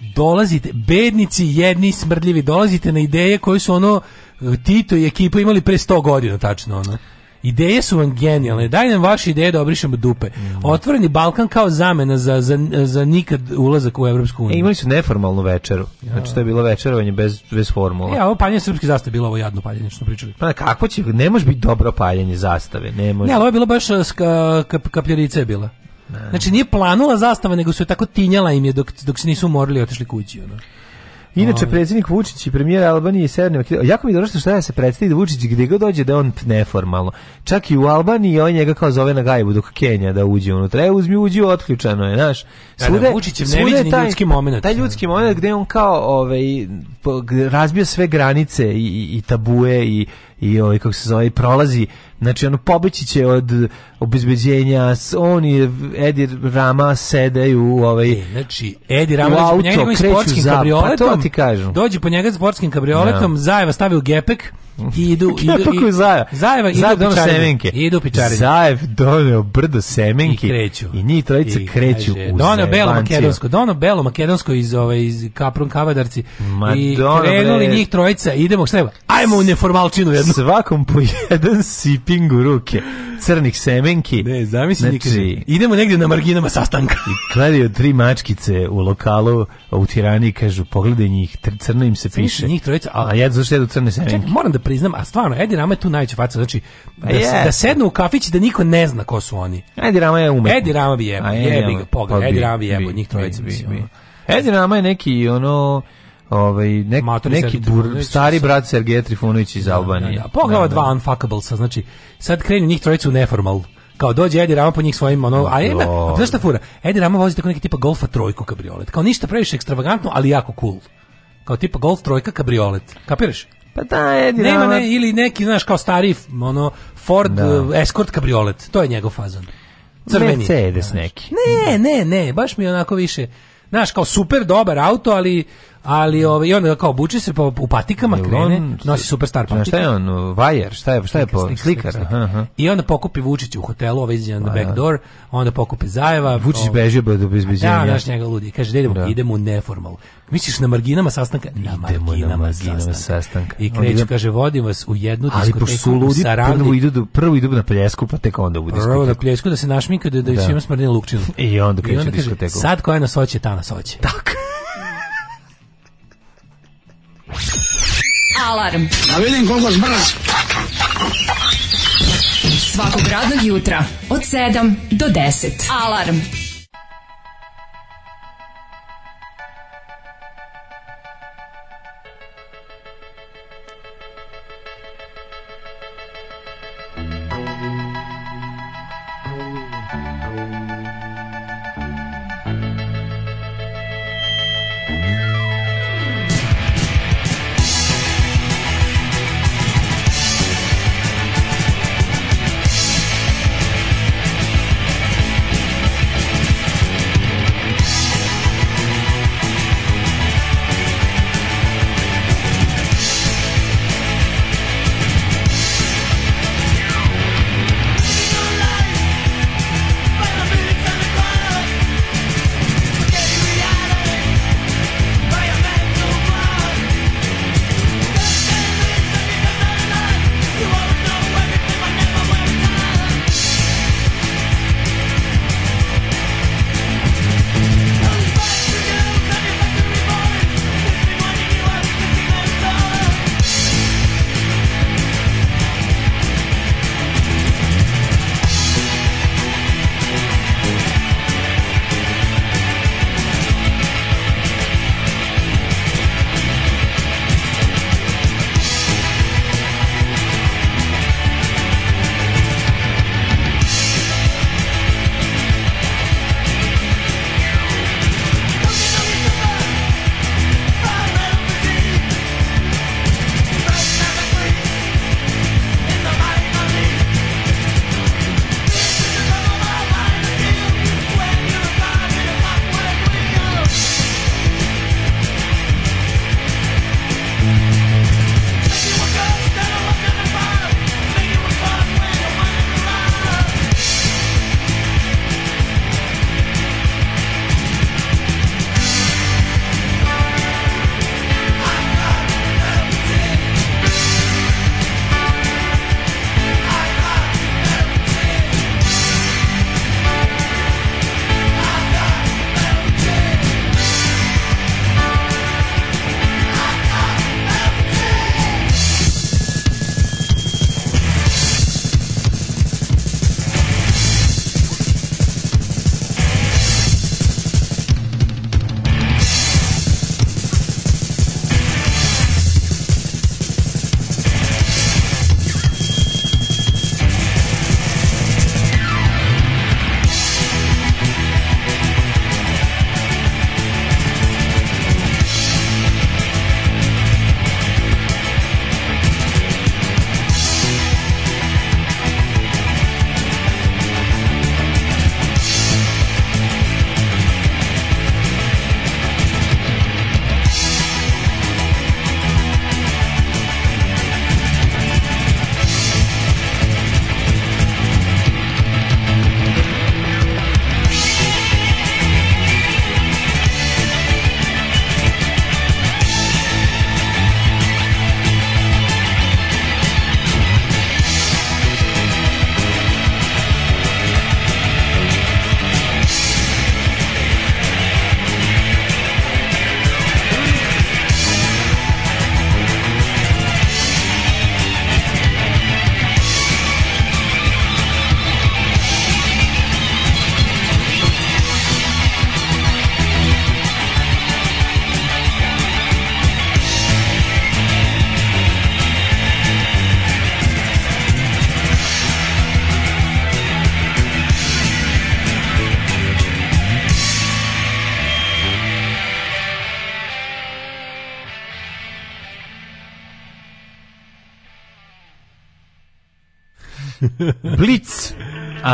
dolazite, bednici, jedni, smrdljivi, dolazite na ideje koje su ono, eh, Tito i ekipa imali pre 100 godina, tačno ono. Ideje su vam genijalne. Daj nam vaše ideje da obrišemo dupe. Mhm. Otvoreni Balkan kao zamena za, za, za nikad ulazak u Evropsku e, uniju. E, imali su neformalnu večeru. Znači, to je bilo večerovanje bez, bez formula. E, a ovo paljenje srpske zastave bilo ovo jadno paljenje, što pričali. Pa kako će, ne može biti dobro paljenje zastave. Ne, može. ne ali ovo je bilo baš, eh, ska, kap, kapljerica je bila. Ne. Znači nije planula zastava, nego su je tako tinjala im je dok, dok se nisu umorili i otišli kući. Ono. Inače, ovaj. predsjednik Vučić i premijer Albanije i Severne Makedonije, jako mi dobro što šta ja da se da Vučić gdje god dođe da je on neformalno. Čak i u Albaniji on njega kao zove na gajbu dok Kenja da uđe unutra. E, uzmi, uđi, otključano je, znaš. Da, da, svude, da, Vučić je neviđeni taj, ljudski moment. Taj ljudski moment gdje on kao ovaj, razbio sve granice i, i, i tabue i i ovaj kako se zove prolazi znači ono pobeći će od obezbeđenja on i Edi Rama sedeju u ovaj e, znači Edi Rama u auto, kreću sportskim za, kabrioletom pa to ti kažem dođe po njega sportskim kabrioletom ja. Da. Zajeva stavi u gepek idu, idu, idu i, Zaja. Zajeva idu Zajev pičari. semenke. Idu pičari. Zajev doneo brdo semenki. I kreću. I ni trojica kreću kaže, u Doneo belo makedonsko, doneo belo makedonsko iz, ove, ovaj, iz Kapron Kavadarci. Ma I krenuli bre. njih trojica, idemo, šta Ajmo u neformalčinu jednu. Svakom po jedan siping u ruke crnih semenki. Ne, zamisli znači, idemo negde na marginama sastanka. I gledaju tri mačkice u lokalu u Tirani kažu, pogledaj njih, crno im se piše. Njih trojica, a, a ja zašto jedu crne semenke. Čekaj, moram da priznam, a stvarno, Edi Rama je tu najveća faca, znači, da, yes. da sednu u kafić da niko ne zna ko su oni. Edi Rama je umetno. Edi Rama bi jebo, jebi ga, pogled, pa Edi Rama bi jebo, njih trojica bi, bi, bi. Edi Rama je neki, ono, ovaj nek, neki bur, stari brat Sergej Trifunović iz da, Albanije. Da, da, Pogledaj dva unfuckablesa, znači sad krenu njih trojicu u neformal kao dođe Edi Rama po njih svojim ono, a Ema, znaš šta fura? Edi Rama vozi tako neki tipa Golfa trojku kabriolet. Kao ništa previše ekstravagantno, ali jako cool. Kao tipa Golf trojka kabriolet. Kapiraš? Pa da, Edi Nema Rama... ne, ili neki, znaš, kao stari ono, Ford da. uh, Escort kabriolet. To je njegov fazon. Crveni. Mercedes neki. Ne, ne, ne, baš mi onako više znaš, kao super dobar auto, ali ali ove, ovaj, i on kao buči se po, u patikama je krene, on, nosi superstar patike. Šta je on, vajer, šta je, šta je po, slikar? slikar, Aha, aha. I onda pokupi Vučić u hotelu, ovaj izđe na pa da. back door, onda pokupi Zajeva. Vučić ovaj. beže bez bezenja. Da, znaš njega ludi. Kaže, da idemo, da. idemo u neformal. Misliš na marginama sastanka? Na marginama, marginama sastanka. I kreću, kaže, vodim vas u jednu ali diskoteku u Saravlji. Prvo idu, prvo idu na pljesku, pa tek onda u diskoteku. Prvo na pljesku da se našminka, da, da, da. ima smrdnje lukčinu. I onda kreću onda kaže, diskoteku. Sad koja nas hoće, ta nas hoće. Tako. Alarm. Da vidim koliko zbrz. Svakog radnog jutra od 7 do 10. Alarm.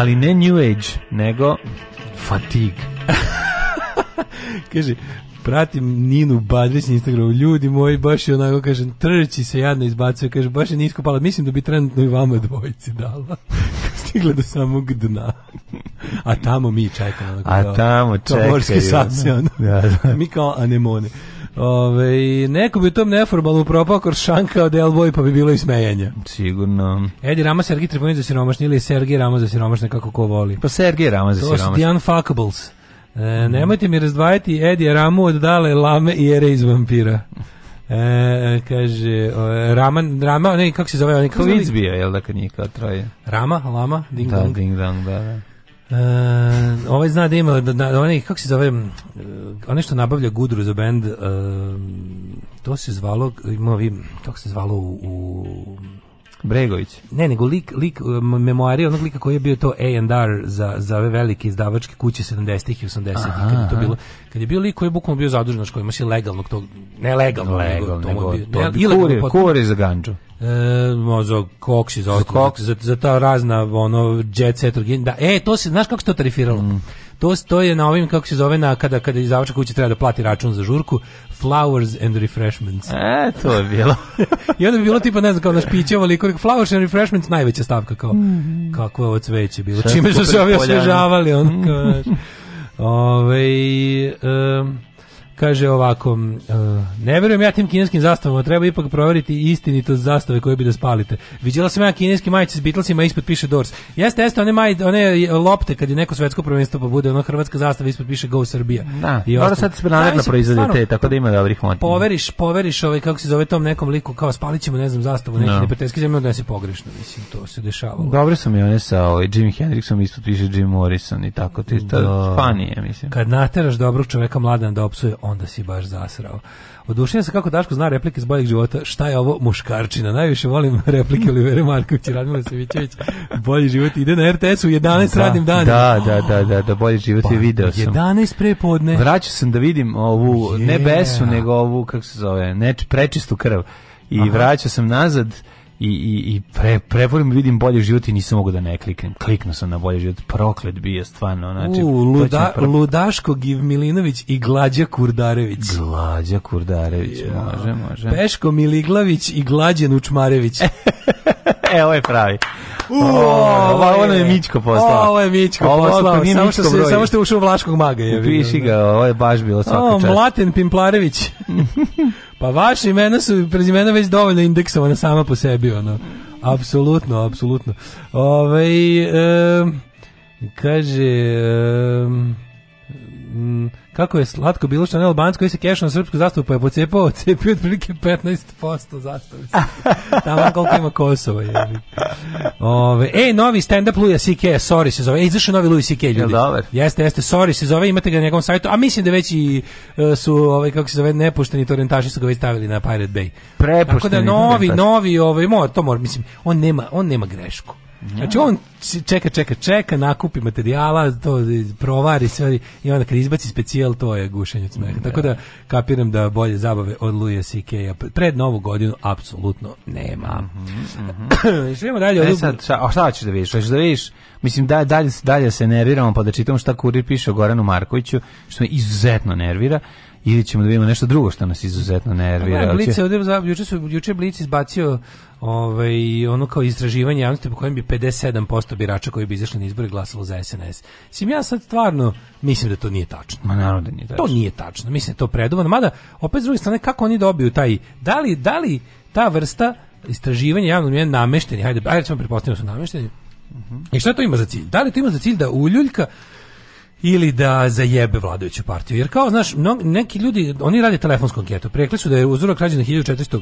ali ne New Age, nego fatigue. Kaže, pratim Ninu Badrić na Instagramu, ljudi moji, baš je onako, kažem, trči se jadno izbacuje, kaže, baš je nisko pala, mislim da bi trenutno i vama dvojici dala. Stigla do samog dna. A tamo mi čekamo. Onako, a tamo čekaju. Kao borski sasjan. Da, da. Mi kao anemone. Ove, neko bi u tom neformalu propao koršanka od Elboy, pa bi bilo i smejanja. Sigurno. Edi Rama, Sergi Trifunović za siromašni ili Sergi Rama za siromašne, kako ko voli. Pa Sergi Rama za siromašne. To su The Unfuckables. E, nemojte mi razdvajati Edi Ramu od Dale Lame i Ere iz Vampira. E, e kaže, Rama, Rama, ne, kako se zove? Kao Vince bio, jel da kad nije kao troje? Rama, Lama, Ding da, Dong. Ding Dong, da, da. Uh, ovaj zna da ima da, da, da onaj kako se zove e, onaj što nabavlja gudru za bend uh, to se zvalo ima vi kako se zvalo u, u Bregović. Ne, nego lik, lik e, memoari onog lika koji je bio to A&R za, za ove velike izdavačke kuće 70-ih i 80-ih, kad je to bilo, kad je bio lik koji je bukvalno bio zadužen, znači koji imaš i legalnog tog, ne legalnog, Legal, nego, nego, bio, to ne, bi, kurir, kurir za ganđu. E, mo, za kok za, za, za, za ta razna ono, jet set, da, e, to se, znaš kako se to tarifiralo? Mm. To je na ovim, kako se zove, na, kada, kada izdavača kuće treba da plati račun za žurku, Flowers and Refreshments. E, to je bilo. I onda bi bilo tipa, ne znam, kao naš piće, ali koliko Flowers and Refreshments najveća stavka, kao, mm kako je ovo cveće bilo, čime su se ovi osvežavali, on, mhm. kao, Ove, ovaj, um, Kaže ovako, uh, ne verujem ja tim kineskim zastavama, treba ipak proveriti istinitost zastave koje bi da spalite. Viđela sam ja kineski majice s Beatlesima, ispod piše Dors Jeste, jeste, one, maj, one lopte kad je neko svetsko prvenstvo pa bude, ono hrvatska zastava ispod piše Go Srbija. Da, I dobro sad se namerno proizvodi te, tako da ima dobrih motiva. Poveriš, poveriš ovaj, kako se zove tom nekom liku, kao spalit ćemo, ne znam, zastavu, neki no. Da. neprijateljski zemlje, da se pogrešno, mislim, to se dešavalo. Dobro sam i one sa ovaj, Jimmy Hendrixom, ispod piše Jim Morrison i tako, ti, to da. funny mislim. Kad nateraš dobrog čoveka mladan da opsuje, onda si baš zasrao. Odušio se kako Daško zna replike iz boljeg života. Šta je ovo muškarčina? Najviše volim replike Olivera Markovića, Radmila Savićević. Bolji život ide na RTS u 11 da, radnim danima. Da, da, da, da, da bolji život pa, je video sam. 11 prepodne. Vraćao sam da vidim ovu yeah. ne besu, nego ovu, kako se zove, ne, prečistu krv. I Aha. vraćao sam nazad i, i, i pre, prevorim vidim bolje život i nisam mogu da ne kliknem. Kliknuo sam na bolje život, proklet je stvarno. Znači, U, Luda, pro... Ludaško Givmilinović i Glađa Kurdarević. Glađa Kurdarević, ja. može, može. Peško Miliglavić i Glađen Učmarević. e, ovo je pravi. U, ovo, ovo, je Mićko poslao. Ovo je Mićko ovo poslao, samo, što se, samo što je ušao u Vlaškog maga. Je Piši ga, da. ovo je baš bilo svaka o, čast. Mlaten Pimplarević. Pa vaše imena su prezimena već dovoljno indeksovana sama po sebi, ono. Apsolutno, apsolutno. Ovaj e, kaže... E, m, kako je slatko bilo što na albanskoj koji se kešao na srpsku zastavu pa je pocepao odcepio otprilike 15% zastave. Tamo koliko ima Kosova je. Ove, ej, novi stand-up Luja CK, sorry se zove. Ej, izašao novi Luja CK, ljudi. Jel Jeste, jeste, sorry se zove, imate ga na njegovom sajtu, a mislim da već i e, su, ovaj, kako se zove, nepušteni torrentaši su ga već stavili na Pirate Bay. Prepušteni. Tako da novi, novi, ove, ovaj, mora, to mora, mislim, on nema, on nema grešku. Znači on čeka, čeka, čeka, nakupi materijala, to provari sve i onda kad izbaci specijal, to je gušenje od smeha. Tako da, da. kapiram da bolje zabave od Luja C.K.-a pred novu godinu apsolutno nema. Mm -hmm. Mm dalje. E sad, šta, a šta ćeš da vidiš? Šta ćeš da vidiš? Mislim, da, dalje, dalje se nerviramo pa da čitamo šta kurir piše o Goranu Markoviću, što me izuzetno nervira ili ćemo da vidimo nešto drugo što nas izuzetno nervira. Ne, pa Blice ovdje, juče, su, juče Blic izbacio ovaj, ono kao istraživanje javnosti po kojem bi 57% birača koji bi izašli na izbore glasalo za SNS. Sim, ja sad stvarno mislim da to nije tačno. Ma naravno da nije tačno. To nije tačno, mislim da to predovano. Mada, opet s druge strane, kako oni dobiju taj, da li, da li ta vrsta istraživanja javnog mjenja namešteni, hajde, ajde ćemo pretpostaviti da su namešteni, Mm -hmm. I šta to ima za cilj? Da li to ima za cilj da uljuljka ili da zajebe vladajuću partiju. Jer kao, znaš, neki ljudi, oni rade telefonsku anketu. Prekli su da je uzorak rađen 1400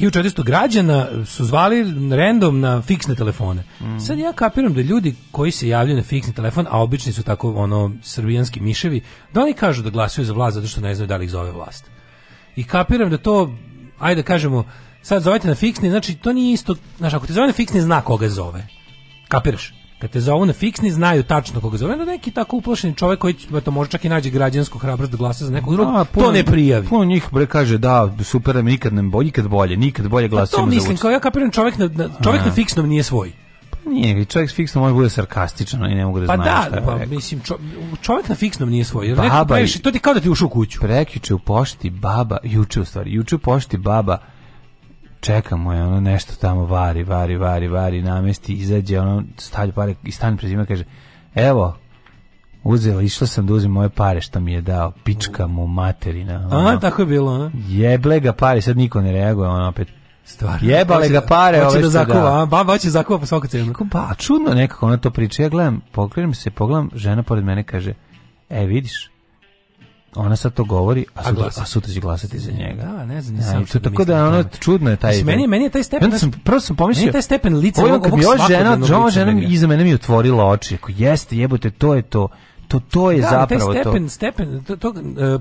1400 građana su zvali random na fiksne telefone. Mm. Sad ja kapiram da ljudi koji se javljaju na fiksni telefon, a obični su tako ono srbijanski miševi, da oni kažu da glasaju za vlast zato što ne znaju da li ih zove vlast. I kapiram da to, ajde da kažemo, sad zovete na fiksni, znači to nije isto, znači ako te zove na fiksni, zna koga zove. Kapiraš? Kad te zovu na fiksni, znaju tačno koga zove. Onda neki tako uplašeni čovjek koji to može čak i nađe građansku hrabrost da glasa za nekog drugog, to ne prijavi. Puno njih bre kaže da super nam da nikad ne bolje, nikad bolje, nikad bolje pa glasimo za. To mislim kao ja kapiram čovjek na, na čovjek na fiksnom nije svoj. Pa nije, čovjek s fiksnom može da bude sarkastičan i ne mogu da pa da, šta Pa mislim, čo, čovjek na fiksnom nije svoj. Jer baba, previše, to ti kao da ti ušao u kuću. Prekiče u pošti baba, juče u stvari, juče u pošti baba, čekamo je ono nešto tamo vari, vari, vari, vari, namesti, izađe, ono stavlja pare i stane pred njima kaže, evo, uzela, išla sam da uzim moje pare što mi je dao, pička mu materina. Ono, A, tako je bilo, ono. Jeble ga pare, sad niko ne reaguje, ono opet. Stvarno. Jebale ga da- pare, hoće da, da zakuva, ba, ba hoće da zakuva po svaku cenu. Ba, čudno nekako ona to priča. Ja gledam, pokrenem se, pogledam, žena pored mene kaže: "E, vidiš, ona sad to govori, a, sutra, a, sutra će glasati za njega. Da, ne znam, nisam ja, što Tako da, ono, čudno je taj... Mislim, meni, meni je taj stepen... Sam, prvo sam pomislio... Meni je taj stepen lica ovog, ovog žena, lica. Ovo žena da iza mene mi otvorila oči. Ako jeste, jebote, to je to to to je da, zapravo taj stepen, to. stepen to, to uh,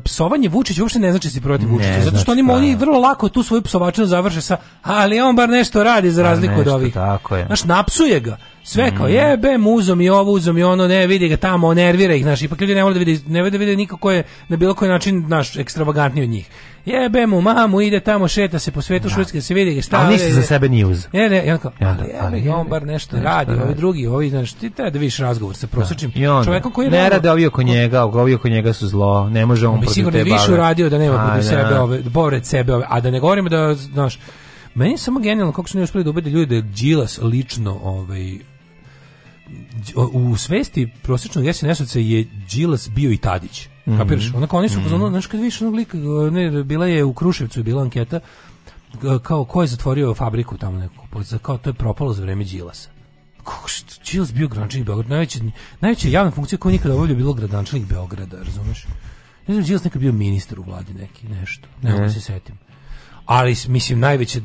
psovanje Vučić uopšte ne znači da si protiv Vučića, zato što oni oni vrlo lako tu svoju psovačinu završe sa ali on bar nešto radi za pa razliku nešto, od ovih. Tako je. Znaš, napsuje ga. Sve kao mhm. jebe, muzom i ovo, uzom i ono, ne vidi ga tamo, nervira ih, znaš, ipak ljudi ne vole da vide, ne vole da vide nikako je na bilo koji način, naš ekstravagantniji od njih. Jebe mu mamu, ide tamo, šeta se po svetu da. Švedske, se vidi ga šta. Ali nisi za sebe ni uz. Ne, ne, i on kao, ja, ali, jebe, on bar nešto, nešto radi, radi, da. ovi drugi, ovi, znači ti te da vidiš razgovor sa prosječnim da. čovekom koji ne radi. Ne rade ovi oko njega, ovi oko njega su zlo, ne može on, on pa protiv tebe. Sigurno više uradio da nema protiv da. sebe ove, bored da sebe ove, a da ne govorimo da, znaš, meni je samo genijalno kako su ne uspeli da ubede ljude da Đilas lično ovaj u svesti prosječnog SNS-ovca je Đilas bio i Tadić. Mm -hmm. Onako oni su, mm -hmm. znaš kad vidiš onog lika, ne, bila je u Kruševcu, bila anketa, kao ko je zatvorio fabriku tamo neku, kao to je propalo za vreme Đilasa. Đilas bio gradonačelnik Beograda, najveća, najveća javna funkcija koju nikada obavljao bilo gradonačelnik Beograda, razumeš? Ne znam, Đilas nekad bio ministar u vladi neki, nešto, ne mogu mm -hmm. se setim. Ali, mislim, najveća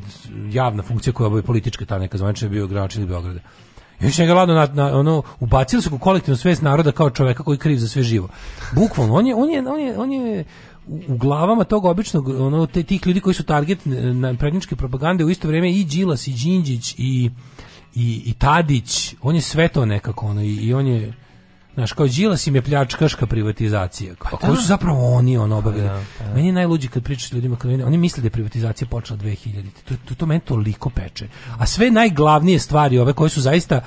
javna funkcija koja je politička ta neka zvanča je bio gradonačelnik Beograda. Još njega ladno na, na, ono, ubacili su u kolektivnu svest naroda kao čoveka koji je kriv za sve živo. Bukvalno, on je, on je, on je, on je u glavama tog običnog ono te, tih ljudi koji su target na predničke propagande u isto vrijeme i Đilas i Đinđić i i, i Tadić, on je sve to nekako ono, i, i on je Znaš, kao Đilas im je pljačkaška privatizacija. Pa, pa koju da. su zapravo oni on obavili? Pa da, pa da. Meni je najluđi kad pričaš ljudima, kad oni, oni misle da je privatizacija počela 2000. To, to, to meni toliko peče. A sve najglavnije stvari ove koje su zaista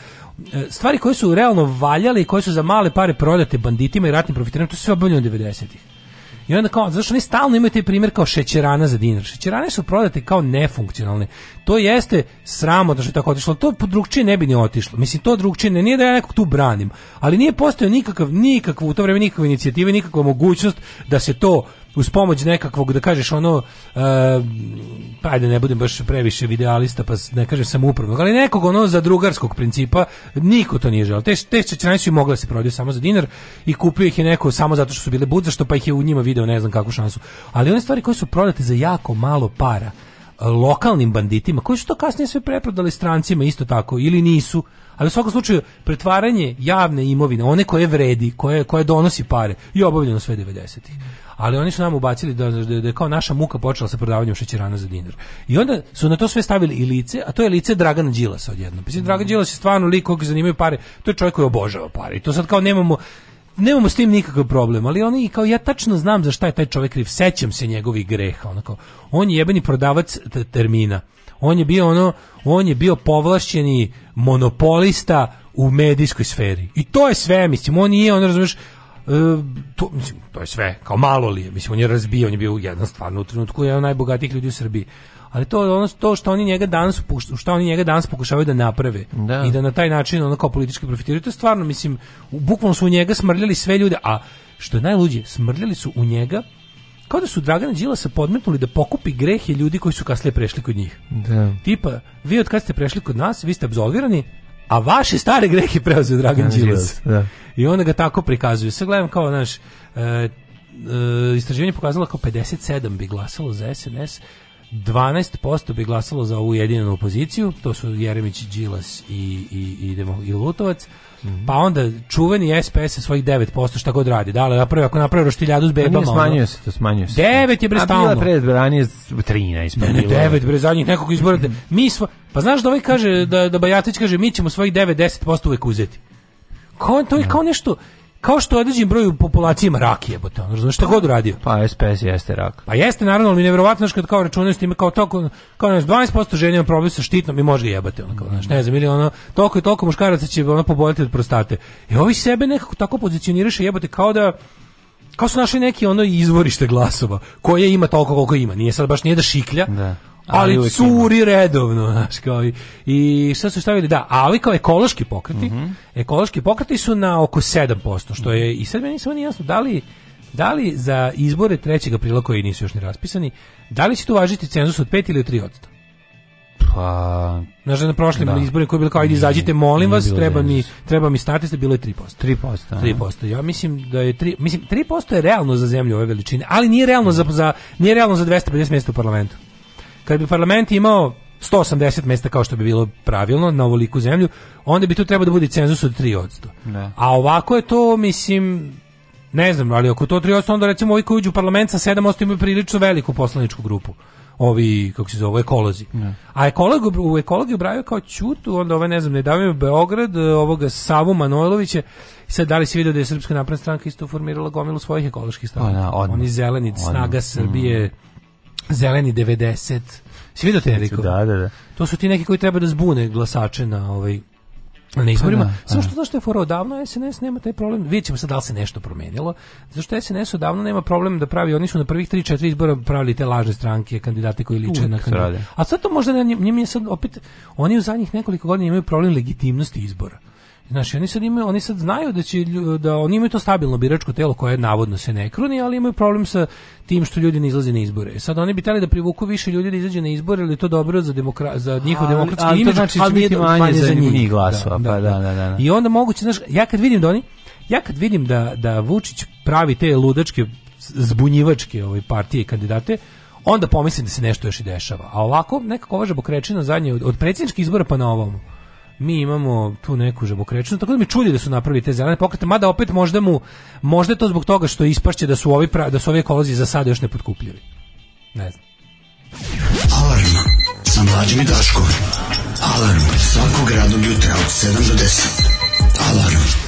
e, stvari koje su realno valjale i koje su za male pare prodate banditima i ratnim profiterima, to su sve obavljeno 90-ih. I onda kao, zašto oni stalno imaju taj primjer kao šećerana za dinar. Šećerane su prodate kao nefunkcionalne. To jeste sramo da što je tako otišlo. To drugčije ne bi ni otišlo. Mislim, to drugčije ne, nije da ja nekog tu branim. Ali nije postojao nikakav, nikakvu, u to vreme nikakve inicijative, nikakva mogućnost da se to uz pomoć nekakvog da kažeš ono uh, pa ajde ne budem baš previše idealista pa ne kažem samoupravnog, ali nekog ono za drugarskog principa niko to nije želeo. Te te su mogle da se prodaju samo za dinar i kupio ih je neko samo zato što su bile budzašto pa ih je u njima video ne znam kakvu šansu. Ali one stvari koje su prodate za jako malo para lokalnim banditima koji su to kasnije sve preprodali strancima isto tako ili nisu ali u svakom slučaju pretvaranje javne imovine one koje vredi koje koje donosi pare je obavljeno sve 90-ih ali oni su nam ubacili da, da, da je kao naša muka počela sa prodavanjem šećerana za dinar. I onda su na to sve stavili i lice, a to je lice Dragana Đilasa odjednom. Mislim, Dragan Đilas je stvarno lik kog zanimaju pare, to je čovjek koji obožava pare. I to sad kao nemamo, nemamo s tim nikakav problem, ali oni kao ja tačno znam za šta je taj čovjek kriv, sećam se njegovih greha, onako. On je jebeni prodavac termina. On je bio ono, on je bio povlašćeni monopolista u medijskoj sferi. I to je sve, mislim, on nije, on razumeš, e, to, mislim, to je sve, kao malo li je, mislim, on je razbio, on je bio jedan stvarno u trenutku, jedan od najbogatijih ljudi u Srbiji ali to ono to što oni njega danas što oni njega danas pokušavaju da naprave da. i da na taj način ono kao politički profitiraju to je stvarno mislim bukvalno su u njega smrljali sve ljude a što je najluđe smrljali su u njega kao da su Dragana Đilasa podmetnuli da pokupi grehe ljudi koji su kasnije prešli kod njih. Da. Tipa, vi od kad ste prešli kod nas, vi ste absolvirani, a vaše stare grehe preuzeo Dragan Đilas. Da. I onda ga tako prikazuju. Sve gledam kao, znaš, e, e, istraživanje pokazalo kao 57 bi glasalo za SNS, 12% bi glasalo za ovu jedinanu opoziciju, to su Jeremić, Đilas i, i, idemo, i Lutovac, mm -hmm. pa onda čuveni SPS sa svojih 9%, šta god radi, da, ali napravi, ako napravi roštiljadu s bebama... Pa smanjuje se to, smanjuje se. 9 je bre stalno. A bila pred ranije 13. Ne, ne, 9 pa bre, zadnjih nekog izbora. Mi smo, pa znaš da ovaj kaže, da, da Bajatić kaže, mi ćemo svojih 9-10% uvek uzeti. Kao, to je da. kao nešto, kao što određen broj u populaciji ima rak jebote, on razumeš šta god uradio. Pa SPS jeste rak. Pa jeste naravno, ali neverovatno kad kao računaju s time kao to kao nas 12% žena ima problem sa štitnom i može jebate ono kao, znaš, ne znam, ili ono toliko i toliko muškaraca će ono poboliti od prostate. I ovi sebe nekako tako pozicioniraše jebote kao da kao su našli neki ono izvorište glasova koje ima toliko koliko ima. Nije sad baš nije da šiklja. Da ali, ali curi redovno, znaš, kao i, i šta su stavili, da, ali kao ekološki pokreti, mm -hmm. ekološki pokreti su na oko 7%, što je, i sad meni samo nije jasno, da li, da li za izbore 3. aprila koji nisu još ni raspisani, da li će tu važiti cenzus od 5 ili od 3%? Pa, znaš da na prošlim da. izborima koji je bilo kao ajde izađite molim vas, treba mi treba mi statiste da bilo je 3%. 3%. 3%. Ja mislim da je 3 mislim 3% je realno za zemlju ove veličine, ali nije realno za, za nije realno za 250 mesta u parlamentu. Kad bi parlament imao 180 mesta kao što bi bilo pravilno na ovoliku zemlju, onda bi tu trebao da bude cenzus od 3%. Ne. Da. A ovako je to, mislim, ne znam, ali oko to 3%, onda recimo ovi koji uđu u parlament sa 7% imaju prilično veliku poslaničku grupu ovi, kako se zove, ekolozi. Ne. Da. A ekolog, u ekologi ubraju kao Ćutu, onda ove, ne znam, ne davaju Beograd, e, ovoga Savu Manojlovića, sad da li si vidio da je Srpska napredna stranka isto formirala gomilu svojih ekoloških stavaka? Pa da, Oni zeleni, snaga Srbije, mm Zeleni 90. Si vidio te, Riko? Da, da, da. To su ti neki koji treba da zbune glasače na ovaj na izborima. Pa da, pa Samo da. što zašto je fora odavno SNS nema taj problem. Vidjet ćemo sad da li se nešto promenilo. Zašto SNS odavno nema problem da pravi, oni su na prvih 3-4 izbora pravili te lažne stranke, kandidate koji liče Uvijek na kandidate. A sad to možda njima je sad opet, oni u zadnjih nekoliko godina imaju problem legitimnosti izbora. Znači, oni sad, imaju, oni sad znaju da, će, da oni imaju to stabilno biračko telo koje navodno se ne kruni, ali imaju problem sa tim što ljudi ne izlaze na izbore. Sad oni bi tali da privuku više ljudi da izađe na izbore, ali je to dobro za, demokra, za njihov demokratski ali, imidž, znači, ali biti manje, manje za njih. njih da, glasova, da, pa da. Da, da, da, da, I onda moguće, znaš, ja kad vidim da oni, ja kad vidim da, da Vučić pravi te ludačke, zbunjivačke ovaj, partije kandidate, onda pomislim da se nešto još i dešava. A ovako, nekako ova žabokrečina zadnje, od, od predsjedničkih izbora pa na ovom, mi imamo tu neku žabokrečnu, tako da mi čudi da su napravili te zelene pokrete, mada opet možda mu, možda je to zbog toga što ispašće da su ovi, da su ovi ekolozi za sada još ne potkupljivi. Ne znam. Alarm sa mlađim i Daškom. Alarm svakog radnog jutra od 7 do 10. Alarm.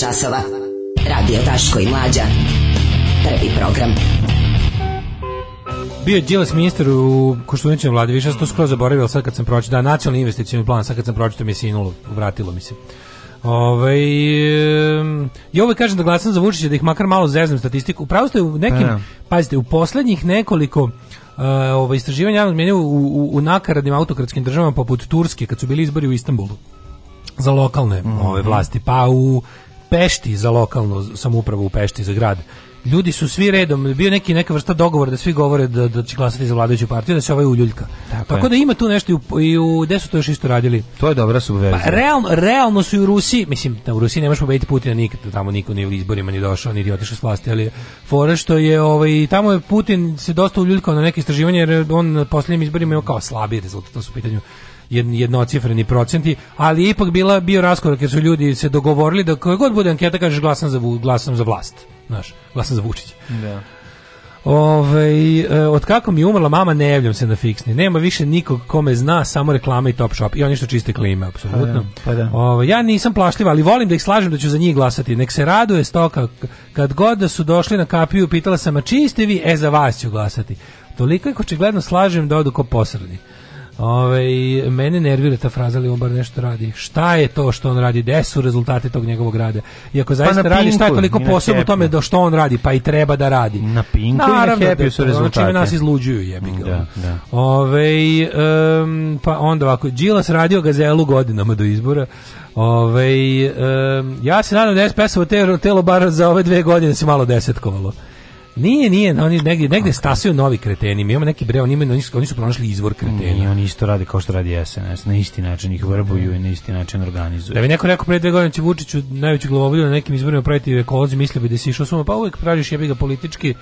časova. Radio Taško i Mlađa. Prvi program. Bio je Đilas ministar u Koštunićem vladi, više sam to skoro zaboravio, ali sad kad sam pročitao, da, nacionalni investicijni plan, sad kad sam pročitao mi je sinulo, vratilo mi se. Ove, ovaj, ja uvek kažem da glasam za Vučića, da ih makar malo zeznem statistiku. Upravo ste u nekim, ja. Pa da. pazite, u poslednjih nekoliko Uh, eh, ovo ovaj, istraživanje javnog mjenja u, u, u nakaradnim autokratskim državama poput Turske kad su bili izbori u Istanbulu za lokalne mm -hmm. ove vlasti pa u Pešti za lokalnu samoupravu u Pešti za grad ljudi su svi redom, bio neki neka vrsta dogovora da svi govore da, da će glasati za vladajuću partiju, da se ovaj uljuljka. Tako, Tako da ima tu nešto i u, i u gde su to još isto radili. To je dobra subverzija. Pa, realno, realno su i u Rusiji, mislim, da u Rusiji nemaš možeš pobediti Putina nikad, tamo niko nije u izborima ni došao, ni otišao s vlasti, ali fora što je, ovaj, tamo je Putin se dosta uljuljkao na neke istraživanje, jer on na posljednjim izborima imao kao slabiji rezultat, to su u pitanju jednocifreni procenti, ali ipak bila bio raskorak jer su ljudi se dogovorili da koja god bude anketa kažeš glasam za glasam za vlast, znaš, glasam za Vučića. Da. Ove, e, od kako mi je umrla mama ne javljam se na fiksni. Nema više nikog kome zna, samo reklame i top shop. I oni što čiste klime, apsolutno. Pa da, pa da. Ove, ja nisam plašljiva, ali volim da ih slažem da ću za njih glasati. Nek se raduje stoka. Kad god da su došli na kapiju, pitala sam, a čiji ste vi? E, za vas ću glasati. Toliko je očigledno slažem da odu ko posredni. Ove, mene nervira ta fraza, ali on bar nešto radi. Šta je to što on radi? Gde su rezultati tog njegovog rada? I ako pa zaista pa radi, šta je toliko posebno u tome da što on radi? Pa i treba da radi. Na pinku Naravno, i na da, su rezultati. Ono nas izluđuju, jebi ga. Da, da. Ove, um, pa onda ovako, Đilas radio gazelu godinama do izbora. Ove, um, ja se nadam da je sps telo bar za ove dve godine se malo desetkovalo. Nije, nije, oni negde negde stasio novi kreteni. Mi imamo neki bre, oni, imaju, oni su pronašli izvor kretena. I oni isto rade kao što radi SNS, na isti način ih vrbuju i na isti način organizuju. Da bi neko rekao pre dve godine će Vučiću najveću glavovolju na nekim izborima praviti ekolozi, mislio bi da si išao sumo, pa uvek praviš jebi ga politički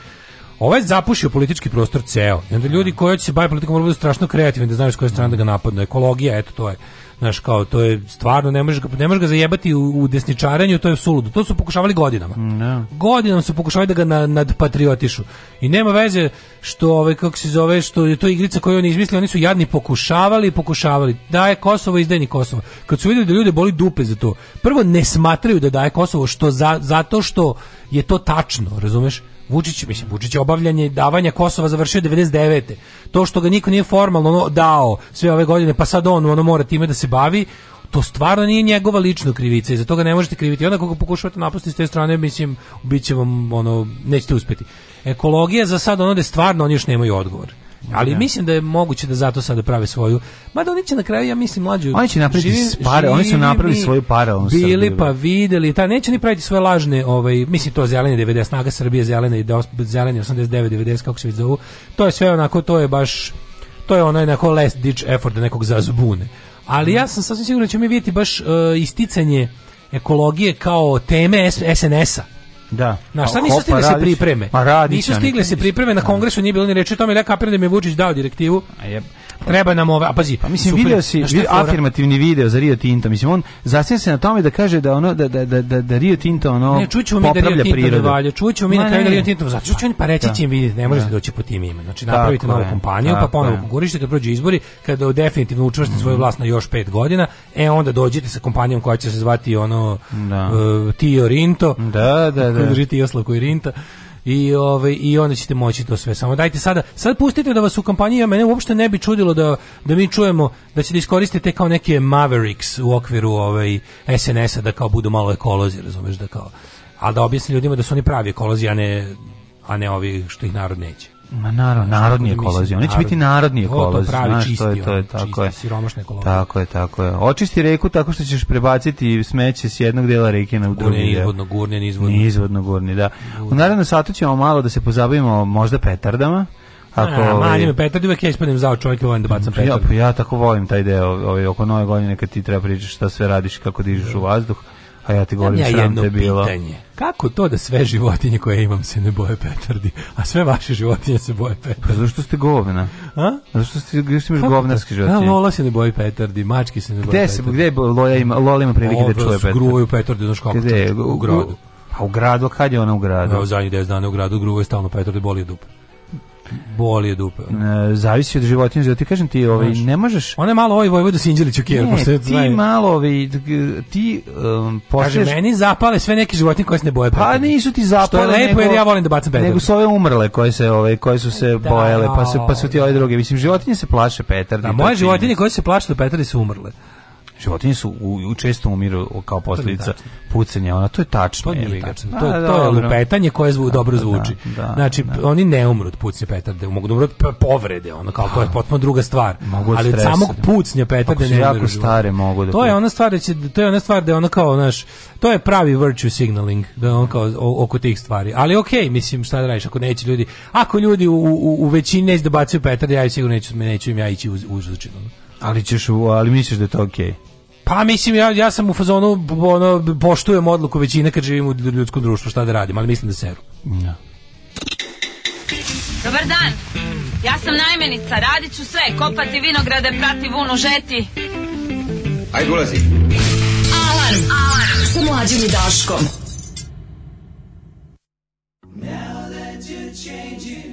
Ovaj zapušio politički prostor ceo. I onda ljudi koji će da se baviti politikom moraju da biti strašno kreativni da znaju s koje strane da ga napadnu. Ekologija, eto to je znaš kao to je stvarno ne možeš ga ne možeš ga zajebati u, u desničarenju, to je suludo. To su pokušavali godinama. No. Mm, da. Godinama su pokušavali da ga na, patriotišu I nema veze što ovaj kako se zove što je to igrica koju oni izmislili, oni su jadni pokušavali, pokušavali. Da je Kosovo izdeni Kosovo. Kad su videli da ljude boli dupe za to. Prvo ne smatraju da daje Kosovo što za, zato što je to tačno, razumeš? Vučić, mislim, Vučić je obavljanje davanja Kosova završio 99. To što ga niko nije formalno dao sve ove godine, pa sad on ono mora time da se bavi, to stvarno nije njegova lična krivica i za to ga ne možete kriviti. Onda koga pokušavate napustiti s te strane, mislim, bit će vam, ono, nećete uspeti. Ekologija za sad ono da stvarno oni još nemaju odgovor. Ali ja. Da. mislim da je moguće da zato sada prave svoju. Mada oni će na kraju, ja mislim, mlađu... Oni će napraviti živi, pare, oni su napravili svoju pare. On bili pa da. videli, ta, neće ni praviti svoje lažne, ovaj, mislim to zelene 90, snaga Srbije zelene, zelene 89, 90, kako se već zovu. To je sve onako, to je baš, to je onaj onako last ditch effort da nekog zazbune. Ali ja sam sasvim siguran da ćemo mi vidjeti baš uh, isticanje ekologije kao teme SNS-a Da. Na šta nisu stigle pa se pripreme? Ma nisu stigle se pripreme na da. kongresu, nije bilo ni reči o tome, Leka Perdić mi Vučić dao direktivu. A jeb Treba nam ove, a pazi, pa mislim super, video si vid, afirmativni video za Rio Tinto, mislim on zasnija se na tome da kaže da ono da da da da, da Rio Tinto ono ne, čućemo mi da Rio Tinto ne valja, čućemo mi da kraju Rio Tinto zato čućemo pa reći da. će vi ne možete da. doći po tim ime. Znači napravite novu kompaniju, pa ponovo konkurišite kad prođu izbori, kada definitivno učvrstite svoju mhm. vlast na još 5 godina, e onda dođite sa kompanijom koja će se zvati ono e, Tio Rinto. Da, da, da. Tio Slavko i Rinta i ovaj i onda ćete moći to sve. Samo dajte sada, sad pustite da vas u kampanji, ja mene uopšte ne bi čudilo da da mi čujemo da ćete da iskoristite kao neke Mavericks u okviru ovaj SNS-a da kao budu malo ekolozi, razumeš da kao. A da objasni ljudima da su oni pravi ekolozi, a ne a ne ovi što ih narod neće. Ma naravno, narodni ekolozi, oni će biti narodni ekolozi, znaš, to je, to je, tako je. Siromašne ekolozi. Tako je, tako je. Očisti reku tako što ćeš prebaciti smeće s jednog dela reke na drugi. Gurni, izvodno, gurni, izvodno. Izvodno, gurni, da. U naravno, satu ćemo malo da se pozabavimo možda petardama. Ako A, manje me petar, uvek ja ispadnem zao čovjek i volim da bacam petar. Ja, ja tako volim taj deo, ovaj, oko nove godine kad ti treba pričati šta sve radiš, kako dižeš u vazduh. A ja ti govorim, ja sram te bilo. Pitanje. Kako to da sve životinje koje imam se ne boje petardi, a sve vaše životinje se boje petardi? Pa zašto ste govna? A? Zašto ste, gdje ste imaš govnarske životinje? A, Lola se ne boje petardi, mački se ne boje gde se, Gde Lola ima, Lola ima prilike Ovo, da čuje petardi? Gruvaju petardi, znaš kako gde, u, u gradu. A pa u gradu, kad je ona u gradu? Evo, zadnjih 10 dana u gradu gruvaju stalno petardi, boli dupe boli od dupe. E, zavisi od životinja, da ti kažem ti, ovaj ne možeš. One malo ovaj Vojvoda Sinđelić u Kijevu, posle ti znaju. malo ovaj ti um, posliješ... Kaže meni zapale sve neke životinje koje se ne boje. Pa nisu ti zapale. Što je lepo nego, jer ja volim da bacam petar. Nego su ove umrle koje se ovaj koje su se da, bojale, pa su pa su ti da, ove da. druge. Mislim životinje se plaše Petar. Da, moje životinje koje se plaše do petardi su umrle životinje su u, u često umiru kao posljedica pucanja, ona to je tačno. To nije tačno. to, da, to je da, lupetanje koje zvu, da, dobro da, zvuči. Da, znači, oni ne umru od pucnje petarde, mogu da umru od povrede, ona kao to je potpuno druga stvar. Mogu Ali od samog pucnja petarde ne jako stare mogu da. To je ona stvar da će, to je ona stvar da ona kao, znaš, to je pravi virtue signaling, da on kao oko tih stvari. Ali okej, okay, mislim šta da radiš ako neće ljudi, ako ljudi u, u, u većini neće da bacaju petarde, ja sigurno neću, neću im ja ići uz, uz ali ćeš, ali misliš da je to okej? Okay. Pa mislim ja ja sam u fazonu ono poštujem odluku većine kad živimo u ljudskom društvu šta da radim, ali mislim da seru. Ja. Da. Dobar dan. Ja sam najmenica, radiću sve, kopati vinograde, prati vunu, žeti. Ajde, ulazi. Alarm, alarm, sa mlađim i Daškom. Now that you're changing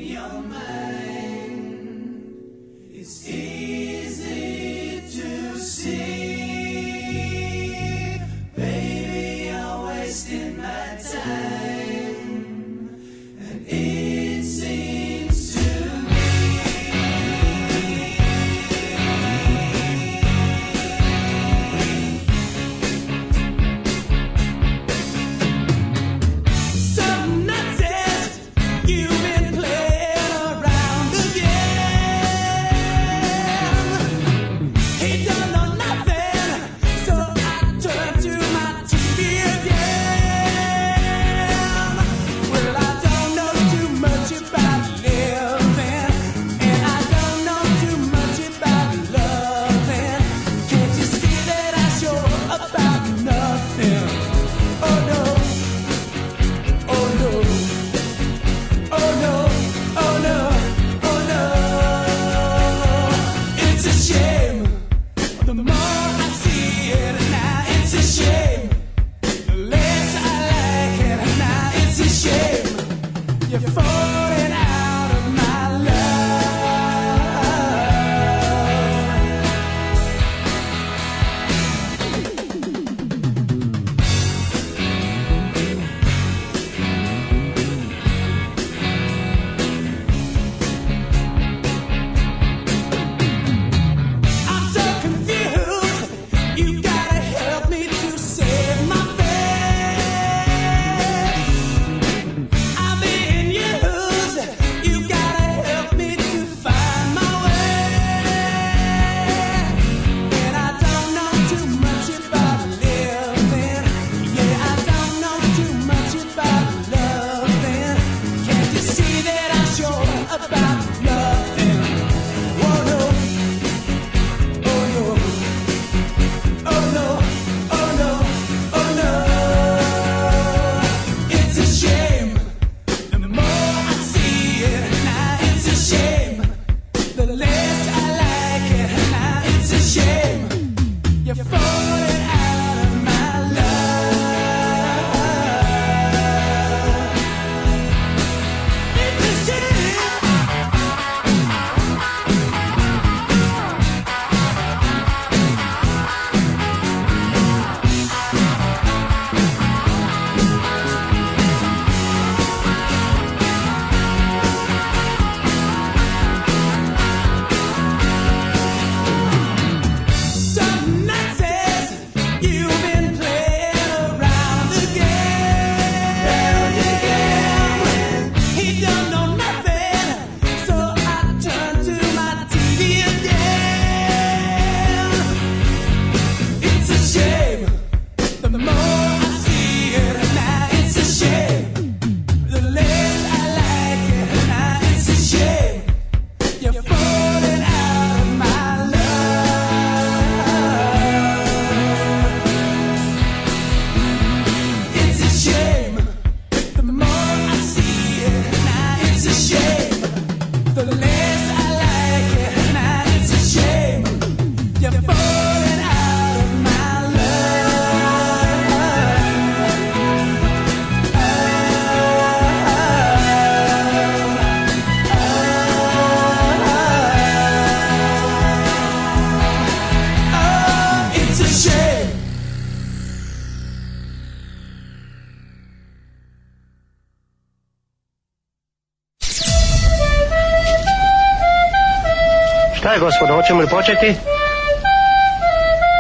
je, gospodo, hoćemo li početi?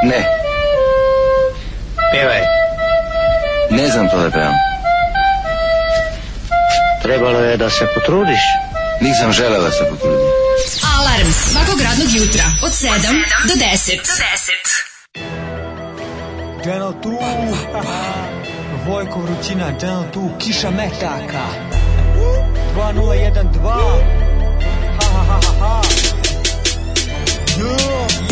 Ne. Pevaj. Ne znam to da pevam. Trebalo je da se potrudiš. Nisam želela da se potrudim. Alarm svakog radnog jutra od 7 do 10. Do 10. Channel 2 Vojko Vrućina, Channel 2 Kiša Metaka 2012 Ha ha ha ha ha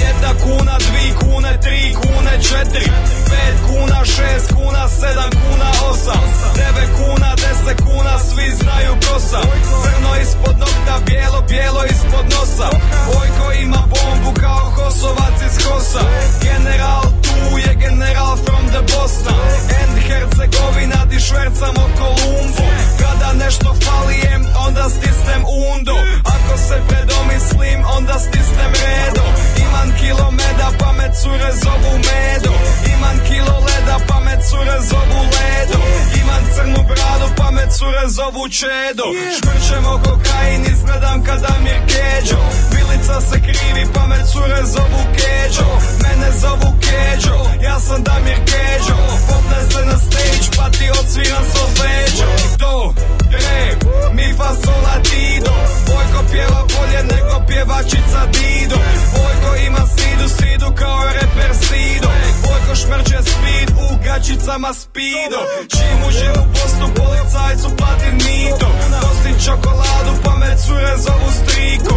Jedna kuna, dvi kune, tri kune, četiri Pet kuna, šest kuna, sedam kuna, osam Devet kuna, deset kuna, svi znaju prosa Crno ispod nokta, bijelo, bijelo ispod nosa Vojko ima bombu kao kosovac iz kosa General mu je general from the Boston And Hercegovina di švercamo Kolumbo Kada nešto falijem onda stisnem undo Ako se predomislim onda stisnem redo Iman kilo meda pa me cure zovu medo Iman kilo leda pa me cure zovu ledo Imam crnu bradu pa me cure zovu čedo Švrćemo kokain izgledam kada mi je keđo Vilica se krivi pa me cure zovu keđo Mene zovu keđo Keđo Ja sam Damir Keđo Popnem se na stage pa ti odsviram solfeđo Do, re, mi fa sol latido Bojko pjeva bolje nego pjevačica Dido Vojko ima sidu, sidu kao reper Sido Vojko šmrđe speed u gačicama Spido Čim uđe u postu policajcu plati nito Dostin čokoladu pa me cure zovu striko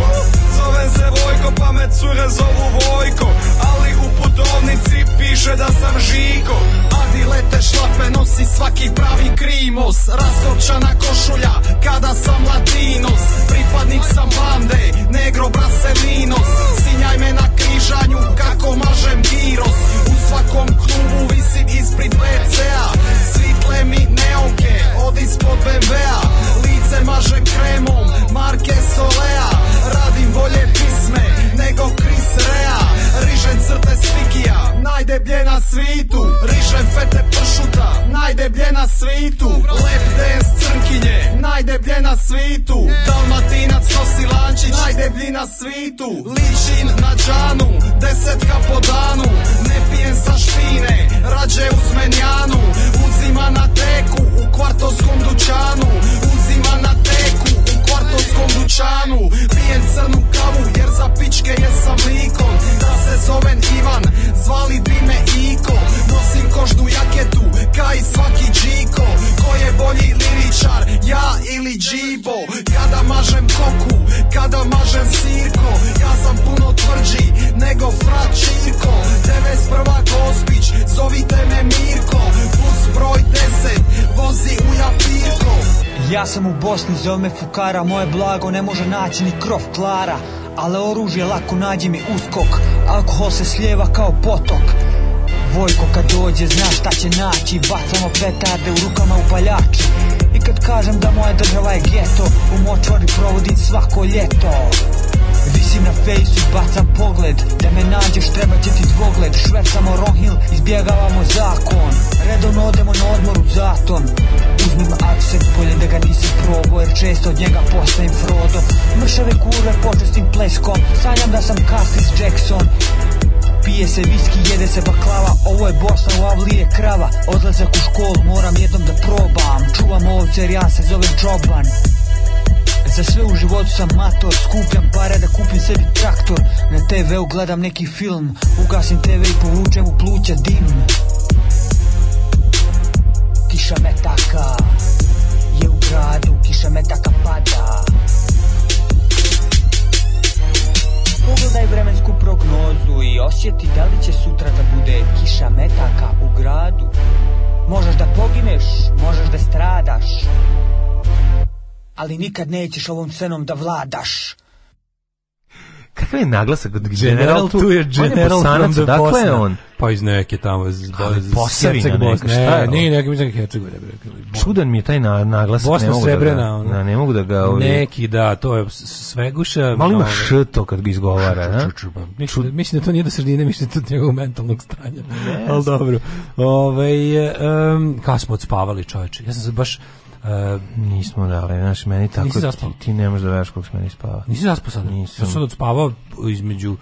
Zovem se Vojko, pa me cure zovu Vojko Ali u putovnici piše da sam Žiko Adi lete šlape, nosi svaki pravi krimos Raskočana košulja, kada sam latinos Pripadnik sam bande, negro braselinos Sinjaj me na križanju, kako mažem giros U svakom klubu visim ispred BCA Svitle mi neonke, od ispod BMW-a Lice mažem kremom, marke Solea Radim volje bolje pisme nego Chris Rea Rižem crte spikija, najdeblje na svitu Rižem fete pršuta, najdeblje na svitu Lep dance crnkinje, najdeblje na svitu Dalmatinac nosi lančić, najdeblji na svitu Ličin na džanu, desetka po danu Ne pijem sa špine, rađe uz menjanu Uzima na teku, u kvartovskom dućanu Uzima na Londonskom dućanu Pijem crnu kavu jer za pičke jesam likom Da se zovem Ivan, zvali bi me Iko Nosim kožnu jaketu, kaj svaki džiko Ko je bolji liričar, ja ili džibo Kada mažem koku, kada mažem sirko Ja sam puno tvrđi nego frat Čirko 91. Gospić, zovite me Mirko Plus broj 10 vozi u Japiku Ja sam u Bosni, zove me Fukara Moje blago ne može naći ni krov Klara Ale oružje lako nađe mi uskok Alkohol se sljeva kao potok Vojko kad dođe zna šta će naći Bacamo petarde u rukama upaljači I kad kažem da moja država je geto U močvari provodim svako ljeto Visim na fejsu, bacam pogled Da me nađeš, treba će ti dvogled Švercamo rohil, izbjegavamo zakon Redovno odemo na odmor u zaton Uzmem akcent, bolje da ga nisi probao Jer često od njega postajem Frodo Mršave kurve počestim pleskom Sanjam da sam Castis Jackson Pije se viski, jede se baklava Ovo je Bosna, u je krava Odlazak u školu, moram jednom da probam Čuvam ovce jer ja se zovem Čoban za sve u životu sam mator Skupljam pare da kupim sebi traktor Na TV-u gledam neki film Ugasim TV i povučem u pluća dim Kiša me Je u gradu, kiša me taka pada Pogledaj vremensku prognozu i osjeti da li će sutra da bude kiša metaka u gradu. Možeš da pogineš, možeš da stradaš, ali nikad nećeš ovom cenom da vladaš. Kakav je naglasak? General, general tu, je General on je from Dakle je on? Pa iz neke tamo iz Posavina neka, šta je? Ne, ne, neki mislim Hercegovina bre. Čudan mi je taj na, naglasak, Bosna, ne mogu Srebrena, da ga, da, ne mogu da ga ovi... Neki da, to je sveguša. Malo ima š to kad ga izgovara, ha? Pa mislim, da- mislim da to nije do sredine, mislim da to njegovog mentalnog stanja. Yes. Al dobro. Ovaj um, kad smo odspavali, čoveče. Ja sam se baš Uh, nismo dali, znaš, meni tako Nisi zaspao. ti, ti ne možeš da veš kako se meni spava. Nisi zaspao sad? Nisam. Ja sam odspavao između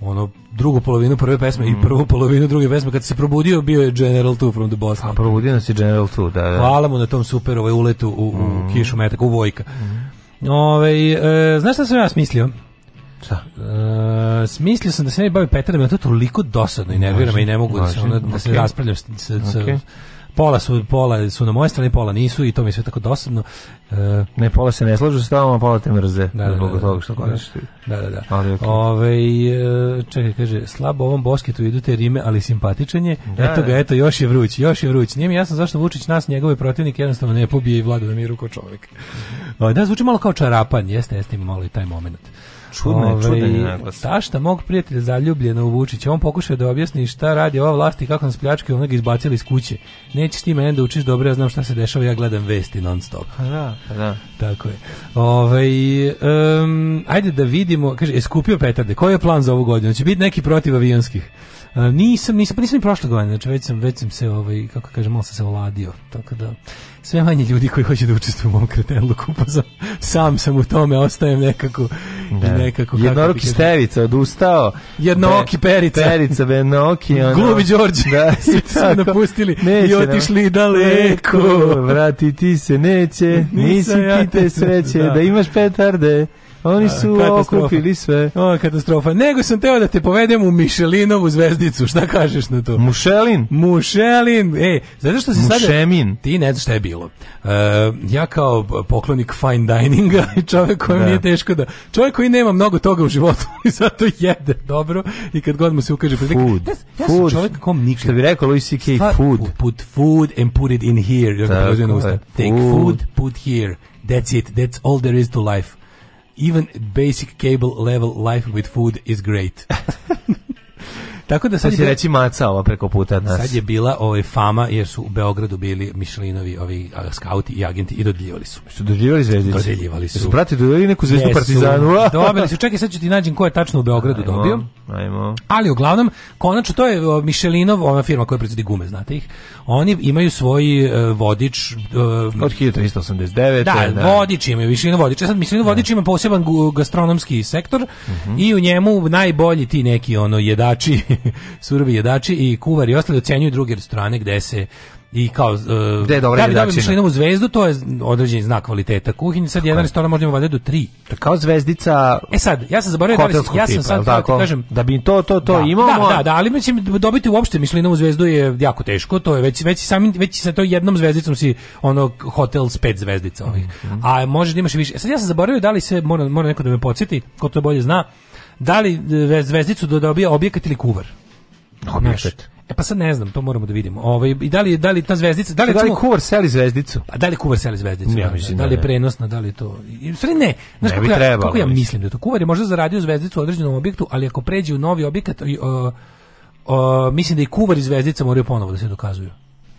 ono drugu polovinu prve pesme mm. i prvu polovinu druge pesme kad se probudio bio je General Two from the Boss. A probudio nas je General 2, da, da. Hvala mu na tom super ovaj uletu u, mm. kišu metak, u Vojka. Mm. Ove, ovaj, e, znaš šta sam ja smislio? Šta? E, smislio sam da se ne bavi petardama, to je toliko dosadno i nervira me i ne mogu da se, ono, da se raspravljam sa, sa, okay pola su, pola su na moje strani, pola nisu i to mi je sve tako dosadno. Uh, ne, pola se ne slažu sa tobom, a pola te mrze da, da zbog da, da, toga što goniš da. da, da, da. Ali, okay. Ove, e, čekaj, kaže, slabo ovom bosketu idu te rime, ali simpatičan je. Da, eto ga, eto, još je vruć, još je vruć. Nije mi jasno zašto Vučić nas, njegove protivnik, jednostavno ne pobije i vlada na miru ko čovjek. Mhm. Ovaj, da, zvuči malo kao čarapan, jeste, jeste ima malo i taj moment. Čudno je, čudan je ovaj, naglas. Tašta mog prijatelja zaljubljena u Vučića, on pokušao da objasni šta radi ova vlast i kako nas pljačkaju, on izbacili iz kuće. Nećeš ti mene da učiš dobro, ja znam šta se dešava, ja gledam vesti non stop. Pa da, pa da. Tako je. Ove, ovaj, um, ajde da vidimo, kaže, je skupio petarde, koji je plan za ovu godinu? Će biti neki protiv avionskih? E, nisam, nisam, pa nisam ni prošle godine, znači već sam, već sam se, ovaj, kako kažem, malo sam se oladio, tako da sve manje ljudi koji hoće da učestvuju u mom kretenluku, kupa sam, sam sam u tome, ostajem nekako... Da. nekako Jednoruki Stevica odustao. Jednooki Perica. Perica, Benoki. Ono, Glubi Đorđe. Da, svi su napustili i otišli nam. daleko. Vrati ti se neće, nisi ti te sreće, da. da imaš petarde. Oni su a, okupili sve. O, katastrofa. Nego sam teo da te povedem u Mišelinovu zvezdicu. Šta kažeš na to? Mušelin. Mušelin. E, zato što se Mušemin. Sada, ti ne znaš šta je bilo. Uh, ja kao poklonik fine dininga i čovjek kojem da. nije teško da... Čovjek koji nema mnogo toga u životu i zato jede dobro i kad god mu se ukaže prilika. Food. Ja, ja food. sam čovjek kom nikad... Što bi rekao Louis C.K. Food. Put food and put it in here. Tako, Take food, put here. That's it. That's all there is to life. Even basic cable level life with food is great. Tako da sad, sad reći maca ova preko puta nas. Sad je bila ovaj fama jer su u Beogradu bili Mišlinovi, ovi skauti i agenti i dodjeljivali su. Su dodjeljivali zvezdice. Dodjeljivali su. Jesu brate dodjeljivali neku zvezdu Partizanu. Dobili su. Čekaj sad ću ti nađem ko je tačno u Beogradu ajmo, dobio. Ajmo. Ali uglavnom konačno to je Mišelinov, ona firma koja proizvodi gume, znate ih. Oni imaju svoj uh, vodič uh, od 1389. Da, e, da, vodič imaju, Mišelinov vodič. Sad Mišelinov da. vodič ima poseban gastronomski sektor uh mhm. -huh. i u njemu najbolji ti neki ono jedači surovi jedači i kuvari i ostali ocenjuju druge restorane gde se i kao uh, gde je dobra da bi dobili u zvezdu, to je određen znak kvaliteta kuhinje. Sad jedan restoran možda ima valjda do tri. da kao zvezdica. E sad, ja sam zaboravio da ja sam sad da kažem da bi to to to da, imao. Da, da, da, ali mislim dobiti uopšte Michelinovu zvezdu je jako teško, to je već već samim već sa to jednom zvezdicom si ono hotel s pet zvezdica ovih. Mm -hmm. A možeš da imaš više. E sad ja sam zaboravio da li se mora mora neko da me podseti ko to bolje zna da li e, zvezdicu da dobija objekat ili kuvar? Objekat. E pa sad ne znam, to moramo da vidimo. Ovaj i da li da li ta zvezdica, da li da li kuvar seli zvezdicu? Pa da li kuvar seli zvezdicu? Ja da, da, mislim, da, da, li je prenosna, da li je to. I sve ne. Znaš ne bi kako, trebalo, ja, kako ja mislim da to kuvar je možda zaradio zvezdicu u određenom objektu, ali ako pređe u novi objekat, o, o, mislim da i kuvar i zvezdica moraju ponovo da se dokazuju.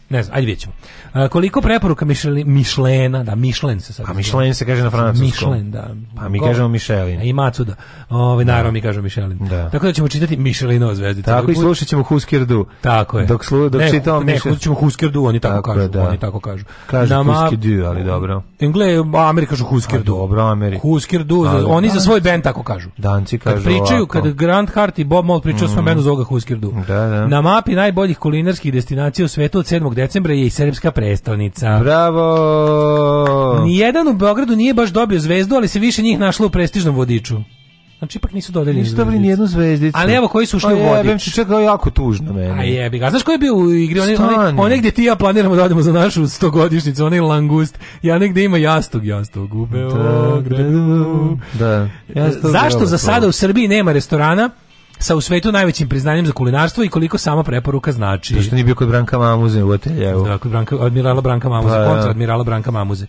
Ne znam, ajde vidjet A, koliko preporuka mišle, Mišlena, da, Mišlen se sad. Pa Mišlen se kaže na francuskom. Mišlen, da. Pa mi Go, kažemo Mišelin. I Macuda. Ove, da. naravno da. mi kažemo Mišelin. Da. Tako da ćemo čitati Mišelino zvezdice. Tako i slušat ćemo Huskirdu. Tako je. Dok, slu, dok ne, čitamo Ne, slušat ćemo Huskirdu, oni tako, tako kažu. Da. Oni tako kažu. Kažu Nama, Huskirdu, ali dobro. Engle, Amerika kažu Huskirdu. Pa dobro, Amerika. Huskirdu, da, pa oni za svoj band tako kažu. Danci kažu kad pričaju, ovako. kad Grant Hart i Bob Moll pričaju mm. o svom mhm. bendu zoga Huskirdu. Da, da. Na mapi najboljih kulinarskih destinacija u svetu od 7 decembra je i srpska prestolnica. Bravo! Nijedan u Beogradu nije baš dobio zvezdu, ali se više njih našlo u prestižnom vodiču. Znači ipak nisu dodeljeni. Nisu dobili nijednu zvezdicu. Ali evo koji su ušli pa u vodič. Jebem ti čekao jako tužno meni. A jebi ga. Znaš koji je bio u igri? One, one, one gdje ti ja planiramo da odemo za našu stogodišnicu, onaj langust. Ja negdje ima jastog, jastog u da, Beogradu. Da, da. Jastog Zašto za sada u Srbiji nema restorana? sa u svetu najvećim priznanjem za kulinarstvo i koliko sama preporuka znači. To što nije bio kod Branka Mamuze u hotelu. Da, kod Branka, admirala Branka Mamuze, pa, da. kontra admirala Branka Mamuze.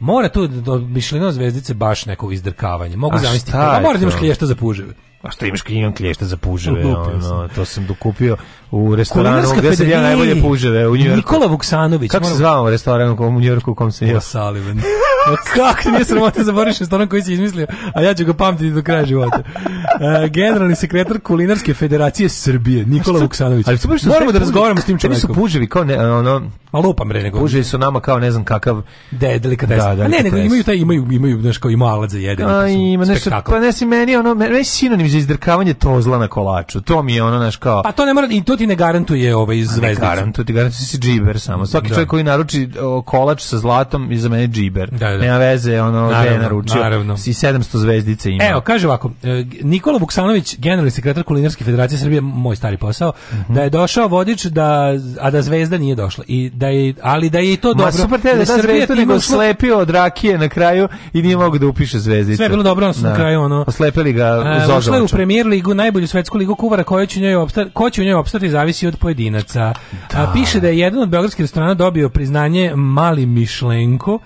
Mora tu do Mišlino zvezdice baš neko izdrkavanje. Mogu zamisliti. Pa Mora da imaš kliješta za puževe. A što imaš kinjan klješta za puževe, ono, to sam dokupio u restoranu gde se ja najbolje puževe u Njujorku. Nikola Vuksanović. Kako se zvao restoran u Njujorku u kom sam ja? Sullivan. Kako ti nije sramota zaboraviš restoran koji si izmislio, a ja ću ga pamtiti do kraja života. Uh, generalni sekretar Kulinarske federacije Srbije, Nikola Vuksanović. Ali super što moramo da razgovaramo s tim čovjekom. Su puževi kao ne, ono, a lupam re nego. Puževi su nama kao ne znam kakav de delikates. Da, da, ne, nego imaju taj imaju imaju znači kao pa ima alat za jedan. A ima nešto pa ne si meni ono meni sinonim za izdrkavanje tozla na kolaču. To mi je ono naš kao Pa to ne mora i to ti ne garantuje ovaj zvezdicu. Ne garantuje, ti garantuje si džiber samo. Svaki da. čovjek koji naruči kolač sa zlatom i za mene džiber. Da, da. Nema veze, ono naravno, je naručio. Naravno. Si 700 zvezdice ima. Evo, kaže ovako, e, Nikola Vuksanović, generalni sekretar Kulinarske federacije Srbije, moj stari posao, mm -hmm. da je došao vodič da a da zvezda nije došla i da je ali da je i to Ma, dobro. Ma super te, da, da zvezda nego šlo... slepio od rakije na kraju i nije mogao da upiše zvezdice. Sve je bilo dobro, na da. kraju ono. Oslepili ga e, zožom u Premier ligu, najbolju svetsku ligu kuvara koja će u njoj opstati, ko će u njoj opstati zavisi od pojedinaca. Da. A, piše da je jedan od beogradskih restorana dobio priznanje Mali Mišlenko.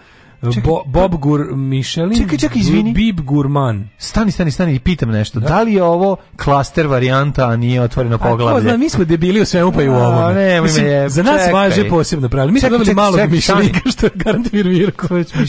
Čekaj, Bo, Bob Gur Michelin. Čekaj, čekaj, izvini. Bib Gurman. Stani, stani, stani i pitam nešto. Da, da li je ovo klaster varijanta, a nije otvoreno poglavlje? Pa, mi smo debili u svemu pa i u ovom. Ne, Mislim, je, za nas čekaj. važe posebno pravilo. Mi smo dobili malo Michelin, što je garantir Mirko.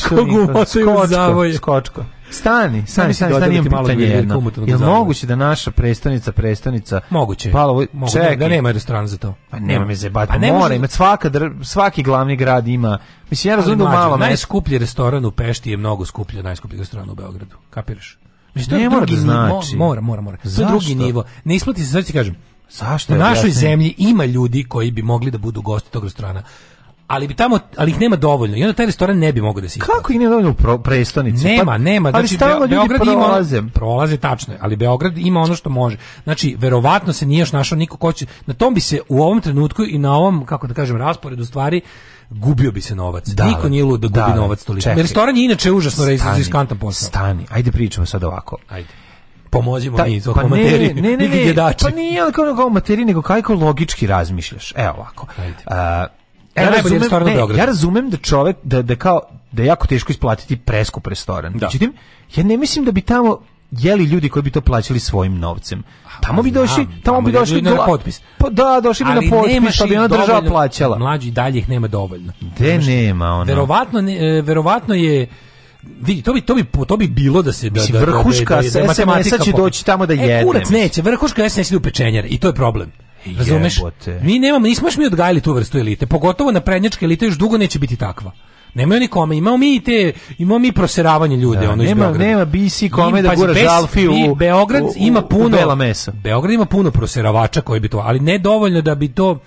Kogu u zavoje. Skočko. Stani, stani, stani, stani, imam pitanje jedno. Da je li moguće da naša prestonica, prestonica... Moguće. Palo, moguće Da nema restoran za to. Pa nema mi zebat, pa, pa ne mora imati svaka, svaki glavni grad ima... Mislim, ja razumijem malo... Najskuplji restoran u Pešti je mnogo skuplji od najskupljeg restorana u Beogradu. Kapiraš? Mislim, ne mora da znači. Mora, mora, mora. To drugi nivo. Ne isplati se, sad ti kažem. Zašto? U našoj zemlji ima ljudi koji bi mogli da budu gosti tog restorana ali bi tamo ali ih nema dovoljno i onda taj restoran ne bi mogao da se Kako ih nema dovoljno u pro, prestonici? Pa nema, nema, znači ali Be Beograd prolaze. ima prolaze tačno, ali Beograd ima ono što može. Znači verovatno se nije još našao niko ko će na tom bi se u ovom trenutku i na ovom kako da kažem rasporedu stvari gubio bi se novac. Da, Niko nije lud da gubi da, da. novac toliko. Jer restoran je inače užasno reiziskantan posao. Stani, ajde pričamo sad ovako. Ajde pomozimo Ta, mi to pa materi, ne, ne, ne, ne, Pa nije kao, kao materi, nego kako logički razmišljaš. Evo ovako. Ajde. A, ja, ja razumem, restoran ne, Ja razumem da čovek, da, da kao, da jako teško isplatiti preskup restoran. Da. Međutim, ja ne mislim da bi tamo jeli ljudi koji bi to plaćali svojim novcem. Tamo pa bi došli, tamo, tamo bi došli na potpis. Pa da, došli bi na potpis, pa bi ona država plaćala. Mlađi dalje ih nema dovoljno. De nema ona. Verovatno, ne, e, verovatno je vidi to bi to bi to bi bilo da se da Mislim, da, da, da, vrhuška da, da, da, da, e, da, da, da, da, da, da, i to je problem. Razumeš? Jebote. Mi nemamo, nismo još mi odgajali tu vrstu elite. Pogotovo na prednjačke elite još dugo neće biti takva. Nema ni kome, imamo mi i te, imamo mi proseravanje ljude, da, ono nema, iz Beograda. Nema BC kome da gura žalfi u, Beograd ima puno, u bela mesa. Beograd ima puno proseravača koji bi to, ali ne dovoljno da bi to,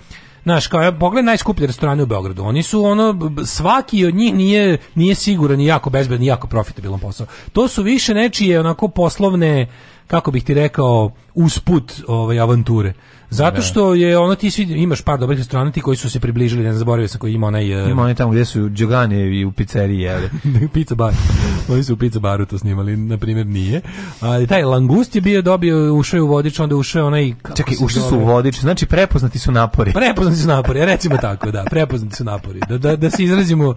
Znaš, kao, pogledaj najskuplje restorane u Beogradu. Oni su, ono, svaki od njih nije, nije siguran i jako bezbedan i jako profitabilan posao. To su više nečije, onako, poslovne, kako bih ti rekao, usput ove ovaj, avanture. Zato da. što je ono ti svi imaš par dobrih strana ti koji su se približili, ne zaboravio sam koji ima onaj e, Ima onaj tamo gdje su Đogane i u pizzeriji jeli. pizza bar. Oni su u pizza baru to snimali, na primjer nije. A taj langust je bio dobio ušao je u vodič, onda ušao je onaj Čekaj, ušli su u vodič, znači prepoznati su napori. Prepoznati su napori, e, recimo tako, da, prepoznati su napori. Da da, da se izrazimo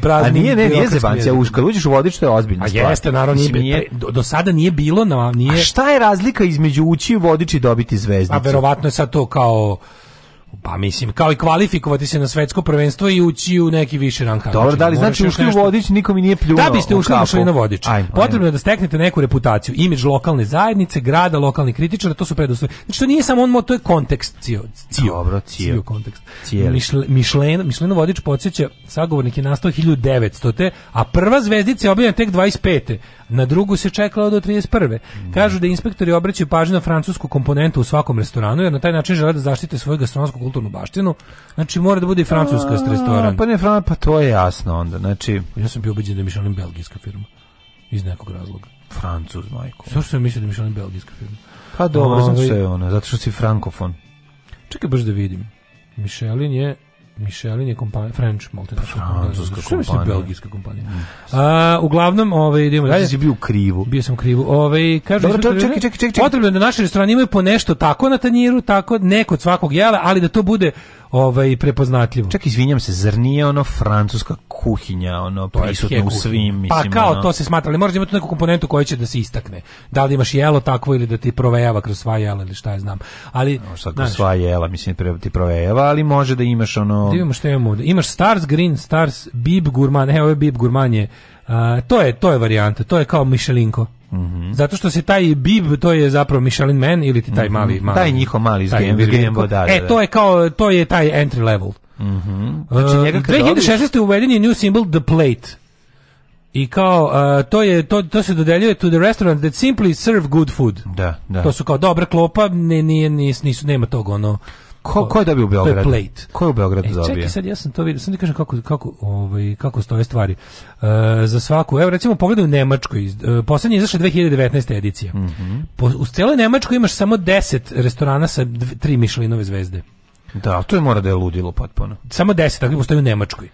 prazno. A nije, ne, nije zebancija, uška, uđeš u vodič, to je ozbiljno. A stvar. jeste, naravno, nije, nije, do, do, sada nije bilo, na, nije. A šta je razlika između ući u vodič i dobiti zvezdicu? A verovatno sad to kao pa mislim, kao i kvalifikovati se na svetsko prvenstvo i ući u neki viši rang Dobro, da li znači ušli u vodič, nikom i nije pljunuo. Da biste ušli ušli na vodič. Ajme, Potrebno ajme. je da steknete neku reputaciju, imidž lokalne zajednice, grada, lokalnih kritičara, to su preduslovi. Znači to nije samo on, to je kontekst cio, cio. Dobro, cio. cio kontekst. Mišle, Mišlen, Mišleno vodič podseća sagovornik je nastao 1900. te a prva zvezdica je objavljena tek 25 na drugu se čekalo do 31. Kažu da inspektori obraćaju pažnju na francusku komponentu u svakom restoranu, jer na taj način žele da zaštite svoju gastronomsku kulturnu baštinu. Znači, mora da bude i francuska A, restoran. Pa ne, pa to je jasno onda. Znači, ja sam bio ubeđen da je Michelin belgijska firma. Iz nekog razloga. Francuz, majko. što sam mislio da je Michelin belgijska firma? Pa dobro, ovaj- zato što zato što si frankofon. Čekaj baš da vidim. Michelin je Michelin je da kompanija French Maltene francuska kompanija. Što je belgijska kompanija? Mm. A, uglavnom, ovaj idemo da dalje. Jesi bio u krivu. Bio sam u krivu. Ovaj kaže Dobro, da čekaj, čekaj, čekaj, čekaj. Potrebno da naši restorani imaju po nešto tako na tanjiru, tako ne kod svakog jela, ali da to bude ovaj prepoznatljivo. Čak izvinjam se, zar nije ono francuska kuhinja, ono to prisutno u svim, mislim, Pa kao ono... to se smatra, ali možda ima tu neku komponentu koja će da se istakne. Da li imaš jelo takvo ili da ti provejava kroz sva jela ili šta je znam. Ali no, sad sva jela, mislim ti provejava, ali može da imaš ono Da imamo što imamo. Imaš Stars Green, Stars Bib Gourmand, evo ovaj je Bib Gourmand je Uh, to je to je varijanta, to je kao Michelinko. Mm -hmm. Zato što se taj bib to je zapravo Michelin Man ili ti taj mhm. mali, mali taj njihov mali iz da, E da, da. to je kao to je taj entry level. Mhm. Mm znači uh, 2016 uveden new symbol the plate. I kao uh, to je to, to se dodeljuje to the restaurants that simply serve good food. Da, da. To su kao dobra klopa, ne nije nisu nema tog ono Ko ko je dobio u Beogradu? plate. Ko je u Beogradu e, dobio? Čekaj, sad ja sam to vidio, sam ti kažem kako kako ovaj kako stoje stvari. E, za svaku, evo recimo pogledaj u Nemačkoj, e, poslednja je izašla 2019. edicija. Mm -hmm. po, u celoj Nemačkoj imaš samo 10 restorana sa dv, tri Michelinove zvezde. Da, to je mora da je ludilo potpuno. Samo 10 takvih postoji u Nemačkoj.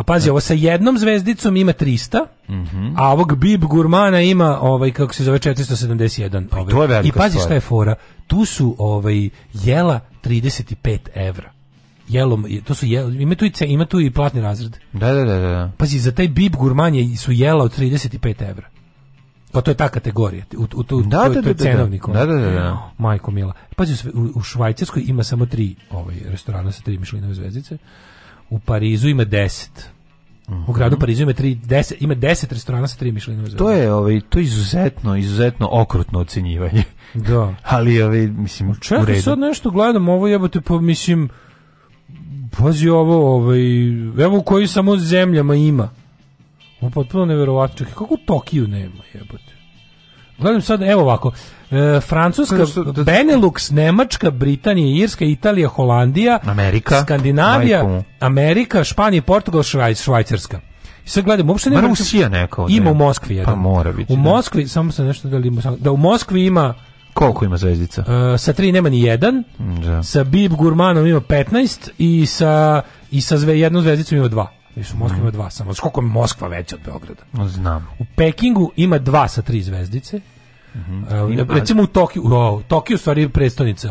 A pazi, ovo sa jednom zvezdicom ima 300, mm -hmm. a ovog Bib Gurmana ima, ovaj, kako se zove, 471. Pa ovaj. to je velika I pazi stvar. šta je fora. Tu su ovaj, jela 35 evra jelom, to su jelo, ima tu i ce, ima tu i platni razred. Da, da, da, da. Pazi, za taj bib je, su jela od 35 evra. Pa to je ta kategorija, u, u, u da, to, da, to je da, cenovnik. Da, da, da, da. da. da, da majko mila. Pazi, u, u Švajcarskoj ima samo tri ovaj, restorana sa tri Mišlinove zvezdice. U Parizu ima 10. U gradu mhm. Parizu ima 3 10 ima 10 restorana sa 3 Michelin zvezde. To je ovaj to je izuzetno izuzetno okrutno ocenjivanje. Da. Ali ovaj mislim Čekaj, u sad nešto gledam ovo jebote pa mislim pazi ovo ovaj evo u koji samo zemljama ima. Ovo potpuno neverovatno. Čekaj, kako u Tokiju nema jebote. Gledam sad evo ovako. E, Francuska, što, da, Benelux, Nemačka, Britanija, Irska, Italija, Holandija, Amerika, Skandinavija, majko. Amerika, Španija, Portugal, Švajc, Švajcarska. sad gledam, uopšte nema... Rusija neka ovdje. Ima u Moskvi pa jedan. Pa mora biti. U da. Moskvi, da. samo sam nešto da li ima, da u Moskvi ima koliko ima zvezdica? E, sa tri nema ni jedan, mm, da. sa Bib Gurmanom ima 15 i sa, i sa zve, jednom zvezdicom ima dva. Viš, u Moskvi mm. ima dva samo. Znači, koliko je Moskva veća od Beograda? Znam. U Pekingu ima dva sa tri zvezdice. Mm -hmm. uh, recimo u Tokiju, oh, Tokiju stvari je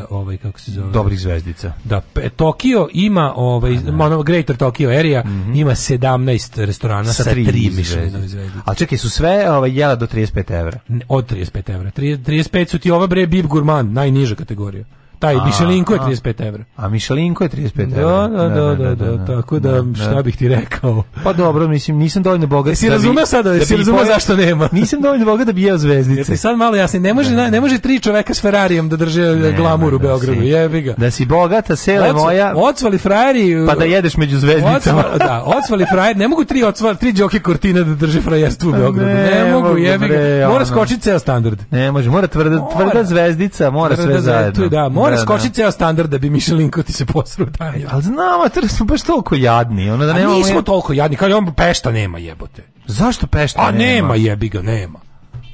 ovaj kako se zove, Dobri zvezdica. Da, pe, Tokio ima ovaj pa da. ono Greater Tokyo area mm -hmm. ima 17 restorana sa, 3 tri, tri A čekaj, su sve ovaj jela do 35 evra? od 35 evra. 30, 35 su ti ova bre bib Gourmand, najniža kategorija. Taj Mišelinko je 35 evra. A Mišelinko je 35 evra. Da, da, da, da, tako da šta bih ti rekao. Pa dobro, mislim, nisam dovoljno bogat. Jesi razumeo sada, jesi razumeo zašto nema. Nisam dovoljno bogat da bi jeo zvezdice. sad malo jasno, ne može ne može tri čoveka s Ferarijem da drže glamur u Beogradu. Jebi ga. Da si bogata, sele moja. Ocvali frajeri. Pa da jedeš među zvezdicama. Da, ocvali frajeri, ne mogu tri ocvali, tri đoke kortina da drže frajerstvo u Beogradu. Ne mogu, jebi ga. Mora skočiti ceo standard. Ne može, mora tvrda tvrda zvezdica, mora sve zajedno. Da, mora da, da. skočiti ceo standard da bi ko ti se posru taj. Al znam, a smo baš toliko jadni, ono da nemamo. A nismo je... toliko jadni, kao on pešta nema jebote. Zašto pešta nema? A nema jebi ga, nema.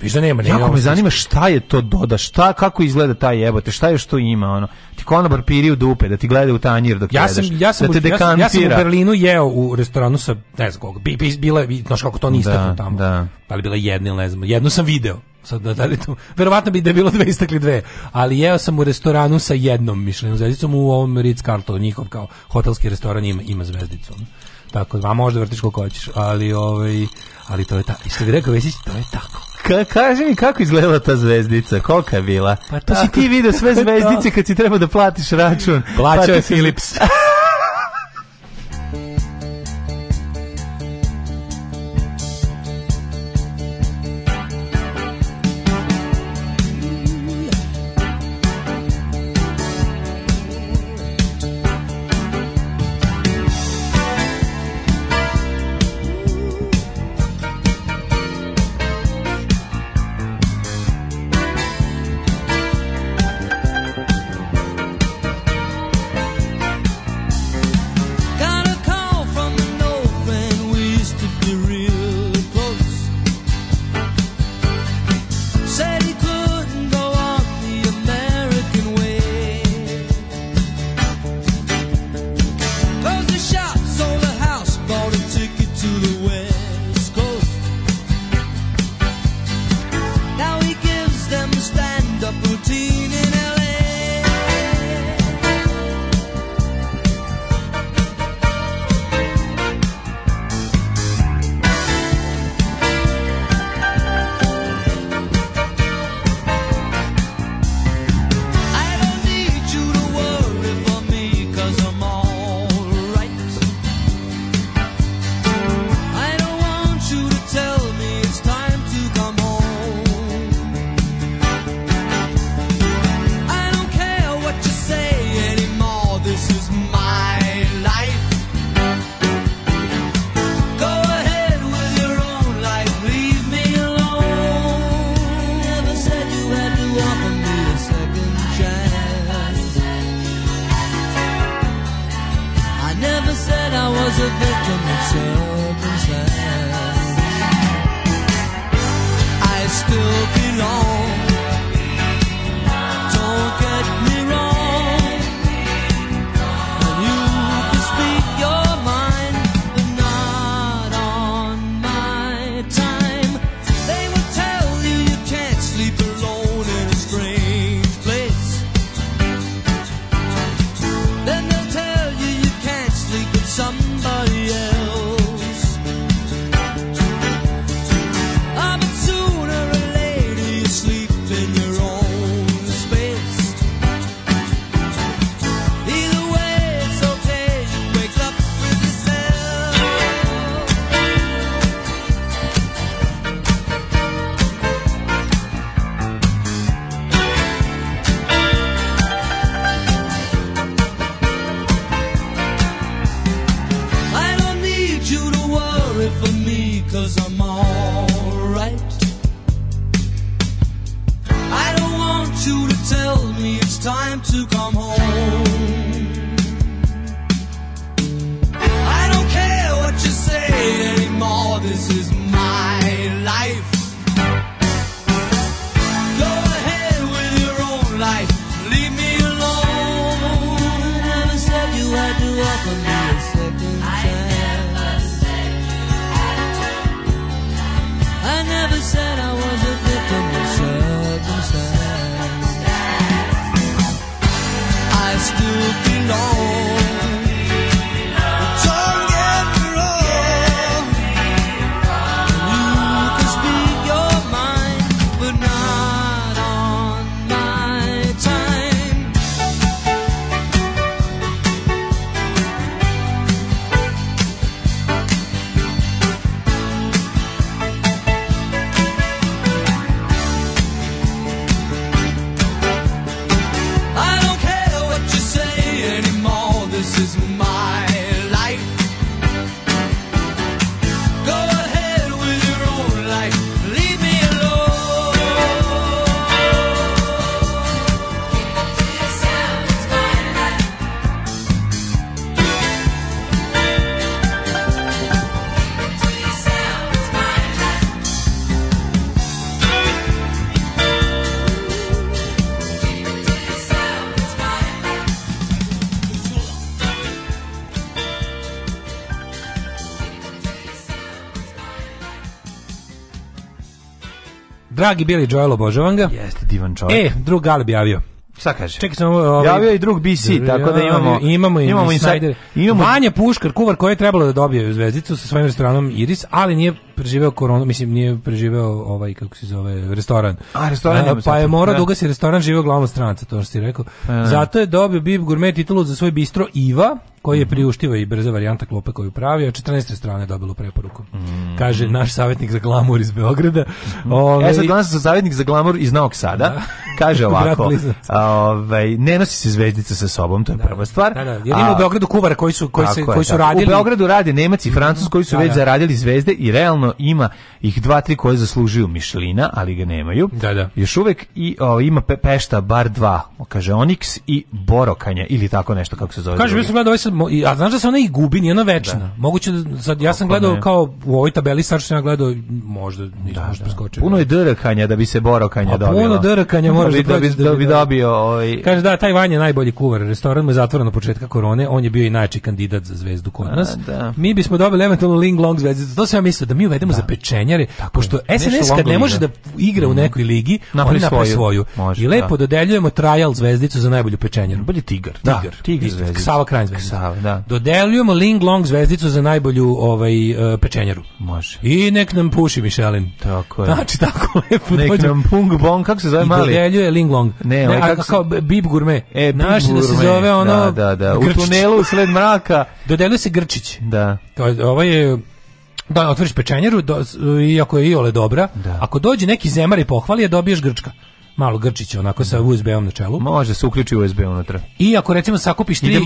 Viš da nema, nema. Jako me zanima šta je to doda, šta, kako izgleda taj jebote, šta je što ima, ono. Ti konobar piri u dupe, da ti gleda u tanjir dok ja sam, jedeš, ja sam, da te ja sam, ja sam u Berlinu jeo u restoranu sa, ne znam koga, bila bi, bila, znaš kako to niste da, tamo. Da. Da li bila jedna ili ne znam, jednu sam video sad da, da li to, verovatno bi da bilo dve istakli dve, ali jeo sam u restoranu sa jednom Michelin zvezdicom u ovom Ritz Carlton, njihov kao hotelski restoran ima, ima zvezdicu. Tako, a možda vrtiš koliko hoćeš, ali, ovaj, ali to je tako. I što bi rekao Vesić, to je tako. Ka, kaži mi kako izgledala ta zvezdica, kolika je bila? Pa to si ti video sve zvezdice kad si treba da platiš račun. Plaćao pa je Philips. No. Dragi Billy Joel, obožavam ga. Jeste divan čovjek. E, drug Galeb javio. Šta kaže? Čekaj samo ovaj javio i drug BC, javio, tako da imamo imamo imamo insider. Imamo Vanja Puškar, kuvar koji je trebalo da dobije zvezdicu sa svojim restoranom Iris, ali nije preživeo koronu, mislim nije preživeo ovaj kako se zove restoran. A restoran A, pa je mora da. duga se restoran živeo glavno stranca, to što si rekao. A, pa, da. Zato je dobio Bib Gourmet titulu za svoj bistro Iva koji je mhm. priuštiva i brza varijanta klope koju pravi, a 14. strane dobilo preporuku. Mm. Kaže naš savjetnik za glamur iz Beograda. Mhm. Ove, e sad danas sam savjetnik za glamur iz Novog Sada. Da. Kaže ovako, ovaj, ne nosi se zvezdica sa sobom, to je da, prva stvar. Da, da, jer ima u Beogradu kuvara koji su, koji se, koji su radili. U Beogradu rade Nemac i Francus mhm. koji su da, već da. zaradili zvezde i realno ima ih dva, tri koje zaslužuju Mišlina, ali ga nemaju. Da, da. Još uvek i o, ima pe, Pešta bar dva, kaže Onyx i Borokanja ili tako nešto kako se zove. Kaže, mi smo gledali ovaj sad i, a znaš da se ona i gubi, nije ona večna. Da. Moguće da, sad, ja sam gledao kao u ovoj tabeli, sad što sam ja gledao, možda, nisam da, možda preskočio. Puno je drkanja da bi se Boro borokanja dobio. Puno drkanja može da, bi, da, bi, da, bi da da dobio. Ovaj... Kaže da, taj Vanja najbolji kuvar, restoran mu je zatvoren na početka korone, on je bio i najči kandidat za zvezdu kod nas. Da. Mi bismo dobili eventualno Ling Long zvezdu, to se ja mislio da mi uvedemo da. za pečenjare, pošto SNS kad ne može da igra u mhm. nekoj ligi, on napravi svoju. I lepo dodeljujemo trial zvezdicu za najbolju pečenjaru. Bolje tigar. Tigar. Tigar Sava Krajn zvezdica da. Dodeljujemo Ling Long zvezdicu za najbolju ovaj, e, pečenjaru. Može. I nek nam puši Mišelin. Tako je. Znači, tako lepo Nek dođem. nam Pung Bong, kako se zove I mali? I dodeljuje Ling Long. Ne, ne ovaj, a, kako kao Bib Gourmet. E, Bib Naši da se zove da, ono... Da, da, da. Grčić. U tunelu sled mraka. Dodeljuje se Grčić. Da. Ovo ovaj je... Da, otvoriš pečenjeru, do, iako je i ole dobra, da. ako dođe neki zemar i pohvali, je dobiješ Grčka malo grčića onako sa USB-om na čelu. Može se uključiti USB unutra. I ako recimo sakupiš tri,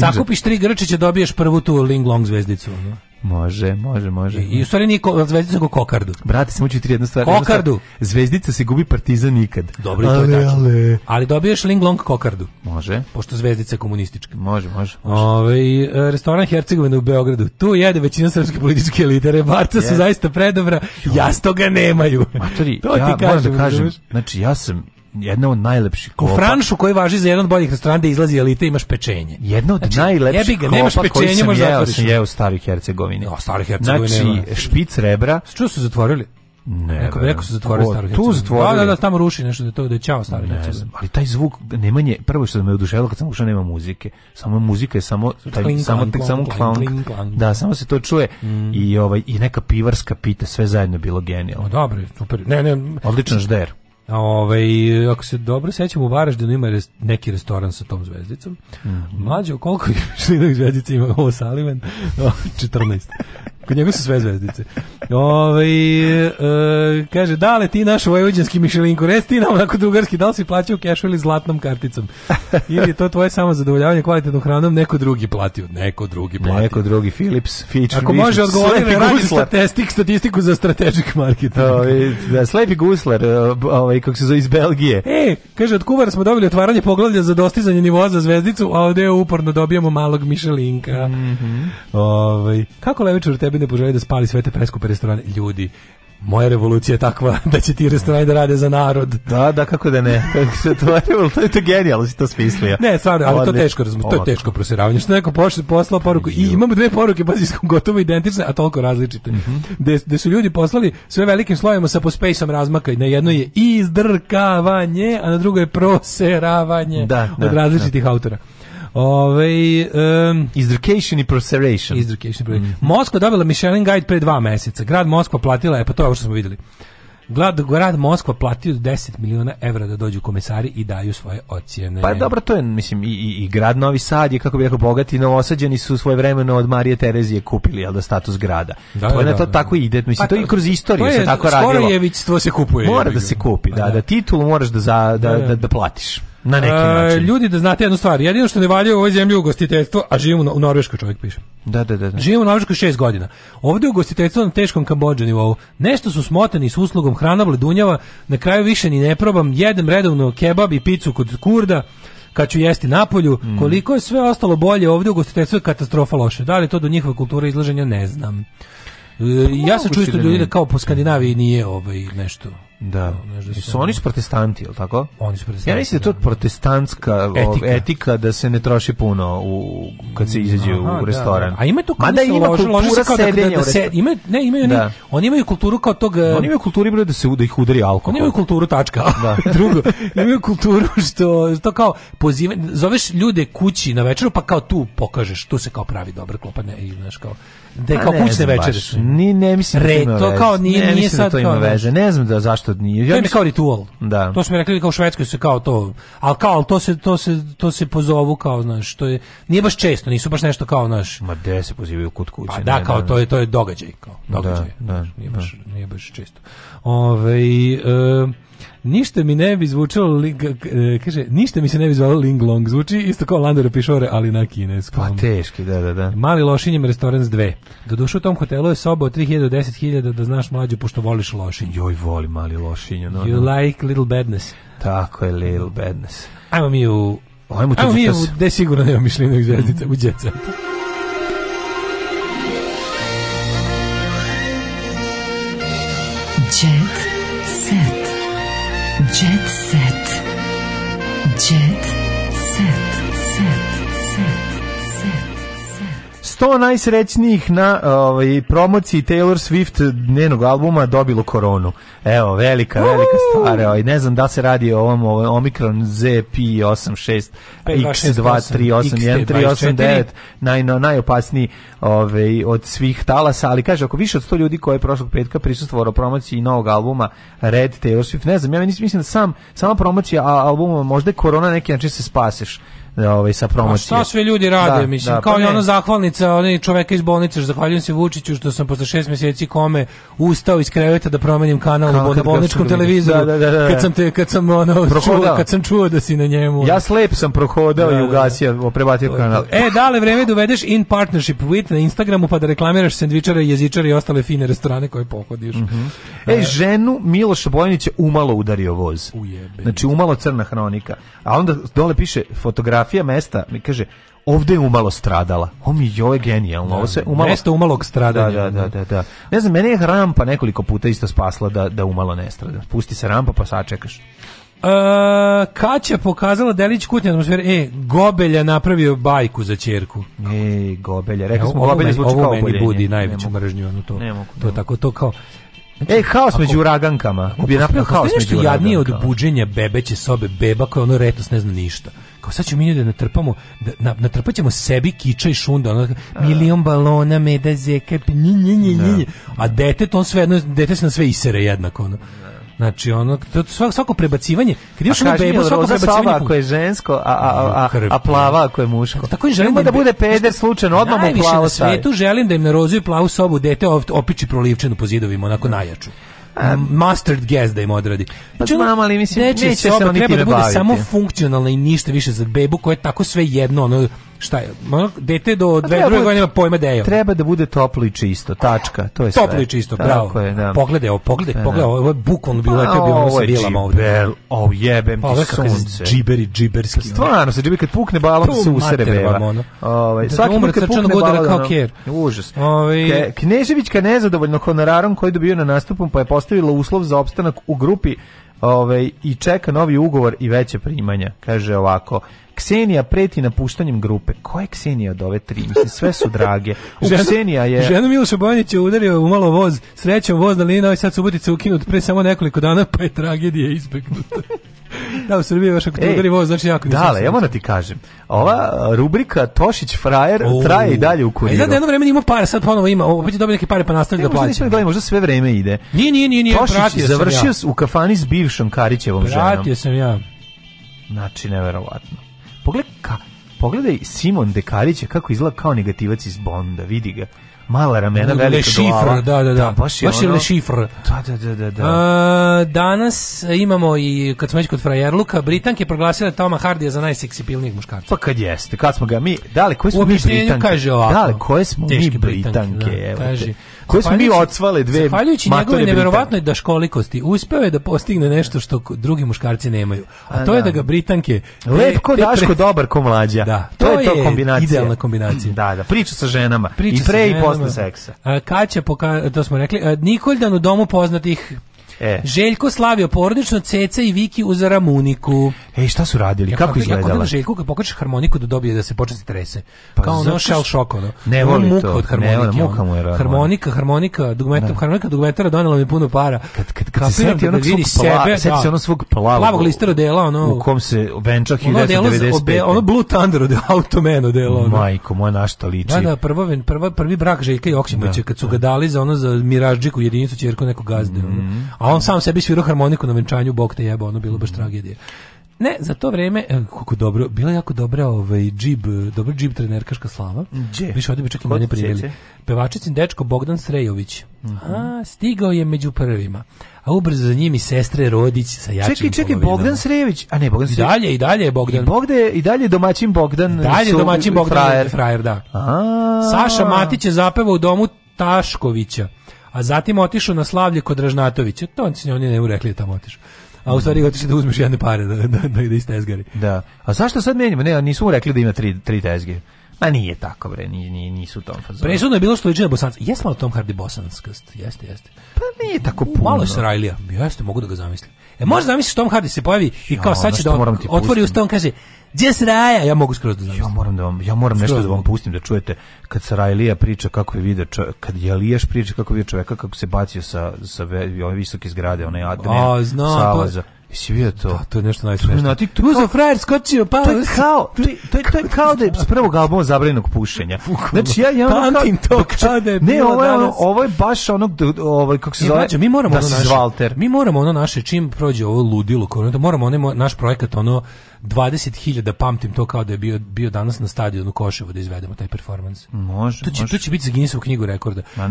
sakupiš tri grčića, dobiješ prvu tu Ling Long zvezdicu. Ono. Može, može, može. I, i u stvari nije zvezdica ko kokardu. Brate, samo ću ti jednu stvar. Kokardu. Zvezdica se gubi partizan nikad. Dobro, to je tačno. Ale. Ali dobiješ Ling Long kokardu. Može. Pošto zvezdica je komunistička. Može, može. može. Ove, e, restoran Hercegovina u Beogradu. Tu jede većina srpske političke lidere. Barca yes. su zaista predobra. Jasno ga nemaju. Matori, to ja ti kažem, da kažem. Znači, ja sam jedna od najlepših klopa. Ko Franšu koji važi za jedan od boljih restorana da izlazi elite imaš pečenje. Jedna od znači, najlepših jebi ga, nemaš klopa pečenje, koji sam da jeo, sam jeo u Staroj Hercegovini. No, Staroj Hercegovini znači, nema. špic rebra. Čuo su zatvorili? Ne, Neko bi rekao su zatvorili staru Tu zatvorili. Da, da, da, tamo ruši nešto, da to da je čao staru ne, Ali taj zvuk, nemanje, prvo što me oduševilo kad sam ušao nema muzike. Samo muzika je samo taj kling, samo klang, tek samo klang, Da, samo se to čuje mm. i ovaj i neka pivarska pita, sve zajedno bilo genijalno. Pa dobro, super. Ne, ne, odličan žder. Ove, ovaj, ako se dobro sećam, u Varaždinu ima res, neki restoran sa tom zvezdicom. Mm -hmm. Mlađo, koliko je šlinovih da zvezdica ima ovo Salivan? 14. Kod njega su sve zvezdice. Ove, ovaj, e, kaže, da li ti naš vojvođanski mišelinku, resti ti nam onako drugarski, da li si plaćao u kešu ili zlatnom karticom? Ili je to tvoje samo zadovoljavanje kvalitetnom hranom, neko drugi platio, neko drugi platio. Neko drugi, Philips, Fitch, Ako Višnic, može odgovoriti, radi statistik, statistiku za strategic marketing. Ove, da, slepi gusler, e, ovaj, kako se zove iz Belgije. E, kaže, od kuvara smo dobili otvaranje poglavlja za dostizanje nivoa za zvezdicu, a ovdje uporno dobijamo malog mišelinka. Mm -hmm. Ove, ovaj, kako Levičar tebe ne poželi da spali sve te preskupe restorane. Ljudi, moja revolucija je takva da će ti restorani da rade za narod. Da, da, kako da ne. Kako se to, je to genijalno, da si to smislio. Ne, stvarno, ali to je teško razumjeti, to je teško prosiravanje. Što neko pošli, poslao poruku, i imamo dve poruke, bazi gotovo identične, a toliko različite. Mm -hmm. su ljudi poslali sve velikim slovima sa pospejsom razmaka i na jedno je izdrkavanje, a na drugo je proseravanje da, od da, različitih da. autora. Ove, ovaj, um, Izdrucation i Proseration. Izdrucation i mm. Moskva dobila Michelin Guide pre dva meseca. Grad Moskva platila, je pa to je ovo što smo vidjeli. Grad, grad Moskva platio 10 miliona evra da dođu komesari i daju svoje ocjene. Pa dobro, to je, mislim, i, i, grad Novi Sad je, kako bih rekao, bogati novosađeni su svoje vremeno od Marije Terezije kupili, jel da, status grada. Da, to da, je da, to da, tako ide, mislim, pa, to i kroz istoriju se tako radilo. Skorojevićstvo se kupuje. Mora da se kupi, da, pa da, da, titulu moraš da, za, da, da, da, da platiš. Na neki način. ljudi da znate jednu stvar, jedino što ne valja u ovoj zemlji je ugostiteljstvo, a živimo u Norveškoj, čovjek piše. Da, da, da, da. Živimo u Norveškoj šest godina. Ovde u ugostiteljstvu na teškom kambođa nivou. Nešto su smotani s uslugom hrana bledunjava, na kraju više ni ne probam, jedem redovno kebab i picu kod kurda kad ću jesti napolju, mm. koliko je sve ostalo bolje ovde u gostiteljstvu je katastrofa loše. Da li to do njihove kulture izlaženja, ne znam. E, ja sam čuo isto ljudi da kao po Skandinaviji nije ovaj nešto. Da. da su oni su protestanti, je li tako? Oni su protestanti. Ja mislim da je to da. protestantska etika. etika da se ne troši puno u, kad se izađe Aha, u da, restoran. Da, da. A ima to kao da ima loži, kultura loži kao da, da, da se, ima, ne, imaju oni, da. oni imaju kulturu kao tog... Eh, oni imaju kulturu bro, da se da ih udari alkohol. Oni imaju kulturu tačka. Da. Drugo, imaju kulturu što što kao poziva, zoveš ljude kući na večeru pa kao tu pokažeš, tu se kao pravi dobar klopa, ne, znaš kao Da pa kao kućne večere. Ni ne mislim da Re, da to, to kao nije, ne, nije da sad da to ima kao veze. Ne znam da zašto nije. Ja to je kao ritual. Da. To smo rekli kao u Švedskoj se kao to, al kao al to se to se to se pozovu kao znaš, to je nije baš često, nisu baš nešto kao naš. Ma gde se pozivaju kod kuće? Pa da, ne, kao ne, to je to je događaj kao, da, događaj. Da, da, nije baš nije baš često. Ovaj e, ništa mi ne bi zvučalo, e, kaže, ništa mi se ne bi zvalo Ling zvuči isto kao Landero Pišore, ali na kineskom. Pa teški, da, da, da. Mali lošinjem Restorans 2. dve. u tom hotelu je soba od 3000 do 10.000 da znaš mlađu, pošto voliš lošinj. Joj, voli mali lošinj. No, you no. like little badness. Tako je, little badness. Ajmo mi u... Ajmo, Ajmo mi da u... Gde sigurno nema mišljenog zvezdica, u djeca. 100 najsrećnijih na ovaj, promociji Taylor Swift njenog albuma dobilo koronu. Evo, velika, velika stvar. Ovaj, ne znam da se radi o ovom ovaj, Omicron ZP86 X2381389 naj, najopasniji ovaj, od svih talasa, ali kaže, ako više od 100 ljudi koji je prošlog petka prisustvovalo promociji novog albuma Red Taylor Swift, ne znam, ja mislim da sam, sama promocija albuma, možda korona neki znači se spaseš E, ovaj sa promocijom. Šta sve ljudi rade, da, mislim, da, kao pa je ona zahvalnica, onaj čoveka iz bolnice, zahvaljujem se Vučiću što sam posle 6 mjeseci kome ustao iz kreveta da promenim kanal na bolničkom, bolničkom televizoru. Da da, da, da, da, kad sam te kad sam ono čuo, kad sam čuo da si na njemu. Ja slep sam prohodao i ugasio, prebatio kanal. E, dale vreme dovedeš in partnership with na Instagramu pa da reklamiraš sendvičare, jezičare i ostale fine restorane koje pohodiš. Mm -hmm. E, ženu Miloša Bojanića umalo udario voz. Ujebe. Znači umalo crna hronika. A onda dole piše fotografija fotografija mesta, mi kaže, ovde je umalo stradala. O mi jo je genijalno. Ovo se da, da, umalo mesto umalog stradanja. Da, da, da, da, da. Ne znam, mene je rampa nekoliko puta isto spasla da da umalo ne strada. Pusti se rampa pa sačekaš. E, Kaća pokazala Delić kutnje atmosfera. E, Gobelja napravio bajku za ćerku. E, Gobelja. Rekao smo, Gobelja zvuči kao meni budi najveću mržnju. Ono to, ne mogu, to, tako, to kao, e, znači, haos ako, među uragankama. Ako, je napravio haos među uragankama. jadnije od buđenja bebeće sobe, beba koja ono retos ne zna ništa kao sad ćemo mi da natrpamo, da, na, natrpaćemo sebi kiča i šunda, ono, milion balona, meda, zeka, pa nji, nji, nji, nji. Da. A dete to sve, jedno, dete se na sve isere jednako, ono. Da. Znači ono svako svako prebacivanje, kad imaš ono bebu, svako prebacivanje ako je žensko, a a a a plava ako je muško. Tako i želim da, da bude peder slučajno odmah mu plavo na svetu želim da im na rozu narozuju plavu sobu, dete opiči prolivčenu po zidovima, onako da. najjaču mustard guest da im odradi. Pa znam, ali mislim, neće, neće se oni time Treba da bude samo funkcionalna i ništa više za bebu koja je tako sve jedno, ono, šta je, ono, dete do dve, druge da- godine ima pojma da je. Treba da bude toplo i čisto, tačka, to je sve. Toplo i čisto, bravo. Tako je, da. Pogledaj ovo, pogledaj, da, da. pogledaj, ovo je bukvalno bilo, ja bi ono sa bilama ovde. Pa, ovo je jebem ti sunce. džiberi, džiberski. Stvarno, se džibi kad pukne balon, se usere beba. Ovaj, da, svaki put kad pukne balon, kao kjer. Užas. Ove... Ovaj- Kneževićka nezadovoljno honorarom koji dobio na nastupom, pa je postavila uslov za opstanak u grupi Ove, ovaj, i čeka novi ugovor i veće primanja. Kaže ovako, Ksenija preti napuštanjem grupe. Ko je Ksenija od ove tri? Mislim, sve su drage. U žena, Ksenija je... Žena Miloša Bojanić je udario u malo voz. Srećom, voz na liniji ovaj sad Subotica ukinut pre samo nekoliko dana, pa je tragedija izbegnuta da, u Srbiji baš ako e, udari voz, znači jako Dale, ja moram da ti kažem. Ova uh, rubrika Tošić frajer o, traje i dalje u kuriru. E, da, da, jedno vreme ima pare, sad ponovo ima. Opet je dobio neke pare pa nastavlja da plaća. Ne, možda sve vreme ide. Nije, nije, nije, nije. Tošić završio u kafani s bivšom Karićevom pratio ženom. Pratio sam ja. Znači, neverovatno. Pogledaj, ka, pogledaj Simon Dekarića kako izgleda kao negativac iz Bonda, vidi ga mala ramena, velika Le šifr, da, da, da, da. baš je, baš je ono... Le šifr. Da, da, da, da. da. A, danas imamo i, kad smo već kod frajerluka, Britanke proglasile Toma Hardija za najseksibilnijeg muškarca. Pa kad jeste, kad smo ga mi, da li, koje smo mi Britanke? kaže ovako. Da li, koje smo mi Britanke? Britanke da, evo kaže, te koje smo mi odsvale dve Zahvaljujući njegove neverovatnoj daškolikosti, uspeo je da postigne nešto što drugi muškarci nemaju. A to je da, da ga Britanke... Lepko, Daško, dobar ko mlađa. Da, to, to je to kombinacija. Idealna kombinacija. Da, da, priča sa ženama. Priča I pre i posle seksa. Kaća, poka, to smo rekli, Nikoljdan u domu poznatih E. Željko slavio porodično Ceca i Viki uz Ramuniku. Ej, šta su radili? Ja, kako, kako izgledala? Kako Željko kad pokaže harmoniku da dobije da se počne trese. Pa Kao ono shell shock ono. Ne voli muka to. Od harmonike, ne, muka mu je harmonika, harmonika, harmonika, dugmeta, da. harmonika dugmetara donela mi puno para. Kad kad kad se seti da onog svog sebe, seti da. se onog svog plavog. Plavog listera dela ono. U kom se venča 1995. Ono Blue Thunder od Automeno delo ono. Majko, moja našta liči. Da, da, prva, prva, prvi brak Željka i Oksimovića kad su ga dali za ono za Mirađiku jedinicu ćerku nekog gazde. Ono. Mhm on sam sebi svirao harmoniku na venčanju, bog te jeba, ono bilo baš mhm. tragedije. Ne, za to vreme, kako dobro, bila jako dobra ovaj, džib, dobra džib trenerkaška slava. Gdje? Više ovdje bi čak i manje primjeli. Pevačicin dečko Bogdan Srejović. Uh mhm. -huh. A, stigao je među prvima. A ubrzo za njim i sestre Rodić sa jačim Čekaj, čekaj, Bogdan Srejević, a ne Bogdan Srejević. I dalje, i dalje je Bogdan. I, Bogde, i dalje domaćin Bogdan. Dalje domaćin Bogdan frajer. frajer da. A -a. Saša Matić je zapevao u domu Taškovića a zatim otišao na slavlje kod Ražnatovića. To oni ne urekli da tamo otišao. A u stvari hoćeš da uzmeš jedne pare da, da, da, da istezgari. Da. A zašto sad menjamo? Ne, nisu mu rekli da ima tri, tri tezge. Ma nije tako bre, ni ni, nisu u tom fazonu. Presudno je bilo što liči na Bosanska. Jesi malo Tom Hardy Bosanskast? Jeste, jeste. Pa nije tako puno. malo je Sarajlija. Jeste, mogu da ga zamislim. E može zamisliš Tom Hardy se pojavi i kao sad će da otvori usta, on kaže Gdje Sraja? Ja mogu skroz da znam. Ja moram da vam, ja moram skroz nešto da vam pustim da čujete kad Sarajlija priča kako je video čov... kad Jelijaš priča kako je video čoveka kako se bacio sa sa ove visoke zgrade, onaj Adne. A, znam, Jesi vidio to? Da, to je nešto najsmešnije. Na tu, za frajer skočio, pa to je kao to je, to je, kao da je s prvog albuma zabranjenog pušenja. Znači ja ja pamtim to kao da je Ne, ovo je ono, ovo je baš onog, ovaj kako se e, zove. mi moramo da ono naše. Walter. Mi moramo ono naše čim prođe ovo ludilo korona, da moramo onaj naš projekat ono 20.000 pamtim to kao da je bio, bio danas na stadionu Koševo da izvedemo taj performans. Može, to će, može. To će biti za Guinnessovu knjigu rekorda. Da,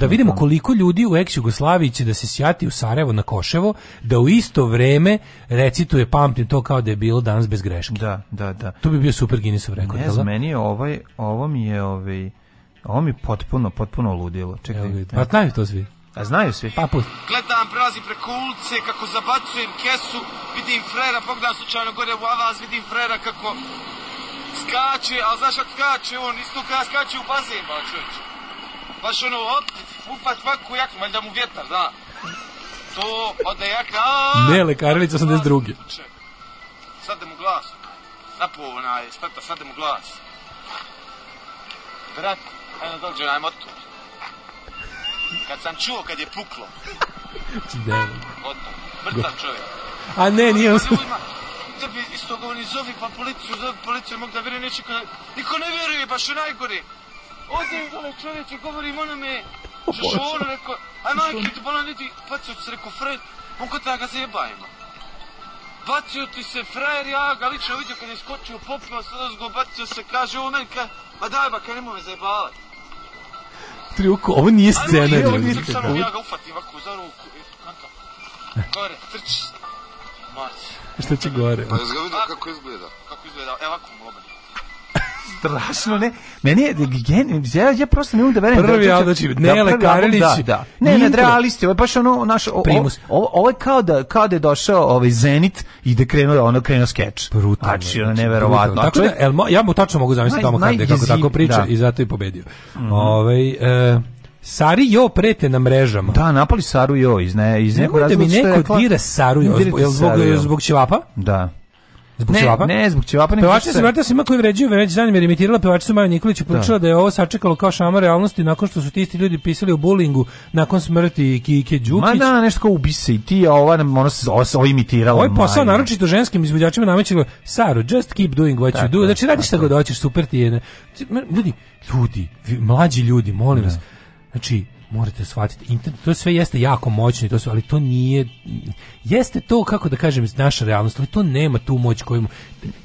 da vidimo tamo. koliko ljudi u ex Jugoslaviji će da se sjati u Sarajevo na Koševo, da u isto vreme recituje pamtim to kao da je bilo danas bez greške. Da, da, da. To bi bio super Guinnessov rekord. Ne da? znam, meni je ovaj, ovo mi je ovaj, ovo mi potpuno, potpuno ludilo. Čekaj. pa znaju to svi. A znaju svi, papu. Gledam, prelazim preko ulice, kako zabacujem kesu, vidim frera, pogledam slučajno gore u avaz, vidim frera kako skače, ali znaš kako skače, on isto kada skače u bazen, ba čovječe. Baš ono, op, upat svaku jaknu, valjda mu vjetar, da. To, onda jakna, aaa. Ne, Lekarlić 82. Sade mu glas. Napo, onaj, sad sade mu glas. Brat, ajde dođe onaj motor. Kad sam čuo kad je puklo. Delo. Odmah. Mrtav čovjek. A ne, nije on. Da bi iz toga oni zovi pa policiju, zovi policiju, mogu da vjeruje neće kada... Niko ne vjeruje, baš je najgore. Ode iz govori čovječe, govorim onome... Žešoru, rekao, aj majke, ti bolan niti... Pacio ti se, rekao, Fred, on kod tega da zajebajima. Bacio ti se frajer, ja ga lično vidio kad je skočio, popio, sad ga bacio se, kaže, on meni, ka, ma daj ba, kaj nemoj me zajebavati. Triuko, ovo nije scena. Ovo nije scena. Ovo... Ja ga ufatim ovako ruku. Gore, trči. Mač. Šta će gore? Pa jaz ga vidim kako izgleda. Kako izgleda? Evo lobe. strašno, ne. Meni je gen, ja, ja prosto ne mogu da verujem. Da prvi da, Aldoči, Nele Karelić. Da, da. Ne, ne, realisti, ovo je baš ono naš o, primus. Ovo, ovo je kao da kao da je došao ovaj Zenit i da krenuo da, ono krenuo skeč. Brutalno. Znači, ono znači, neverovatno. Tako da, el, ja mu tačno mogu zamisliti tamo kad kako tako priča da. i zato je pobedio. Mm -hmm. Ovaj e, Sari Jo prete na mrežama. Da, napali Saru Jo iz ne iz nekog da razloga. mi neko dira Saru Jo, zbog, zbog, zbog ćevapa? Da. Zbog ne, ćevapa? Ne, zbog ćevapa. Pevačica se vrata svima koji vređuju već zanim jer imitirala pevačicu Maju Nikolić poručila da. da. je ovo sačekalo kao šama realnosti nakon što su ti isti ljudi pisali o bulingu nakon smrti Kike Đukić. Ma da, nešto kao ubi se i ti, a ova ona se ovo imitirala. Ovo ovaj je posao Maju. naročito ženskim izvođačima namećilo Saru, just keep doing what tako, you do. Znači radi šta god hoćeš, super ti je. Ne. Ljudi, ljudi, mlađi ljudi, molim da. vas. Znači, morate shvatiti internet to sve jeste jako moćno to sve, ali to nije jeste to kako da kažem naša realnost ali to nema tu moć koju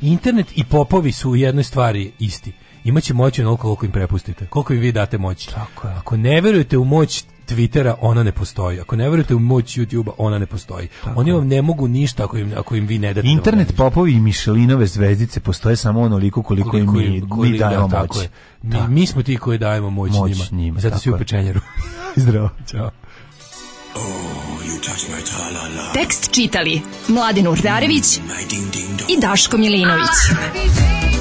internet i popovi su u jednoj stvari isti imaće moć onoliko koliko im prepustite koliko im vi date moć Tako ako ne verujete u moć Twittera, ona ne postoji. Ako ne verujete u moć YouTubea, ona ne postoji. Tako. Oni vam ne mogu ništa ako im, ako im vi ne date. Da Internet da popovi i Michelinove zvezdice postoje samo onoliko koliko, koliko im mi, koliko, da, mi dajemo da, moć. Mi, mi, smo ti koji dajemo moć, moć njima. njima. Zato si u pečenjeru. Zdravo. Ćao. Oh, Tekst čitali Mladin Urdarević mm, i Daško Milinović. Ah,